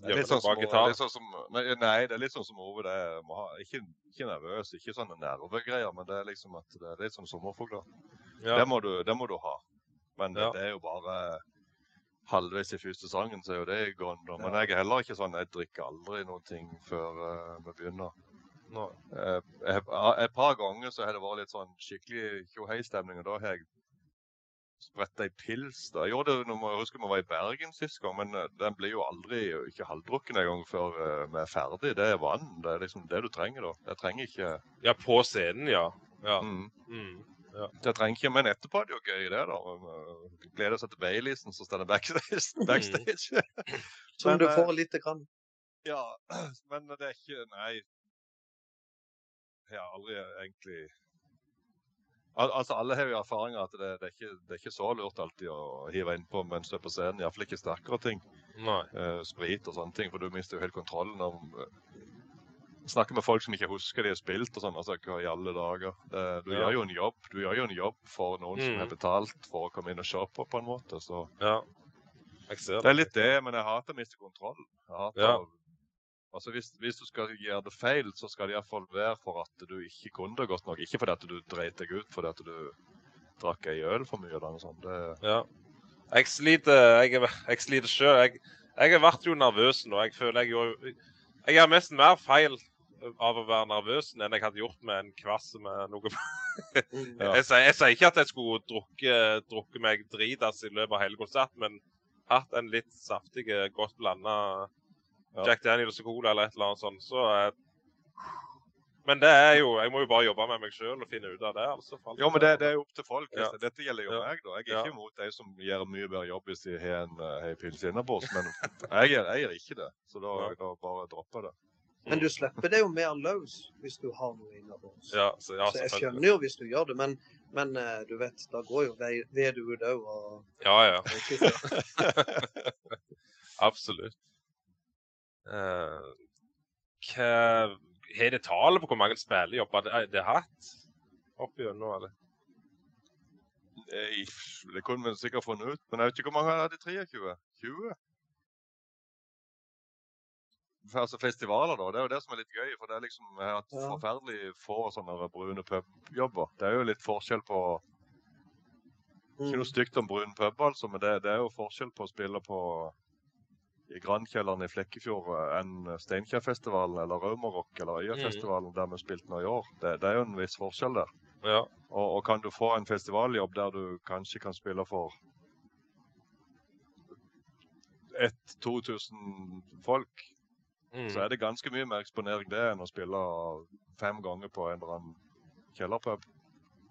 S2: Det er litt sånn som,
S1: gitar?
S2: litt sånn som, nei, det er litt sånn som Ove. Det må ha, ikke, ikke nervøs, ikke sånne nervegreier, men det er liksom at det er litt som sommerfugler.
S1: Ja.
S2: Det, må du, det må du ha. Men
S1: Ja.
S2: det er jo bare halvveis i første sangen, så er jo det gone. da. Men jeg er heller ikke sånn, jeg drikker aldri noen ting før uh, vi begynner.
S1: No.
S2: Uh, jeg, et par ganger så har det vært litt sånn skikkelig tjohei-stemning, og da har jeg spretta ei pils. da. Jeg gjorde det når jeg husker vi var i Bergen sist gang, men eh, den blir jo aldri ikke halvdrukken engang før eh, vi er ferdig. Det er vann. Det er liksom det du trenger da. Jeg trenger ikke
S1: Ja, på scenen, ja. ja.
S2: mm,
S1: Mm.
S2: jeg trenger ikke, Men etterpå er det jo gøy, det. da. Eh, Gleder seg til Baileysen som står backstage. backstage.
S3: Som du får lite grann.
S2: Ja, men det er ikke Nei. Jeg har aldri egentlig Al Altså, Alle har jo erfaringer at det, det, er ikke, det er ikke så lurt alltid å hive innpå mens du er på scenen. Iallfall ikke sterkere ting. Eh, sprit og sånne ting, for du mister jo helt kontrollen. om uh, Snakker med folk som ikke husker de har spilt og sånn. altså hva i alle dager. Uh, du
S1: Ja.
S2: gjør jo en jobb Du gjør jo en jobb for noen som
S1: Mm.
S2: har betalt for å komme inn og se på, på en måte. så
S1: Ja. Jeg ser
S2: det er litt det, men jeg hater å miste kontroll. Jeg hater
S1: Ja.
S2: å- Altså hvis, hvis du skal gjøre det feil, så skal det iallfall være for at du ikke kunne det godt nok. Ikke fordi at du dreit deg ut fordi at du drakk ei øl for mye. eller noe sånt. Det,
S1: Ja. Jeg sliter jeg, jeg sliter sjøl. Jeg, jeg har vært jo nervøs nå. Jeg føler jeg gjør Jeg har mest mer feil av å være nervøs enn jeg hadde gjort med en kvass med noe
S3: Mm.
S2: Ja.
S1: jeg, sier, jeg sier ikke at jeg skulle drukke, drukke meg dritas i løpet av hele konserten, men hatt en litt saftig, godt blanda. Jack Daniels og Cola eller et eller annet sånt. Så eh, Men det er jo Jeg må jo bare jobbe med meg sjøl og finne ut av det. altså.
S2: jo, men det, det er jo opp til folk.
S1: Ja.
S2: Dette gjelder jo
S1: Ja.
S2: meg. da. Jeg er
S1: Ja.
S2: ikke imot de som gjør mye bedre jobb hvis de har en hei en pils innabords, men jeg gjør, jeg gjør ikke det. Så da,
S1: Ja.
S2: da bare dropper jeg det.
S3: Men du slipper det jo mer løs hvis du har noe innabords.
S1: Ja, så, ja,
S3: så jeg skjønner jo hvis du gjør det, men, men eh, du vet, da går jo ved du òg. Og,
S1: Ja, ja. Absolutt. Eh, hva Har det tallet på hvor mange spillejobber det, det har hatt opp gjennom, eller?
S2: Nei, Det kunne vi sikkert funnet ut, men jeg vet ikke hvor mange av de 23? 20? For Altså festivaler, da. Det er jo det som er litt gøy. For det er liksom Jeg har hatt
S3: Ja.
S2: forferdelig få sånne brune pubjobber. Det er jo litt forskjell på Ikke noe
S3: mm.
S2: stygt om brun pub, altså, men det, det er jo forskjell på å spille på i Grankjelleren i Flekkefjord enn Steinkjerfestivalen eller Raumarock eller Øyafestivalen der vi spilte nå i år. Det, det er jo en viss forskjell der.
S1: Ja.
S2: Og, og kan du få en festivaljobb der du kanskje kan spille for 1000-2000 folk,
S1: Mm.
S2: så er det ganske mye mer eksponering det enn å spille fem ganger på en eller annen kjellerpub.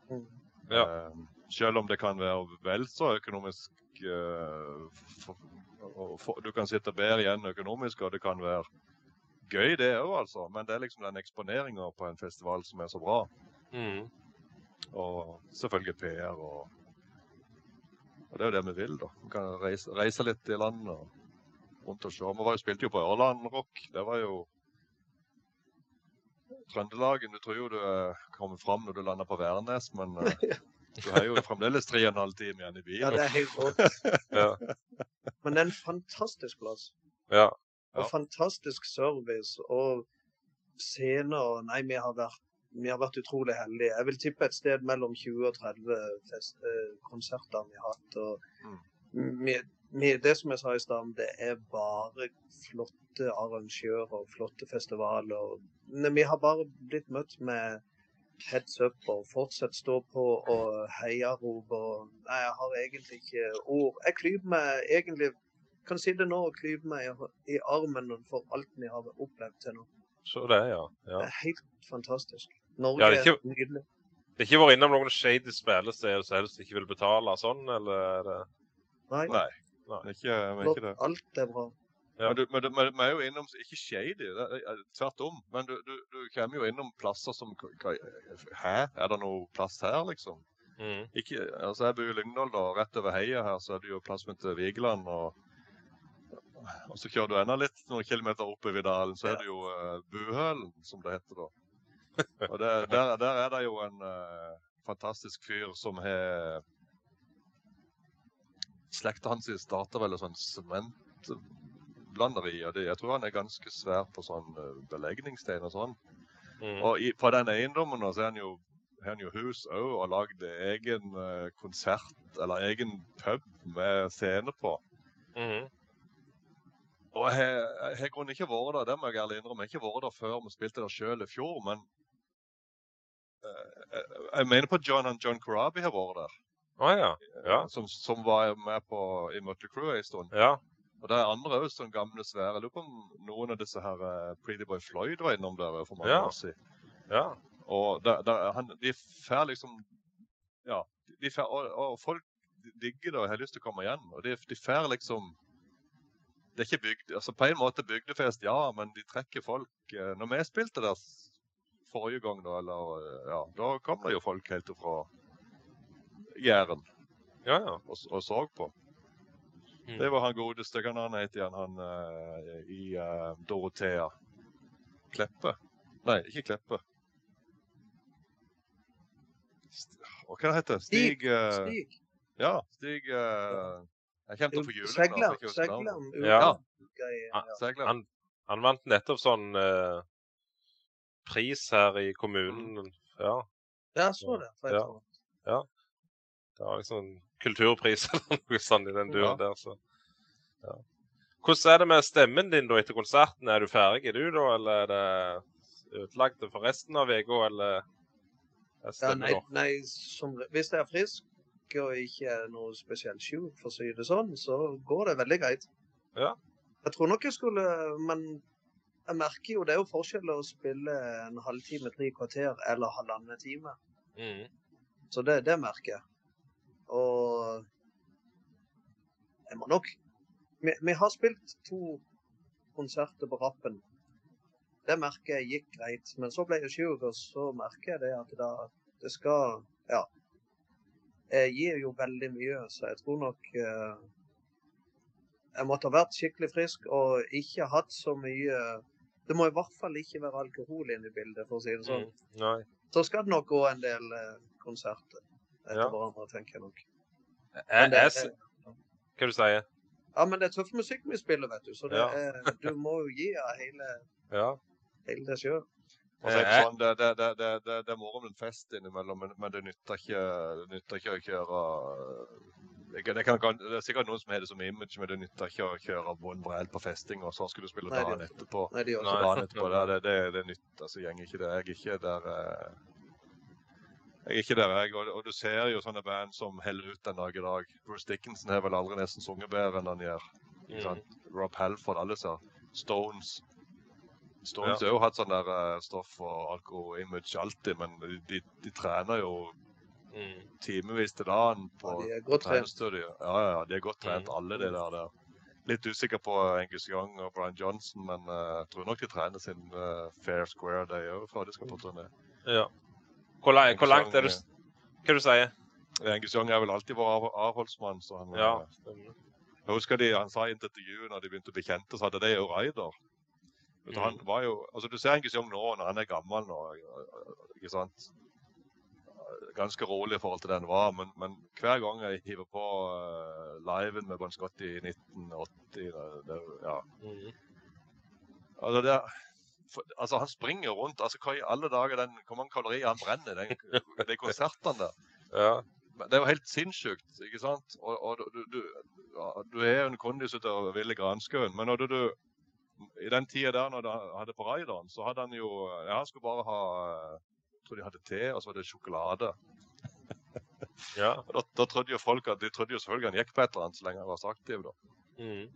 S3: Mm.
S1: Ja.
S2: Eh, selv om det kan være vel så økonomisk eh, for, og for, Du kan sitte bedre igjen økonomisk, og det kan være gøy, det òg, altså. Men det er liksom den eksponeringa på en festival som er så bra.
S1: Mm.
S2: Og selvfølgelig PR og Og det er jo det vi vil, da. Vi kan reise, reise litt i landet og rundt og se. Vi var jo, spilte jo på Ørland Rock. Det var jo Trøndelagen. Du tror jo du kommer kommet fram når du lander på Værnes, men eh, du har jo fremdeles tre og en halv time igjen i bilen.
S3: Ja, det er helt rått.
S1: Ja.
S3: Men det er en fantastisk plass.
S1: Ja.
S3: Og fantastisk service. Og scener Nei, vi har vært vi har vært utrolig heldige. Jeg vil tippe et sted mellom 20 og 30 fest, eh, konserter vi har hatt. Og vi, vi, det som jeg sa i stad, det er bare flotte arrangører og flotte festivaler. Vi har bare blitt møtt med heads up og fortsett stå på og heiarop og Nei, jeg har egentlig ikke ord. Jeg klyper meg egentlig Kan si det nå og klyper meg i, armen for alt vi har opplevd til nå.
S1: Så det, ja. ja.
S3: Det er helt fantastisk. Norge
S1: Ja, er,
S3: er
S1: er
S3: nydelig.
S1: Det har ikke vært innom noen shady spillesteder som helst ikke vil betale sånn, eller er det
S3: Nei,
S2: Nei, det er ikke, er ikke det.
S3: alt er bra.
S1: Ja.
S2: Men, du, men, men vi er jo innom Ikke shady, er, er- tvert om. Men du, du, du kommer jo innom plasser som hva- Hæ? Er det noe plass her, liksom?
S1: mm.
S2: Ikke, altså Jeg bor i Lyngdal, da. Rett over heia her så er det jo plass som heter Vigeland. Og, og så kjører du enda litt noen kilometer oppover dalen, så er det jo uh, Buhølen, som det heter da. Og det, der, der er det jo en uh, fantastisk fyr som har Slekta hans starta vel en sånn sementblanderi. Og det, Jeg tror han er ganske svær på sånn eh, belegningsstein og sånn.
S1: Mm.
S2: Og i, på den eiendommen så er han jo, har han jo hus òg og lagd egen eh, konsert, eller egen pub med scene på.
S1: Mm.
S2: Og jeg har- jeg grunnen ikke vært der, det må jeg ærlig innrømme. Jeg har ikke vært der før vi spilte der sjøl i fjor, men eh, jeg, jeg mener på John and John Corabi har vært der.
S1: Ah, ja. Ja.
S2: Som, som var med på i Mutter Crew en stund.
S1: Ja.
S2: Og det er andre òg sånne gamle svære. Jeg lurer på om noen av disse her eh, Pretty Boy Floyd var innom der for mange
S1: Ja.
S2: år siden.
S1: Ja.
S2: Og der, der, han, de får liksom Ja. De får, og, og folk digger det og har lyst til å komme igjen. Og de, de får liksom Det er ikke bygd, altså På en måte bygdefest, ja, men de trekker folk. eh, Når vi spilte der forrige gang, da, eller ja, da kom det jo folk helt fra Jæren
S1: Ja, ja.
S2: og, og så på.
S1: Mm.
S2: Det var han godeste, hva han het igjen, han uh, i uh, Dorothea. Kleppe? Nei, ikke Kleppe. St hva heter det? Stig, uh,
S3: Stig.
S2: Ja, Stig uh, Jeg kommer til å få juling.
S3: Segler. Segler.
S1: Ja.
S3: Ja.
S2: Segler.
S1: Han, han vant nettopp sånn uh, pris her i kommunen. Ja.
S3: Ja, så det.
S1: Ja.
S3: Ja.
S1: Det var liksom kulturpris eller noe sånt i den duren
S2: Ja.
S1: der, så. Ja. Hvordan er det med stemmen din da etter konserten? Er du ferdig du da, eller er det ødelagt for resten av uka, eller er
S3: Ja, nei, nei som, hvis jeg er frisk og ikke er noe spesielt sjuk, for å si det sånn, så går det veldig greit.
S1: Ja.
S3: Jeg tror nok jeg skulle Men jeg merker jo det er jo forskjell å spille en halvtime, tre kvarter eller halvannen time.
S1: Mm.
S3: Så det, det merker jeg. Og jeg må nok vi, vi har spilt to konserter på rappen. Det merker jeg gikk greit. Men så ble jeg sjuk, og så merker jeg det at da, det skal Ja. Jeg gir jo veldig mye, så jeg tror nok eh, Jeg måtte ha vært skikkelig frisk og ikke hatt så mye Det må i hvert fall ikke være alkohol inne i bildet, for å si det sånn.
S1: Mm.
S3: Så skal det nok gå en del eh, konserter etter
S1: Ja.
S3: hverandre, tenker jeg nok. Men det,
S1: jeg, hva du sier
S3: ja, men det er tøff musikk vi spiller, vet du. Så det
S1: Ja.
S3: er, du må jo gi av hele,
S1: Ja.
S3: hele deg sjøl.
S2: Så
S1: Eh,
S2: sånn, det, det, det, det, er moro med en fest innimellom, men, men det nytter ikke, det nytter ikke å kjøre det, kan, det, er sikkert noen som har det som image, men det nytter ikke å kjøre Von Brell på festing, og så skal du spille dagen etterpå.
S3: Nei, de
S1: Nei.
S2: etterpå, det, det, det, det nytter, altså, gjenger ikke det. Jeg er ikke der eh, Jeg er ikke der, jeg. Og, og du ser jo sånne band som heller ut den dag i dag. Bruce Dickinson har vel aldri nesten sunget bedre enn han gjør.
S1: Mm.
S2: Rob Halford, alle ser. Stones. Stones
S1: Ja.
S2: har jo hatt sånn der eh, stoff og alko-image alltid, men de, de, de trener jo
S1: Mm.
S2: timevis til dagen på
S3: Ja,
S2: trenerstudio. Ja, ja, de er godt trent,
S1: Mm.
S2: alle de der. der. Litt usikker på Angus Young og Brian Johnson, men eh, jeg tror nok de trener sin uh, fair square, de òg, før de skal på turné.
S1: Ja. Hvor, lang, hvor langt er du s- Hva du sier
S2: Angus Young har vel alltid vært avholdsmann, så han
S1: Ja.
S2: eh. Jeg husker de, han sa i intervjuet når de begynte å bli kjente, så hadde de jo Raider.
S1: Mm.
S2: Han var jo, altså Du ser Angus Young nå når han er gammel nå. ikke sant? Ganske rolig i forhold til det han var, men, men hver gang jeg hiver på uh, liven med Bon Scott i 1980 det, det, ja.
S1: Mm.
S2: altså, det, altså Han springer rundt. altså Hva i alle dager den, hvor mange kalorier han brenner den, de konsertene der?
S1: Ja.
S2: Det er jo helt sinnssykt, ikke sant? Og, og du, du, du er jo en kondis ut av ville granskauen, men når du, du I den tida der når du hadde på raideren, så hadde han jo Ja, han skulle bare ha Jeg tror de hadde te, og så var det sjokolade.
S1: ja.
S2: Da, da trodde jo folk at De trodde jo selvfølgelig han gikk på et eller annet så lenge han var så aktiv, da.
S1: Mm.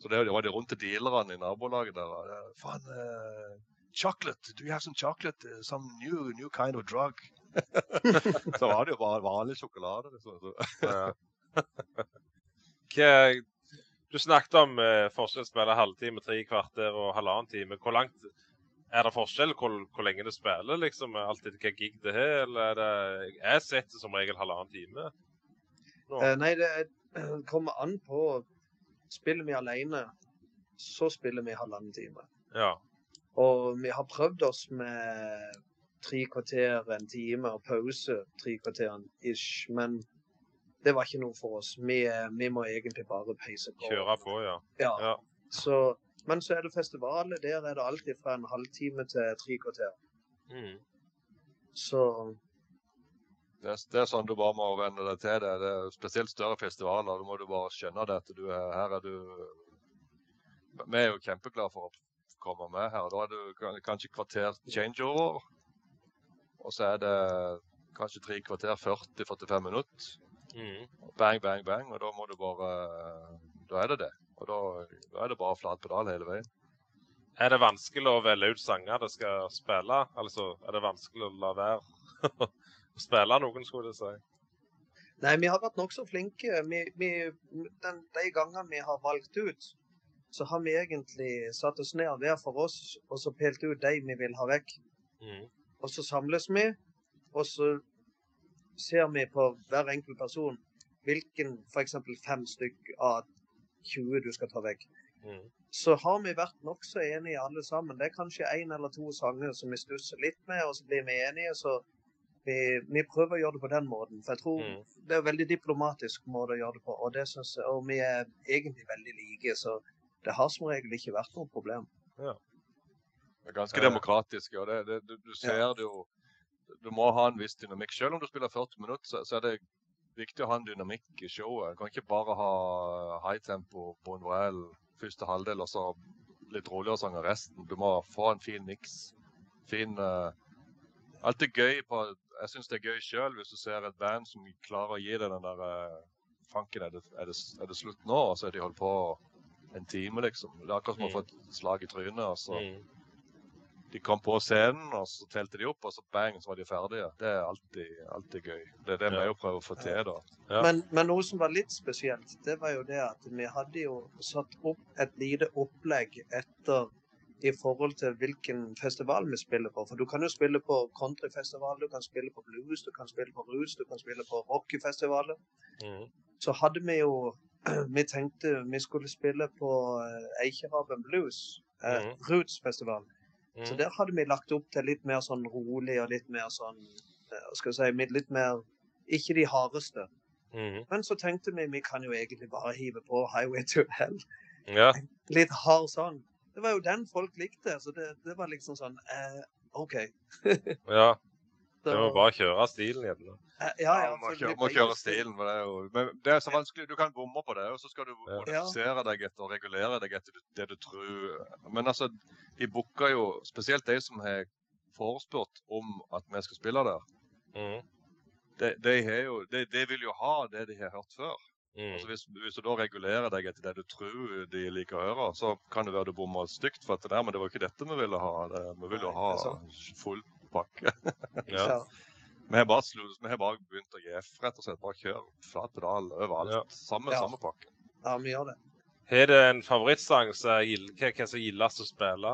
S2: Så det var de rundt til dealerne i nabolaget der. det, Faen, uh, chocolate! Do you have some chocolate? Eh, Some new, new kind of drug? så var det jo bare vanlig sjokolade. Liksom.
S1: Ja. Hva, du snakket om eh, forskjell spille halvtime, tre kvarter og halvannen time. Hvor langt er det forskjell hvor, hvor lenge du spiller? liksom? Alltid hva gig det er, eller er det Jeg setter som regel halvannen time.
S3: Eh, nei, det er- kommer an på Spiller vi alene, så spiller vi halvannen time.
S1: Ja.
S3: Og vi har prøvd oss med tre kvarter, en time og pause tre kvarter ish, men det var ikke noe for oss. Vi, vi må egentlig bare peise på.
S1: Kjøre på, ja.
S3: Ja.
S1: Ja.
S3: Så, men så er det festivalet. Der er det alltid fra en halvtime til tre kvarter.
S1: Mm.
S3: Så
S2: Det, det er sånn du bare må venne deg til det. det er spesielt større festivaler. Da må du bare skjønne det at du er her er du Vi er jo kjempeglade for å komme med her. Da er du kanskje kvarter changeover. Og så er det kanskje tre kvarter 40-45 minutter.
S1: Mm.
S2: Bang, bang, bang. Og da må du bare Da er det det. Og da, da er det bare flat pedal hele veien.
S1: Er det vanskelig å velge ut sanger det skal spille? Altså, er det vanskelig å la være å spille noen, skulle jeg si?
S3: Nei, vi har vært nokså flinke. Vi, vi, den, de gangene vi har valgt ut, så har vi egentlig satt oss ned hver for oss og så pelt ut de vi vil ha vekk.
S1: Mm.
S3: Og så samles vi, og så ser vi på hver enkelt person hvilken f.eks. fem stykk av 20 du skal ta vekk.
S1: Mm.
S3: Så har vi vært nokså enige alle sammen. Det er kanskje én eller to sanger som vi stusser litt med, og så blir vi enige. Så vi, vi prøver å gjøre det på den måten. For jeg tror
S1: Mm.
S3: det er en veldig diplomatisk måte å gjøre det på. Og, det synes jeg, og vi er egentlig veldig like, så det har som regel ikke vært noe problem. Ja.
S2: Det er ganske demokratisk. og det, det, du, du ser det jo Du må ha en viss dynamikk. Selv om du spiller 40 minutter, så, så er det viktig å ha en dynamikk i showet. Du kan ikke bare ha high tempo på en duell første halvdel, og så litt roligere sanger resten. Du må få en fin miks. Fin uh, Alt er gøy på Jeg syns det er gøy sjøl hvis du ser et band som klarer å gi deg den der uh, Fanken, er det, er, det, er det slutt nå? Og så har de holdt på en time, liksom. Det er akkurat som å få et slag i trynet. og så
S1: Mm.
S2: de kom på scenen, og så telte de opp, og så bang, så var de ferdige. Det er alltid, alltid gøy. Det er det vi ja. prøver å få til, da.
S1: Ja.
S3: Men, men noe som var litt spesielt, det var jo det at vi hadde jo satt opp et lite opplegg etter i forhold til hvilken festival vi spiller på. For du kan jo spille på countryfestival, du kan spille på blues, du kan spille på roots, du kan spille på rockefestivaler.
S1: Mm.
S3: Så hadde vi jo Vi tenkte vi skulle spille på eh, Eikeraben Blues, eh,
S1: mm.
S3: Roots-festival.
S1: Mm.
S3: Så der hadde vi lagt opp til litt mer sånn rolig og litt mer sånn eh, skal vi si Litt mer Ikke de hardeste.
S1: Mm.
S3: Men så tenkte vi vi kan jo egentlig bare hive på 'Highway to Hell'.
S1: Ja.
S3: Litt hard sang. Det var jo den folk likte, så det, det var liksom sånn eh, OK.
S1: ja. Det må bare kjøre stilen igjen.
S3: eh, ja, ja,
S2: Ja, må, kjøre, må kjøre stilen. For det er jo, men det er så vanskelig. Du kan bomme på det, og så skal du
S1: Ja.
S2: modifisere deg etter og regulere deg etter det du tror. Men altså, de booker jo spesielt de som har forespurt om at vi skal spille der.
S1: Mm.
S2: De, de, har jo, de, de vil jo ha det de har hørt før.
S1: Mm.
S2: Altså hvis, hvis du da regulerer deg etter det du tror de liker å høre, så kan det være du bommer stygt. For at det der, men det var ikke dette vi ville ha. Det, vi ville jo ha full pakke.
S1: Ja.
S3: Ja.
S2: Vi har bare, vi har bare begynt å gi F, rett og slett. Bare kjør flat pedal overalt.
S1: Ja.
S2: Samme,
S3: Ja.
S2: samme pakke.
S3: ja, vi gjør det.
S1: Har du en favorittsang som er hva hva som er gildest å spille?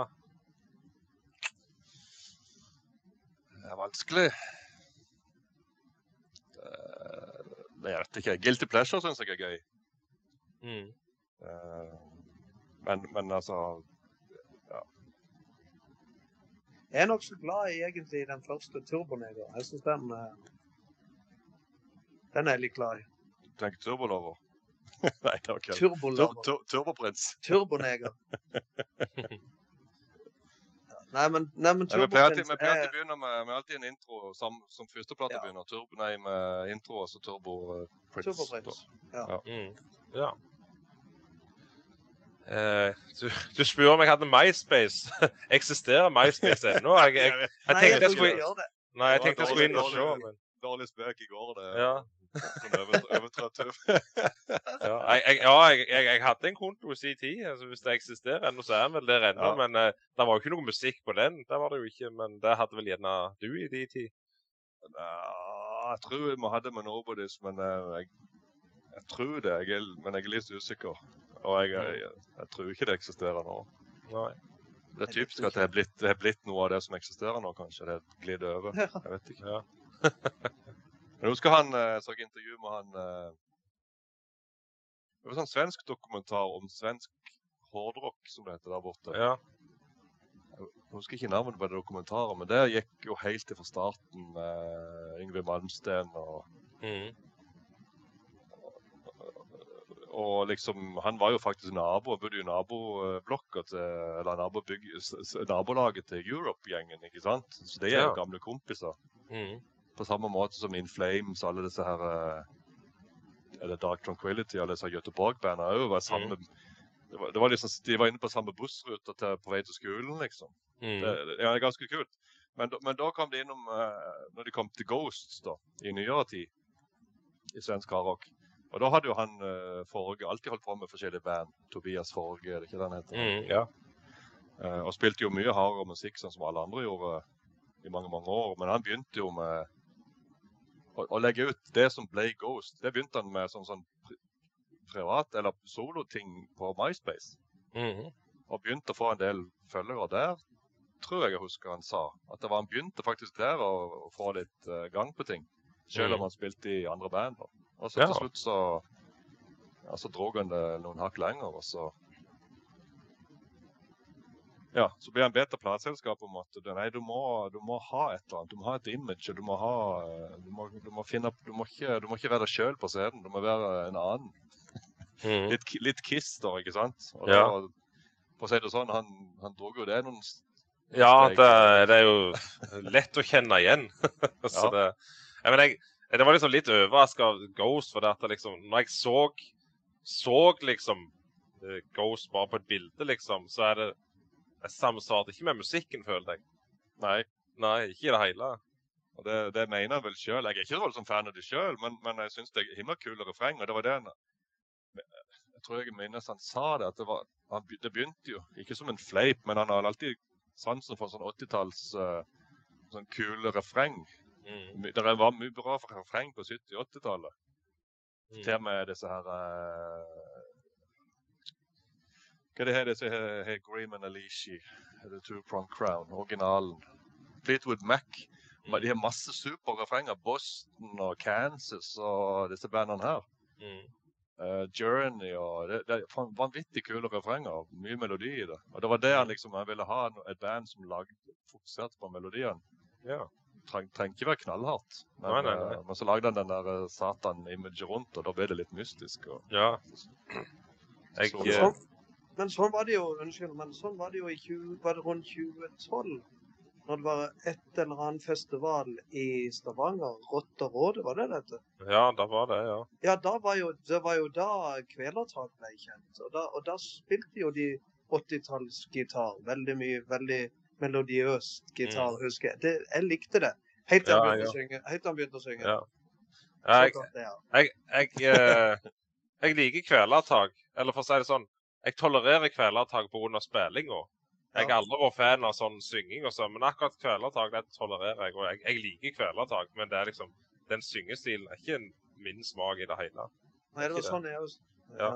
S2: Det er vanskelig. Det, det jeg vet ikke. Guilty pleasure syns jeg er gøy.
S1: Mm.
S2: Eh, Men, men altså
S3: Jeg er nokså glad i egentlig den første Turboneger. Jeg syns den eh, Den er jeg litt glad i.
S2: Du tenker turbolover. Nei, det var Tur,
S3: Turbolover.
S2: tur, Turboprins.
S3: Turboneger. Nei, men, nei, men
S2: Vi pleier til
S3: å
S2: vi pleier alltid begynne med, med alltid en intro som, som første plate
S3: Ja.
S2: begynner. Turbo, nei, med intro og så Turbo eh, Prince.
S3: Ja.
S1: Mm. Ja. Eh, du, du spør om jeg hadde MySpace. Eksisterer MySpace ennå? Jeg, jeg,
S2: Jeg
S1: jeg tenkte
S3: jeg
S1: skulle. Nei, jeg tenkte jeg skulle inn og se, men
S2: dårlig spøk i går, det.
S1: ja.
S2: Sånn.
S1: Ja, jeg, ja jeg, jeg, jeg hadde en konto i sin tid. altså Hvis det eksisterer ennå, så er den vel der ennå.
S2: Ja.
S1: Men uh, det var jo ikke noe musikk på den. Det var det jo ikke, Men det hadde vel gjerne du i din tid.
S2: Ja, jeg tror vi hadde med Nobodies, men uh, jeg, jeg tror det. Jeg er, men jeg er litt usikker. Og jeg, jeg, jeg tror ikke det eksisterer nå.
S1: Nei.
S2: Det er typisk at det er blitt, blitt noe av det som eksisterer nå, kanskje. Det glider over. Jeg vet ikke.
S1: Ja.
S2: Jeg husker han eh, så jeg intervju med han eh, Det var sånn svensk dokumentar om svensk hårdrock, som det heter der borte.
S1: Ja.
S2: Jeg husker ikke navnet på det dokumentaret, men det gikk jo helt til fra starten med Yngve Malmsten og
S1: Mm.
S2: Og liksom, han var jo faktisk nabo, bodde i naboblokka til Eller nabolaget til Europe-gjengen, ikke sant? Så det er jo gamle kompiser.
S1: Mm.
S2: På samme måte som In Flames, alle disse her eh, Eller Dark Tranquility, alle disse Göteborg-bandene òg var samme det var, det var liksom, De var inne på samme bussrute til, på vei til skolen, liksom.
S1: Mm.
S2: Det, det ja, det er ganske kult. Men, men da kom de innom uh, Når de kom til Ghosts da, i nyere tid, i svensk hardrock Og da hadde jo han uh, Forge alltid holdt på med forskjellige band. Tobias Forge, er det ikke det han heter?
S1: Mm. Ja.
S2: uh, og spilte jo mye hardere musikk, sånn som alle andre gjorde i mange mange år. Men han begynte jo med å, å legge ut det som ble Ghost. Det begynte han med sånn, sånn privat- eller soloting på MySpace.
S1: Mm.
S2: Og begynte å få en del følgere der, tror jeg jeg husker han sa. At det var han begynte faktisk der å, å få litt uh, gang på ting. Selv om
S1: Mm.
S2: han spilte i andre band. da. Og så
S1: Ja.
S2: til slutt så ja, så drog han det noen hakk lenger, og så Ja, så blir han bedt av plateselskapet om at måte. nei, du må, du må ha et eller annet. Du må ha et image. Du må ha Du må, du må finne Du må ikke, du må ikke være deg sjøl på scenen. Du må være en annen.
S1: Mm.
S2: Litt, litt Kiss, da, ikke sant? Og
S1: Ja.
S2: da, for å si det sånn, han, han dro jo det noen
S1: Ja, det, det er jo lett å kjenne igjen. så
S2: Ja.
S1: det, jeg, men jeg, det var liksom litt overraska av Ghost, for det at det liksom, når jeg så, så liksom eh, Ghost bare på et bilde, liksom, så er det Jeg samsvarte ikke med musikken, følte jeg.
S2: Nei.
S1: Nei, ikke i det hele.
S2: Og det, det mener han vel sjøl. Jeg er ikke så voldsomt fan av det sjøl, men, men jeg syns det er himla kule refreng. Og det var det han Jeg tror jeg minnes han sa det, at det var han, Det begynte jo ikke som en fleip, men han har alltid sansen for sånn 80-talls uh, sånn kule refreng.
S1: Mm.
S2: Det var mye bra refreng på 70- og 80-tallet.
S1: Mm.
S2: Til og med disse her eh, Hva er det her det her Grim and Alishi, The Two Prong Crown, originalen. Fleetwood Mac. Men De har masse superrefrenger. Boston og Kansas og disse bandene her.
S1: Mm.
S2: Uh, Journey og det, det er vanvittig kule refrenger. Mye melodi i det. Og det var det han liksom han ville ha, et band som lagde, fokuserte på melodien.
S1: Ja.
S2: Treng, trenger ikke være knallhardt. Men,
S1: Nei, nei, nei.
S2: eh, men så lagde han den der eh, Satan-imaget rundt, og da ble det litt mystisk. Og,
S1: ja. Jeg,
S2: Så-
S1: jeg,
S3: sånn, men sånn var det jo unnskyld, men sånn var det jo i 20, var det rundt 2012. Når det var et eller annen festival i Stavanger. Rotterådet, var det dette?
S1: ja, da var det, ja.
S3: Ja, da var jo, det var jo da Kvelertak ble kjent. Og da, og da spilte jo de 80-tallsgitar. Veldig mye, veldig melodiøst gitar, husker jeg. Det, jeg likte det. Helt til han
S1: Ja,
S3: begynte
S1: ja.
S3: begynte å synge.
S1: Ja. Jeg, jeg, jeg, eh, jeg liker kvelertak. Eller for å si det sånn, jeg tolererer kvelertak pga. spillinga. Jeg har aldri vært fan av sånn synging og sånn, men akkurat kvelertak det tolererer jeg. Og jeg, jeg liker kvelertak, men det er liksom, den syngestilen er ikke min smak i det hele.
S3: Nei, det var sånn jeg også.
S1: Ja.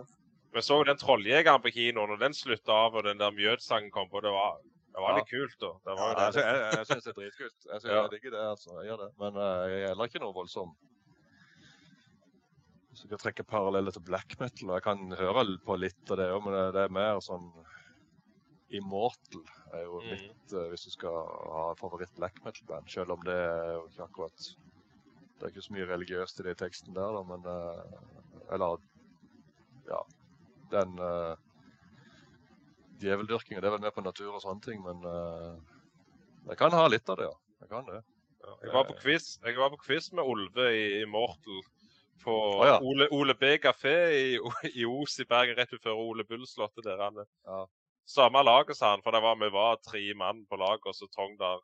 S1: Vi så den Trolljegeren på kinoen, og den slutta av, og den der Mjød-sangen kom på. Det var, det var litt kult, da. Det var
S2: Ja, jeg,
S1: det.
S2: jeg, jeg syns det er dritkult. Jeg, synes,
S1: Ja.
S2: jeg digger det, altså. Jeg gjør det. Men eh, jeg er heller ikke noe voldsom. kan jeg trekke paralleller til black metal, og jeg kan høre på litt av det òg, men det, det er mer sånn Immortal er jo
S1: Mm.
S2: mitt eh, Hvis du skal ha favoritt black metal-band, selv om det er jo ikke akkurat Det er ikke så mye religiøst i den teksten der, da, men eh, Eller ja. Den uh, Djeveldyrkinga, det er vel mer på natur og sånne ting, men uh, jeg kan ha litt av det, ja. Jeg kan det.
S1: Ja. Jeg var på quiz, jeg var på quiz med Olve i Immortal på
S2: oh, ja.
S1: Ole, Ole B kafé i, i Os i Bergen, rett utenfor Ole Bull-slottet der. han.
S2: Ja.
S1: Samme laget, sa han, for det var, vi var tre mann på laget, og så trong der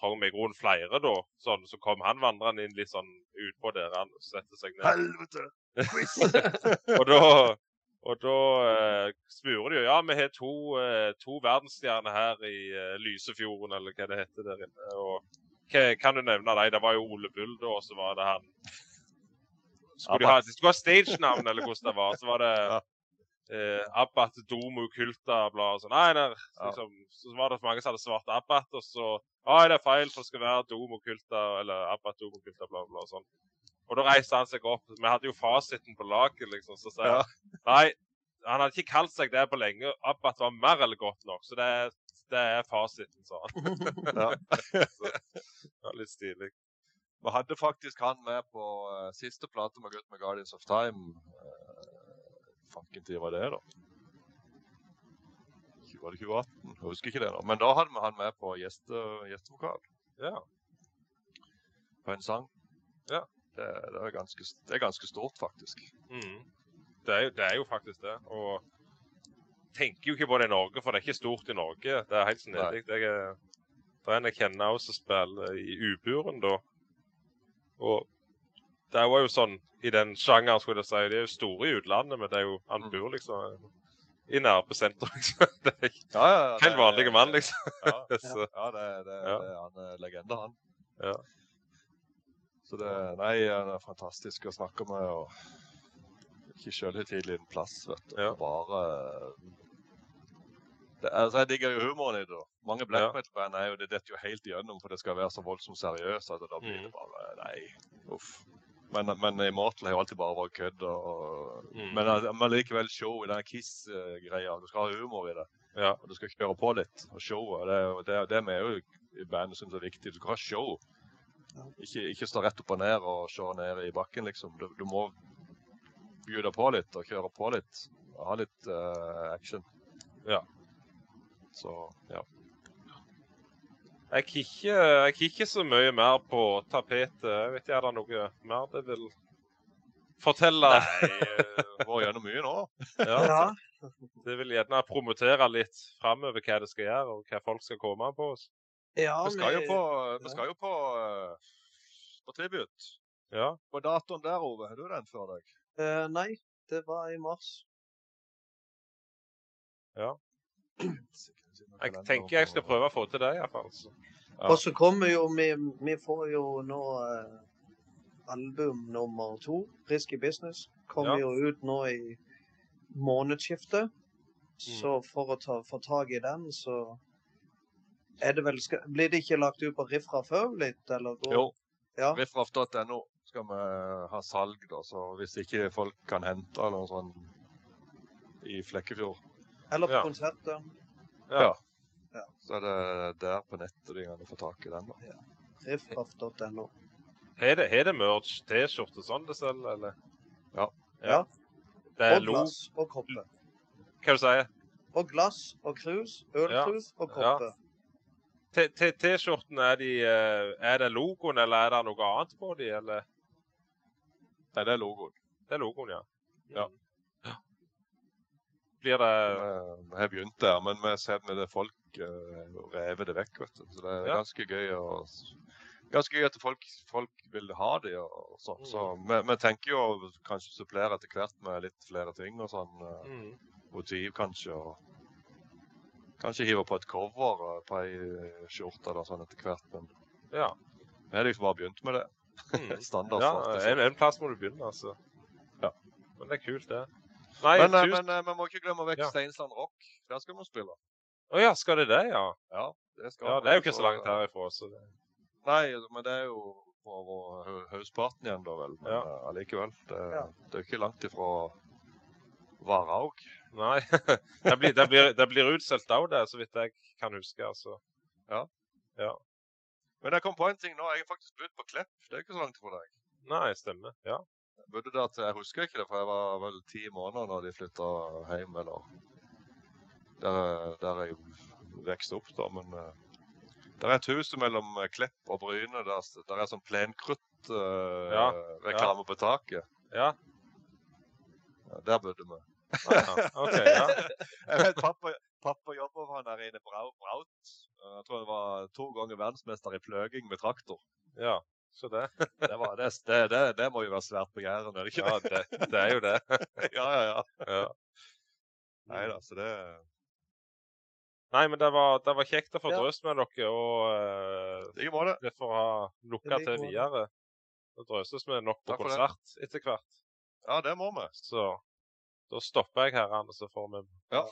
S1: trong i grunnen flere, da. Sånn, så kom han vandrende inn litt sånn utpå der han setter seg ned.
S2: Helvete!
S1: Og da, og da eh, spurer de jo ja, vi har to, eh, to verdensstjerner her i eh, Lysefjorden, eller hva det heter der inne. Og hva, kan du nevne dem? Det var jo Ole Bull da, og så var det han Skulle ha, de skulle ha stage-navn, eller hvordan det var. Så var det eh, Abbat Domo Kulta bla og sånn. Nei,
S2: Ja.
S1: liksom, så var det mange som hadde svart Abbat, og så Nei, det er feil, for det skal være Domo Kulta, eller Abbat Domo Kulta, bla, bla, og sånn. Og da reiste han seg opp. Vi hadde jo fasiten på laget, liksom. Så sa
S2: Ja.
S1: han nei, han hadde ikke kalt seg det på lenge. Abbat var mer eller godt nok. Så det det er fasiten, sa han.
S2: Ja.
S1: Det var litt stilig.
S2: Vi hadde faktisk han med på uh, siste plate med Gutt med Guardians of Time. Uh, Fanken tid var det, da? Var det 2018? Jeg husker ikke det nå. Men da hadde vi han med på gjeste, gjestevokal
S1: Ja.
S2: på en sang.
S1: Ja.
S2: Det, det, er ganske, det er ganske stort, faktisk.
S1: Mm. Det, er, det er jo faktisk det. Og tenker jo ikke på det i Norge, for det er ikke stort i Norge. Det er helt snedig. Er, det er en jeg kjenner også som spiller i U-buren, da. Og det var jo sånn i den sjangeren, skulle jeg si. De er jo store i utlandet, men det er jo, han
S2: Mm.
S1: bor liksom i nærmesentrum. Liksom. Det er
S2: Ja, ja, ja,
S1: helt vanlige mann, liksom.
S2: Ja,
S1: Så,
S2: ja det, det,
S1: Ja.
S2: det, han er legende, han.
S1: Ja.
S2: Så det Nei, det er fantastisk å snakke med. og Ikke sjølhøytidelig en plass, vet du.
S1: Ja.
S2: Bare det, altså, Jeg digger jo humoren i det. Mange black
S1: Ja.
S2: metal-band er jo det detter jo helt igjennom, for det skal være så voldsomt seriøst. at Da blir
S1: Mm.
S2: det bare Nei, uff. Men, men Immortal har jo alltid bare vært kødd. Og,
S1: Mm.
S2: Men, altså, men likevel show i den Kiss-greia. Du skal ha humor i det.
S1: ja.
S2: Og du skal kjøre på litt. Og showet. Det, er jo- det, det vi er jo i bandet syns er viktig. Du skal ha show. Ikke, ikke stå rett opp og ned og se ned i bakken, liksom. Du, du må bjude på litt og kjøre på litt. Og ha litt uh, action.
S1: Ja.
S2: Så ja.
S1: Jeg kikker, jeg kikker så mye mer på tapetet. Jeg vet ikke, Er det noe mer det vil fortelle?
S2: Nei, eh, vært gjennom mye nå.
S1: Ja,
S3: Ja.
S1: Det vil gjerne promotere litt framover hva det skal gjøre, og hva folk skal komme på oss.
S3: ja
S2: Vi skal jo
S3: vi-
S2: på, vi skal jo på, eh, på tribut.
S1: Ja.
S2: På datoen der, Ove. Har du den før deg?
S3: Uh, nei, det var i mars.
S1: Jeg tenker jeg skal prøve å få til det, iallfall.
S2: Ja.
S3: Og så kommer jo vi Vi får jo nå eh, album nummer to, 'Risky Business'. Kommer
S1: Ja.
S3: jo ut nå i månedsskiftet. Så for å ta, få tak i den, så er det vel skal, Blir det ikke lagt ut på Riffraff før litt, eller? går-
S2: Jo.
S3: Ja.
S2: Riffraff.no skal vi ha salg, da. Så hvis ikke folk kan hente eller noe sånt i Flekkefjord,
S3: Eller på
S1: Ja.
S3: konserter.
S1: Ja.
S2: Så er det der på nettet du kan få tak i den. da.
S3: Riffraff.no.
S1: Har det, har det merch, T-skjorte, sånn det selv, eller?
S2: Ja.
S3: Ja.
S1: Det er
S3: Og glass og koppe.
S1: Hva du sier
S3: Og glass og krus. Ølkrus
S1: Ja.
S3: og
S1: T- Ja. T-skjortene, er, de, eh, er det logoen, eller er det noe annet på de, eller?
S2: Nei, det er logoen.
S1: Det er logoen, ja.
S2: Ja.
S1: Ja. Blir det
S2: Vi vi har begynt der, men vi ser med det folk eh, revet det vekk. vet du. Så det er ganske gøy å ganske gøy at folk, folk vil ha de og, og sånn. Så vi, vi tenker jo kanskje supplere etter hvert med litt flere ting og sånn. eh,
S1: Mm.
S2: Motiv kanskje. og Kanskje hive på et cover på ei eh, skjorte eller sånn etter hvert. Men
S1: Ja.
S2: vi har liksom bare begynt med det.
S1: Mm.
S2: Standard.
S1: ja en, en plass må du begynne, altså.
S2: Ja.
S1: Men det er kult, det. Nei,
S2: Men, men vi må ikke glemme vekk
S1: Ja.
S2: Steinsland Rock. Der skal vi spille.
S1: Å ja, skal det det, ja?
S2: Ja, det skal
S1: Ja. Det er jo ikke så langt herifra. så det...
S2: Nei, men det er jo over vår hø- igjen, da vel. Men
S1: Ja.
S2: eh, allikevel. Det,
S3: Ja.
S2: det er jo ikke langt ifra Varhaug.
S1: Nei. det, blir, det, blir, det blir utsolgt av det, så vidt jeg kan huske. altså. Ja. ja.
S2: Men jeg kom på en ting nå. Jeg har faktisk bodd på Klepp. Det er ikke så langt fra deg.
S1: Nei, stemmer. Ja.
S2: Jeg bodde der til, jeg husker ikke det, for jeg var vel ti måneder når de flytta hjem, eller Der, der jeg vokste opp, da. Men uh, det er et hus mellom eh, Klepp og Bryne. Der, der er sånn plenkrutt-reklame
S1: Ja,
S2: på taket.
S1: Ja.
S2: Ja, der bodde vi.
S1: ja. OK. Ja.
S2: Jeg vet pappa, pappa jobba for han der inne på Braut. Eh, Jeg tror han var to ganger verdensmester i pløging med traktor.
S1: ja. Så det
S2: Det, var, det, det, det, det må jo være svært begjærende, er det ikke
S1: Ja, det, det er jo det.
S2: ja, ja, ja.
S1: Ja.
S2: Nei da, så det
S1: Nei, men det var, det var kjekt å få
S3: Ja.
S1: drøst med dere, og uh,
S2: det.
S1: det får ha lukka til videre. Da drøses vi nok på konsert etter hvert.
S2: Ja, det må vi.
S1: Så da stopper jeg her, Anne, så får vi
S2: Ja.